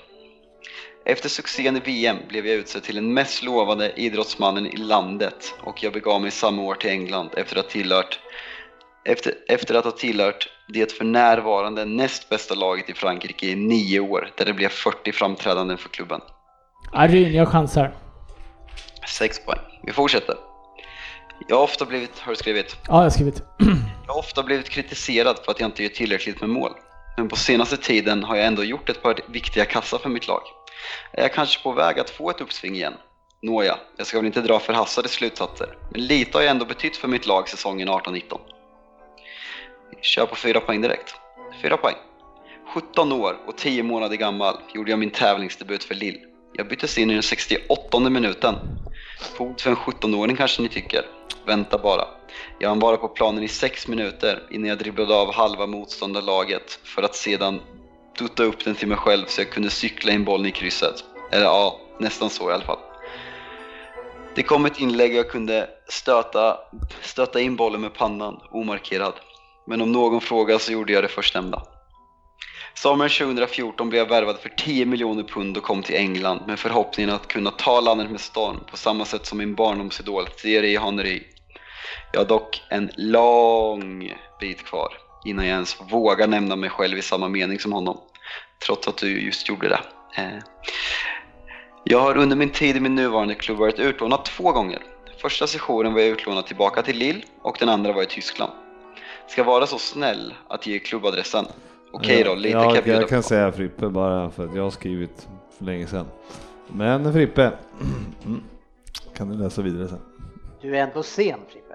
Efter succén i VM blev jag utsedd till den mest lovande idrottsmannen i landet och jag begav mig samma år till England efter att, tillhört, efter, efter att ha tillhört det för närvarande näst bästa laget i Frankrike i nio år, där det blev 40 framträdanden för klubben. Arin, jag chansar. Sex poäng. Vi fortsätter. Jag har ofta blivit, har du skrivit? Ja, jag har skrivit. Jag har ofta blivit kritiserad för att jag inte gör tillräckligt med mål. Men på senaste tiden har jag ändå gjort ett par viktiga kassar för mitt lag. Är jag kanske på väg att få ett uppsving igen? Nåja, jag ska väl inte dra förhastade slutsatser, men lite har jag ändå betytt för mitt lag säsongen 18-19. Kör på fyra poäng direkt. Fyra poäng. 17 år och 10 månader gammal gjorde jag min tävlingsdebut för Lill. Jag byttes in i den 68 minuten. Fog för en 17-åring kanske ni tycker. Vänta bara. Jag hann vara på planen i 6 minuter innan jag dribblade av halva motståndarlaget för att sedan dutta upp den till mig själv så jag kunde cykla in bollen i krysset. Eller ja, nästan så i alla fall. Det kom ett inlägg och jag kunde stöta, stöta in bollen med pannan omarkerad. Men om någon frågar så gjorde jag det förstnämnda. Sommaren 2014 blev jag värvad för 10 miljoner pund och kom till England med förhoppningen att kunna ta landet med storm på samma sätt som min barndomsidol Thierry Henry. Jag har dock en lång bit kvar innan jag ens vågar nämna mig själv i samma mening som honom. Trots att du just gjorde det. Eh, jag har under min tid i min nuvarande klubb varit utlånad två gånger. Första sessionen var jag utlånad tillbaka till Lille och den andra var i Tyskland. Ska vara så snäll att ge klubbadressen. Okej då, lite ja, kan jag bjuda Jag kan på. säga Frippe bara för att jag har skrivit för länge sedan. Men Frippe, mm, kan du läsa vidare sen? Du är ändå sen Frippe.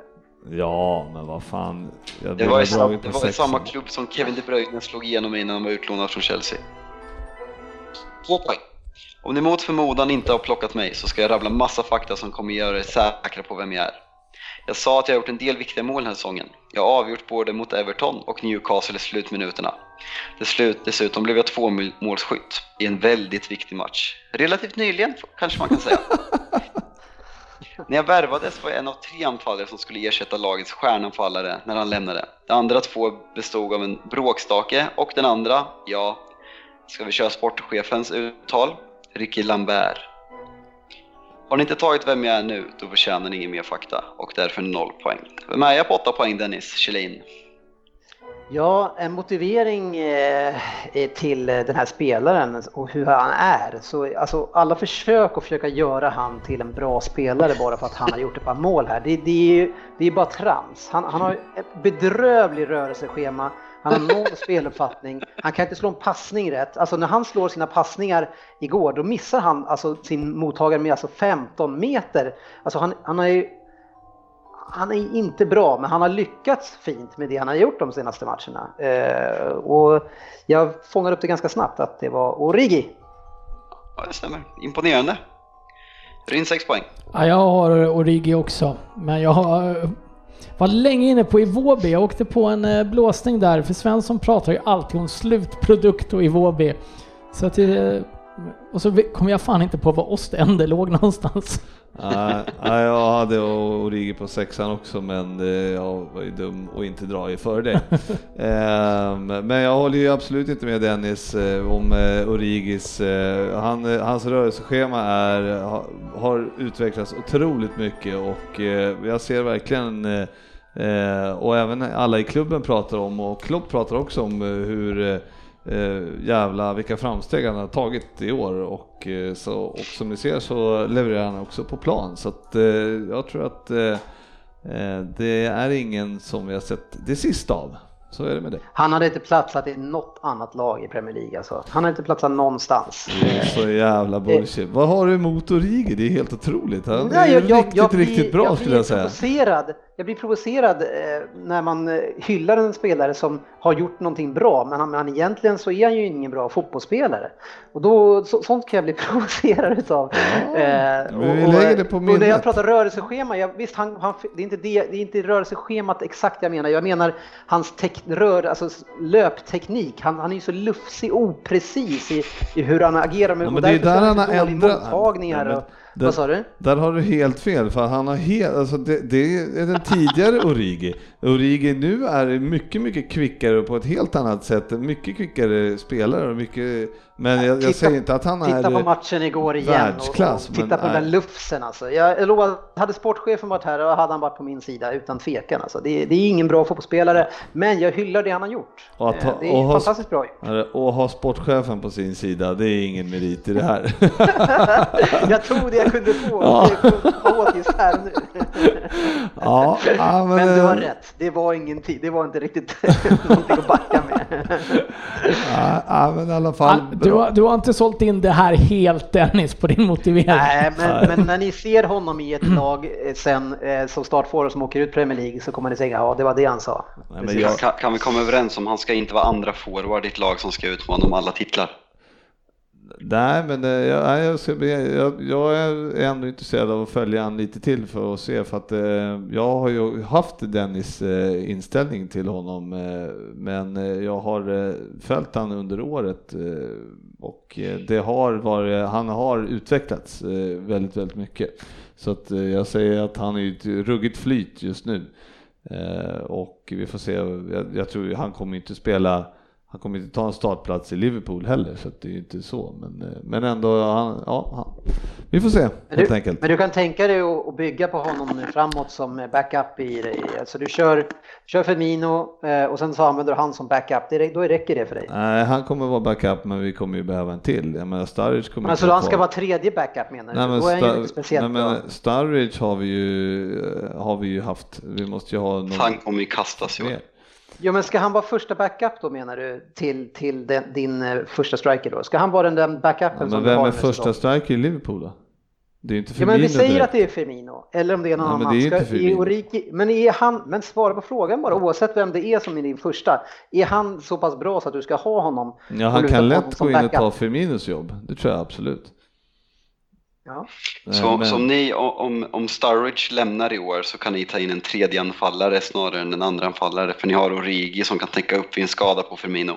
Ja, men vad fan. Jag Det var, i, har sam, dragit det var i samma klubb som Kevin De Bruyne slog igenom innan han var utlånad från Chelsea. Två poäng. Om ni mot förmodan inte har plockat mig så ska jag rabbla massa fakta som kommer göra er säkra på vem jag är. Jag sa att jag har gjort en del viktiga mål den här säsongen. Jag har avgjort både mot Everton och Newcastle i slutminuterna. Slut, dessutom blev jag två målskytt i en väldigt viktig match. Relativt nyligen kanske man kan säga. När jag värvades var jag en av tre anfallare som skulle ersätta lagets stjärnanfallare när han lämnade. De andra två bestod av en bråkstake och den andra, ja, ska vi köra sportchefens uttal? Ricky Lambert. Har ni inte tagit vem jag är nu, då förtjänar ni ingen mer fakta och därför noll poäng. Vem är jag på åtta poäng Dennis Kjellin? Ja, en motivering eh, till eh, den här spelaren och hur han är. Så, alltså, alla försök att försöka göra han till en bra spelare bara för att han har gjort ett par mål här, det, det är ju det är bara trams. Han, han har ett bedrövligt rörelseschema, han har noll speluppfattning, han kan inte slå en passning rätt. Alltså när han slår sina passningar igår, då missar han alltså sin mottagare med alltså 15 meter. Alltså han, han har ju han är inte bra, men han har lyckats fint med det han har gjort de senaste matcherna. Eh, och jag fångade upp det ganska snabbt att det var Origi. Ja, det stämmer. Imponerande. Ryn 6 poäng. Ja, jag har Origi också, men jag har, var länge inne på Iwobi. Jag åkte på en eh, blåsning där, för Svensson pratar ju alltid om slutprodukt och Iwobi. Så att det, och så kom jag fan inte på var Ostende låg någonstans. Nej, nej, jag hade Origi på sexan också, men eh, jag var ju dum och inte dra i före det. Ehm, Men jag håller ju absolut inte med Dennis eh, om eh, Origis. Han, hans rörelseschema är, ha- har utvecklats otroligt mycket och jag ser verkligen och även alla i klubben pratar om och Klopp pratar också om hur eh, eh, jävla vilka framsteg han har tagit i år och, eh, så, och som ni ser så levererar han också på plan så att eh, jag tror att eh, eh, det är ingen som vi har sett det sista av. Så är det med det. Han hade inte platsat i något annat lag i Premier League alltså. Han hade inte platsat någonstans. Så jävla bullshit. Vad har du emot Origi? Det är helt otroligt. Han är Nej, ju riktigt, blir- riktigt bra jag skulle blir jag säga. Provocerad. Jag blir provocerad eh, när man eh, hyllar en spelare som har gjort någonting bra, men han, men han egentligen så är han ju ingen bra fotbollsspelare. Och då, så, sånt kan jag bli provocerad utav. Ja, Eh, det på och när jag pratar rörelseschema, jag, visst han, han, det, är inte det, det är inte rörelseschemat exakt jag menar, jag menar hans tek, rör, alltså löpteknik. Han, han är ju så lufsig och oprecis i, i hur han agerar med Ja, och men det är därför där han har ändrat- det- vad sa du? Där har du helt fel, för han har helt, alltså det, det är den tidigare Origi. Origi nu är mycket, mycket kvickare och på ett helt annat sätt, mycket kvickare spelare och mycket, men jag, jag Titta- säger inte att han Titta på är matchen igår igen och, och titta på den där lufsen alltså. Jag, jag lovar, hade sportchefen varit här då hade han varit på min sida utan tvekan alltså. Det, är- det är ingen bra fotbollsspelare, men jag hyllar det han har gjort. Och att ha- Eh, det och är ha- fantastiskt bra gjort. och ha sportchefen på sin sida, det är ingen merit i det här. jag tog det jag kunde få, Ja. få just här nu. ja, ja, men, Men du har eh, rätt, det var ingen tid, det var inte riktigt någonting att backa med. Ja, ja, men i alla fall. Ah, Du, har- du har inte sålt in det här helt Dennis på din motivering. Nej, men, men när ni ser honom i ett lag eh, sen eh, som startforward som åker ut Premier League så kommer ni säga ja, det var det han sa. Nej, jag, Kan, kan vi komma överens om han ska inte vara andra forward i ett lag som ska utmana om alla titlar? Nej, men eh, jag, jag, ska, jag, jag är ändå intresserad av att följa han lite till för att se, för att eh, jag har ju haft Dennis eh, inställning till honom, eh, men eh, jag har eh, följt han under året och det har varit, han har utvecklats väldigt, väldigt mycket. Så att jag säger att han är i ett ruggigt flyt just nu. Och vi får se, jag, jag tror ju han kommer inte spela han kommer inte ta en startplats i Liverpool heller, så att det är ju inte så. Men, eh, men ändå, han, ja, han, vi får se Men helt du, enkelt. men du kan tänka dig att, bygga på honom nu framåt som backup i, i alltså du kör, kör Firmino eh, och sen så använder du han som backup, det, då räcker det för dig. Nej, han kommer vara backup, men vi kommer ju behöva en till. Jag menar, Sturridge kommer Men alltså han ska vara tredje backup menar du? Nej, men, då är han ju Sta- inte speciellt nej, men Sturridge har vi ju, eh, har vi ju haft. Vi måste ju ha någon Han kommer ju kastas mer. Jo men ska han vara första backup då menar du till, till den, din eh, första striker då? Ska han vara den där backupen Ja, som men du vem har är första striker i Liverpool då? Det är inte Ja Firmino men vi säger direkt. att det är Firmino, eller om det är någon Nej, men annan. det är Ska, inte men är han, men svara på frågan bara oavsett vem det är som är din första. Är han så pass bra så att du ska ha honom? Ja, han kan lätt som gå in och ta Firminos jobb. Det tror jag absolut. Ja. Så, Eh, men- så om, ni, om, om Sturridge lämnar i år så kan ni ta in en tredje anfallare snarare än en andra anfallare för ni har Origi som kan täcka upp vid en skada på Firmino.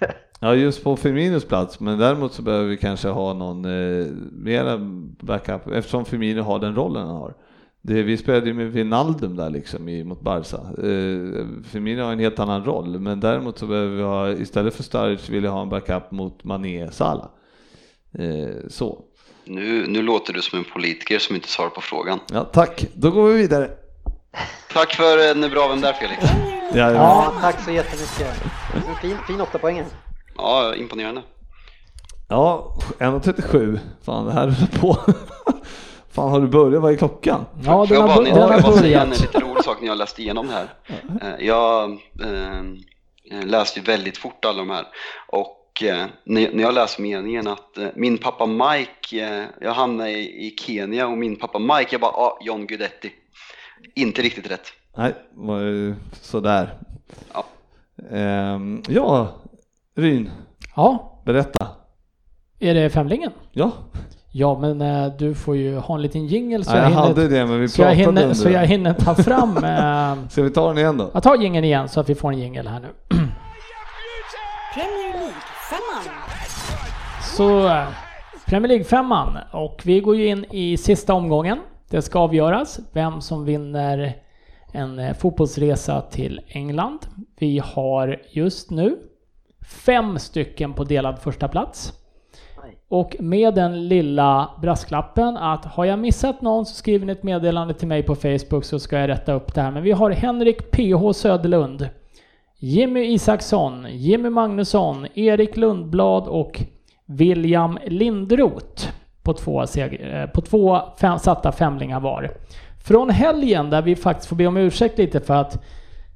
Ja, just på Firminos plats, men däremot så behöver vi kanske ha någon eh, mera backup eftersom Firmino har den rollen han har. Det, vi spelade ju med Wijnaldum där liksom i, mot Barca. Eh, Firmino har en helt annan roll, men däremot så behöver vi ha, istället för Sturridge vill jag ha en backup mot Mané Salah. Eh, så. Nu, nu låter du som en politiker som inte svarar på frågan. Ja, tack. Då går vi vidare. Tack för en bra vän där Felix. Ja, ja. ja, tack så jättemycket. En fin, fin åtta poäng. Ja, imponerande. ja 1.37. Fan, det här är på. Fan, har du börjat? Vad är klockan? Ja, den jag har, bara, bör- ni- den jag bara säga en börjat. lite rolig sak när jag läste igenom det här. Eh, Jag eh, läste ju väldigt fort alla de här och när när jag läste meningen att eh, min pappa Mike, eh, jag hamnade i i Kenya och min pappa Mike, jag bara ah, John Guidetti. Inte riktigt rätt. Nej, var ju sådär. Ja. Ehm, ja, Ryn, Ja, berätta. är det Femlingen? Ja, Ja, men eh, du får ju ha en liten jingle så, Nej, jag jag, hinner, hade det men vi så, jag pratade hinner, under så jag hinner ta fram... Eh, Ska vi ta den igen då? jag tar jingeln igen så att vi får en jingle här nu. Premier League-femman. Så Premier League-femman och vi går ju in i sista omgången. Det ska avgöras vem som vinner en eh, fotbollsresa till England. Vi har just nu fem stycken på delad första plats. Och med den lilla brasklappen att har jag missat någon så skriver ni ett meddelande till mig på Facebook så ska jag rätta upp det här. Men vi har Henrik PH Söderlund, Jimmy Isaksson, Jimmy Magnusson, Erik Lundblad och William Lindroth på två, eh, på två fem, satta femlingar var. Från helgen där vi faktiskt får be om ursäkt lite för att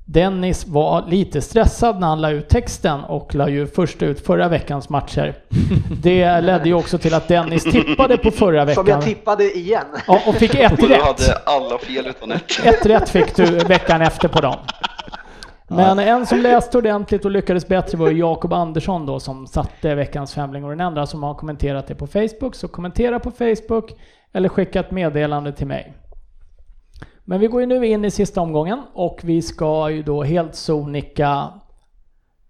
Dennis var lite stressad när han la ut texten och la ju först ut förra veckans matcher. Det ledde ju också till att Dennis tippade på förra veckan. Som jag tippade igen. Ja, och fick ett Och du rätt. hade alla fel utan ett. Ett rätt fick du veckan efter på dem. Men en som läste ordentligt och lyckades bättre var ju Jakob Andersson då som satte veckans femling och den enda som har kommenterat det på Facebook. Så kommentera på Facebook eller skicka ett meddelande till mig. Men vi går ju nu in i sista omgången och vi ska ju då helt sonika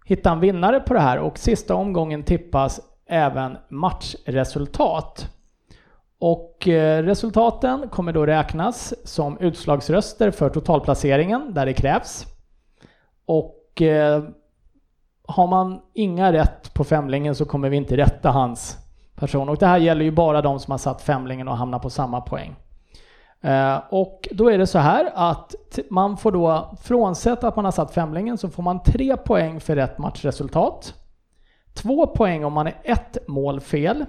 hitta en vinnare på det här och sista omgången tippas även matchresultat. Och eh, resultaten kommer då räknas som utslagsröster för totalplaceringen där det krävs. Och eh, har man inga rätt på femlingen så kommer vi inte rätta hans person. Och det här gäller ju bara de som har satt femlingen och hamnar på samma poäng. Eh, och då är det så här att man får då, frånsett att man har satt femlingen, så får man tre poäng för rätt matchresultat. Två poäng om man är ett mål fel.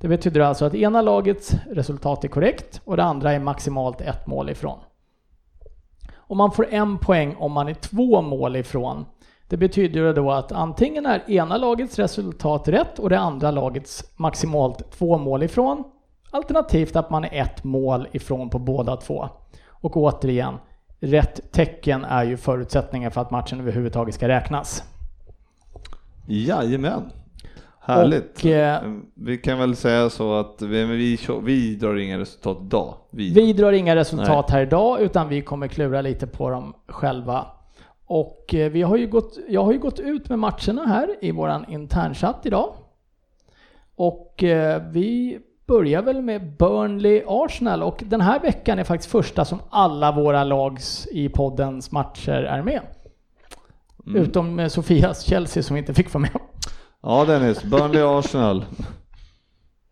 Det betyder alltså att ena lagets resultat är korrekt och det andra är maximalt ett mål ifrån. Och man får en poäng om man är två mål ifrån. Det betyder då att antingen är ena lagets resultat rätt och det andra lagets maximalt två mål ifrån. Alternativt att man är ett mål ifrån på båda två. Och återigen, rätt tecken är ju förutsättningen för att matchen överhuvudtaget ska räknas. Jajamän. Härligt. Och, eh, vi kan väl säga så att vi, vi, vi drar inga resultat idag. Vi, Vi drar inga resultat här idag utan vi kommer klura lite på dem själva. Och eh, vi har ju gått, jag har ju gått ut med matcherna här i våran internchatt idag. Och eh, vi börjar väl med Burnley-Arsenal och den här veckan är faktiskt första som alla våra lags i poddens matcher är med. Utom eh, Sofias Chelsea som inte fick vara med. Ja Dennis, Burnley Arsenal.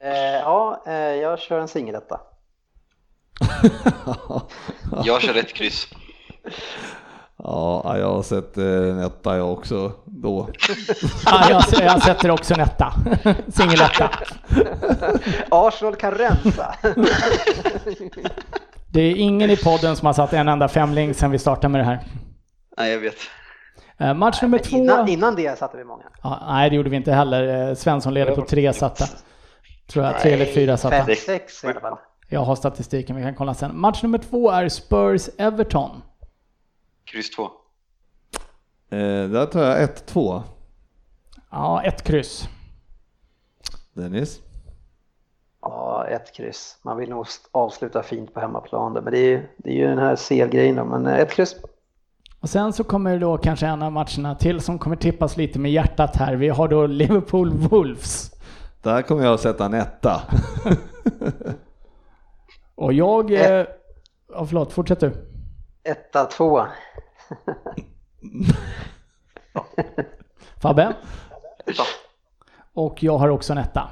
Eh, ja, eh, jag kör en singeletta. Jag kör ett kryss. Ja, jag har sett eh, en etta jag också då. Ja, jag, jag sätter också en etta. Singeletta. Arsenal kan rensa. Det är ingen i podden som har satt en enda femling sedan vi startade med det här. Nej, jag vet. Eh, Match nummer två. innan, innan det satte vi många. Ja, nej, det gjorde vi inte heller. Eh, Svensson leder på tre satta. Tror jag, tre eller fyra satta. Fem, sex i alla fall. Jag har statistiken, vi kan kolla sen. Match nummer två är Spurs-Everton. Kryss två. Eh, där tar jag 1-2. Ja, ett kryss. Dennis? Ja, ett kryss. Man vill nog avsluta fint på hemmaplan där, men det är, ju- det är ju den här CL-grejen. Men eh, ett kryss. Och sen så kommer det då kanske en av matcherna till som kommer tippas lite med hjärtat här. Vi har då Liverpool-Wolves. Där kommer jag att sätta en etta. Och jag... Eh, ja, förlåt, fortsätt du. Etta, två. Fabbe? Och jag har också en etta.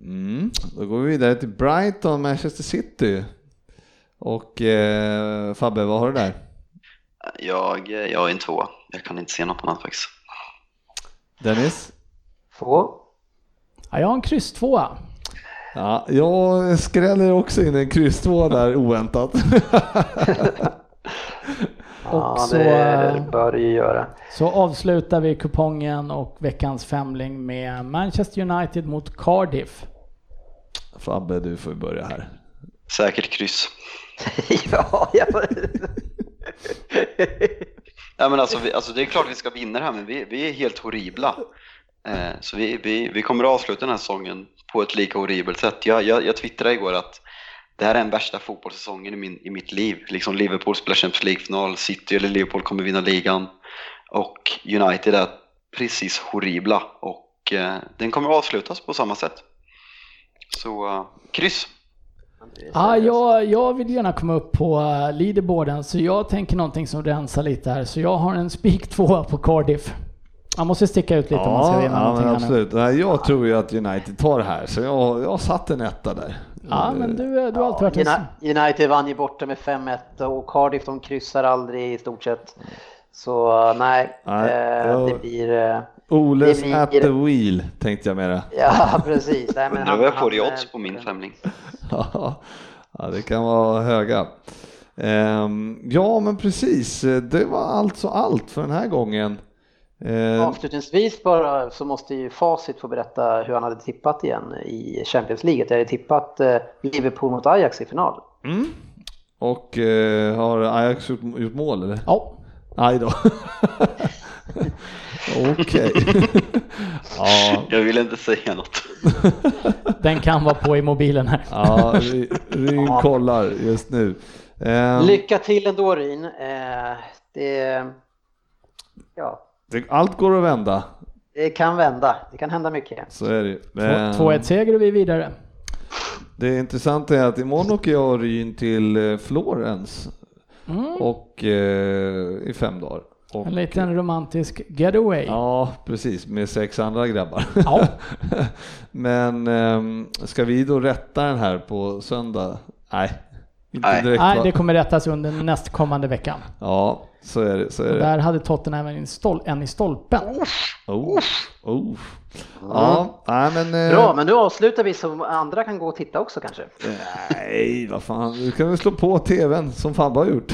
Mm. Då går vi vidare till Brighton, Manchester City. Och eh, Fabbe, vad har du där? Jag, jag är en tvåa. Jag kan inte se något annat faktiskt. Dennis? Två. Ja, jag har en kryss tvåa. Ja, jag skräller också in en kryss två där oväntat. Ja, Och så, det bör det ju göra. Så avslutar vi kupongen och veckans femling med Manchester United mot Cardiff. Fabbe, du får börja här. Säkert kryss. ja, jag... Ja, men alltså, vi, alltså, det är klart vi ska vinna det här, men vi, vi är helt horribla. Eh, så vi, vi, vi kommer att avsluta den här säsongen på ett lika horribelt sätt. Jag, jag, jag twittrade igår att det här är den värsta fotbollssäsongen i, min, i mitt liv. Liksom Liverpool spelar Champions League-final, City eller Liverpool kommer vinna ligan och United är precis horribla och eh, den kommer att avslutas på samma sätt. Så eh, kryss. Ja, jag, jag vill gärna komma upp på uh, leaderboarden så jag tänker någonting som rensar lite här. Så jag har en spik tvåa på Cardiff. Man måste sticka ut lite om man ska Ja, vinna ja någonting men absolut. Nej, jag tror ju att United tar det här, så jag, jag satt en etta där. Ja, men du, eh, du har alltid varit en... Uni- United vann ju borta med 5-1 och Cardiff de kryssar aldrig i stort sett. Så uh, nej, Nej, eh, jag- det blir... eh, Oles at the wheel, tänkte jag mera. Ja, precis. Nej, men Nu var jag det han, odds eh, på min femling. ja, det kan vara höga. Ehm, ja, men precis. Det var alltså allt för den här gången. Ehm, Avslutningsvis bara så måste ju Facit få berätta hur han hade tippat igen i Champions League. Jag hade tippat eh, Liverpool mot Ajax i final. mm. Och eh, har Ajax gjort, gjort mål eller? Ja, Aj då. Okej. ja, Jag vill inte säga något. den kan vara på i mobilen här. ja, Ry- Ryn kollar just nu. Ehm, Lycka till ändå Ryn. Eh, det, ja, det, allt går att vända, det kan vända. Det kan hända mycket. så är det ju. Två- Ehm, 2-1 seger och vi är vidare. Det intressanta är att imorgon åker jag och Ryn till eh, Florens Mm. och eh, i fem dagar. Och, En liten romantisk getaway. Ja, precis, med sex andra grabbar. Ja. Men ehm, ska vi då rätta den här på söndag? Nej, inte Nej. direkt Nej, va? det kommer rättas under nästkommande veckan. Ja, så är det. Så är det. där hade Tottenham en stol- en i stolpen. Oh, oh. Ja, nej men... eh, Bra, men nu avslutar vi så andra kan gå och titta också kanske. Nej, vad fan, du kan väl slå på tvn som Fabbe har gjort.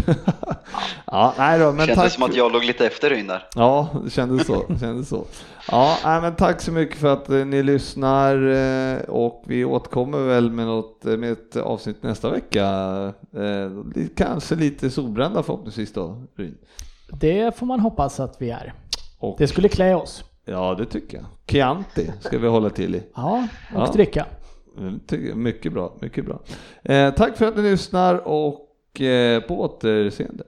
ja, nej då, men Kändes tack. som att jag låg lite efter Ryn där. Ja, det kändes så. det kändes så. Ja, nej, men tack så mycket för att eh, ni lyssnar eh, och vi återkommer väl med, något, med ett avsnitt nästa vecka. Kanske lite solbrända förhoppningsvis då, Ryn. Det får man hoppas att vi är. Och, Det skulle klä oss. Ja, det tycker jag. Chianti ska vi hålla till i. Ja, och Ja. dricka. Mm. Mycket bra, mycket bra. Eh, tack för att ni lyssnar och eh, på återseende.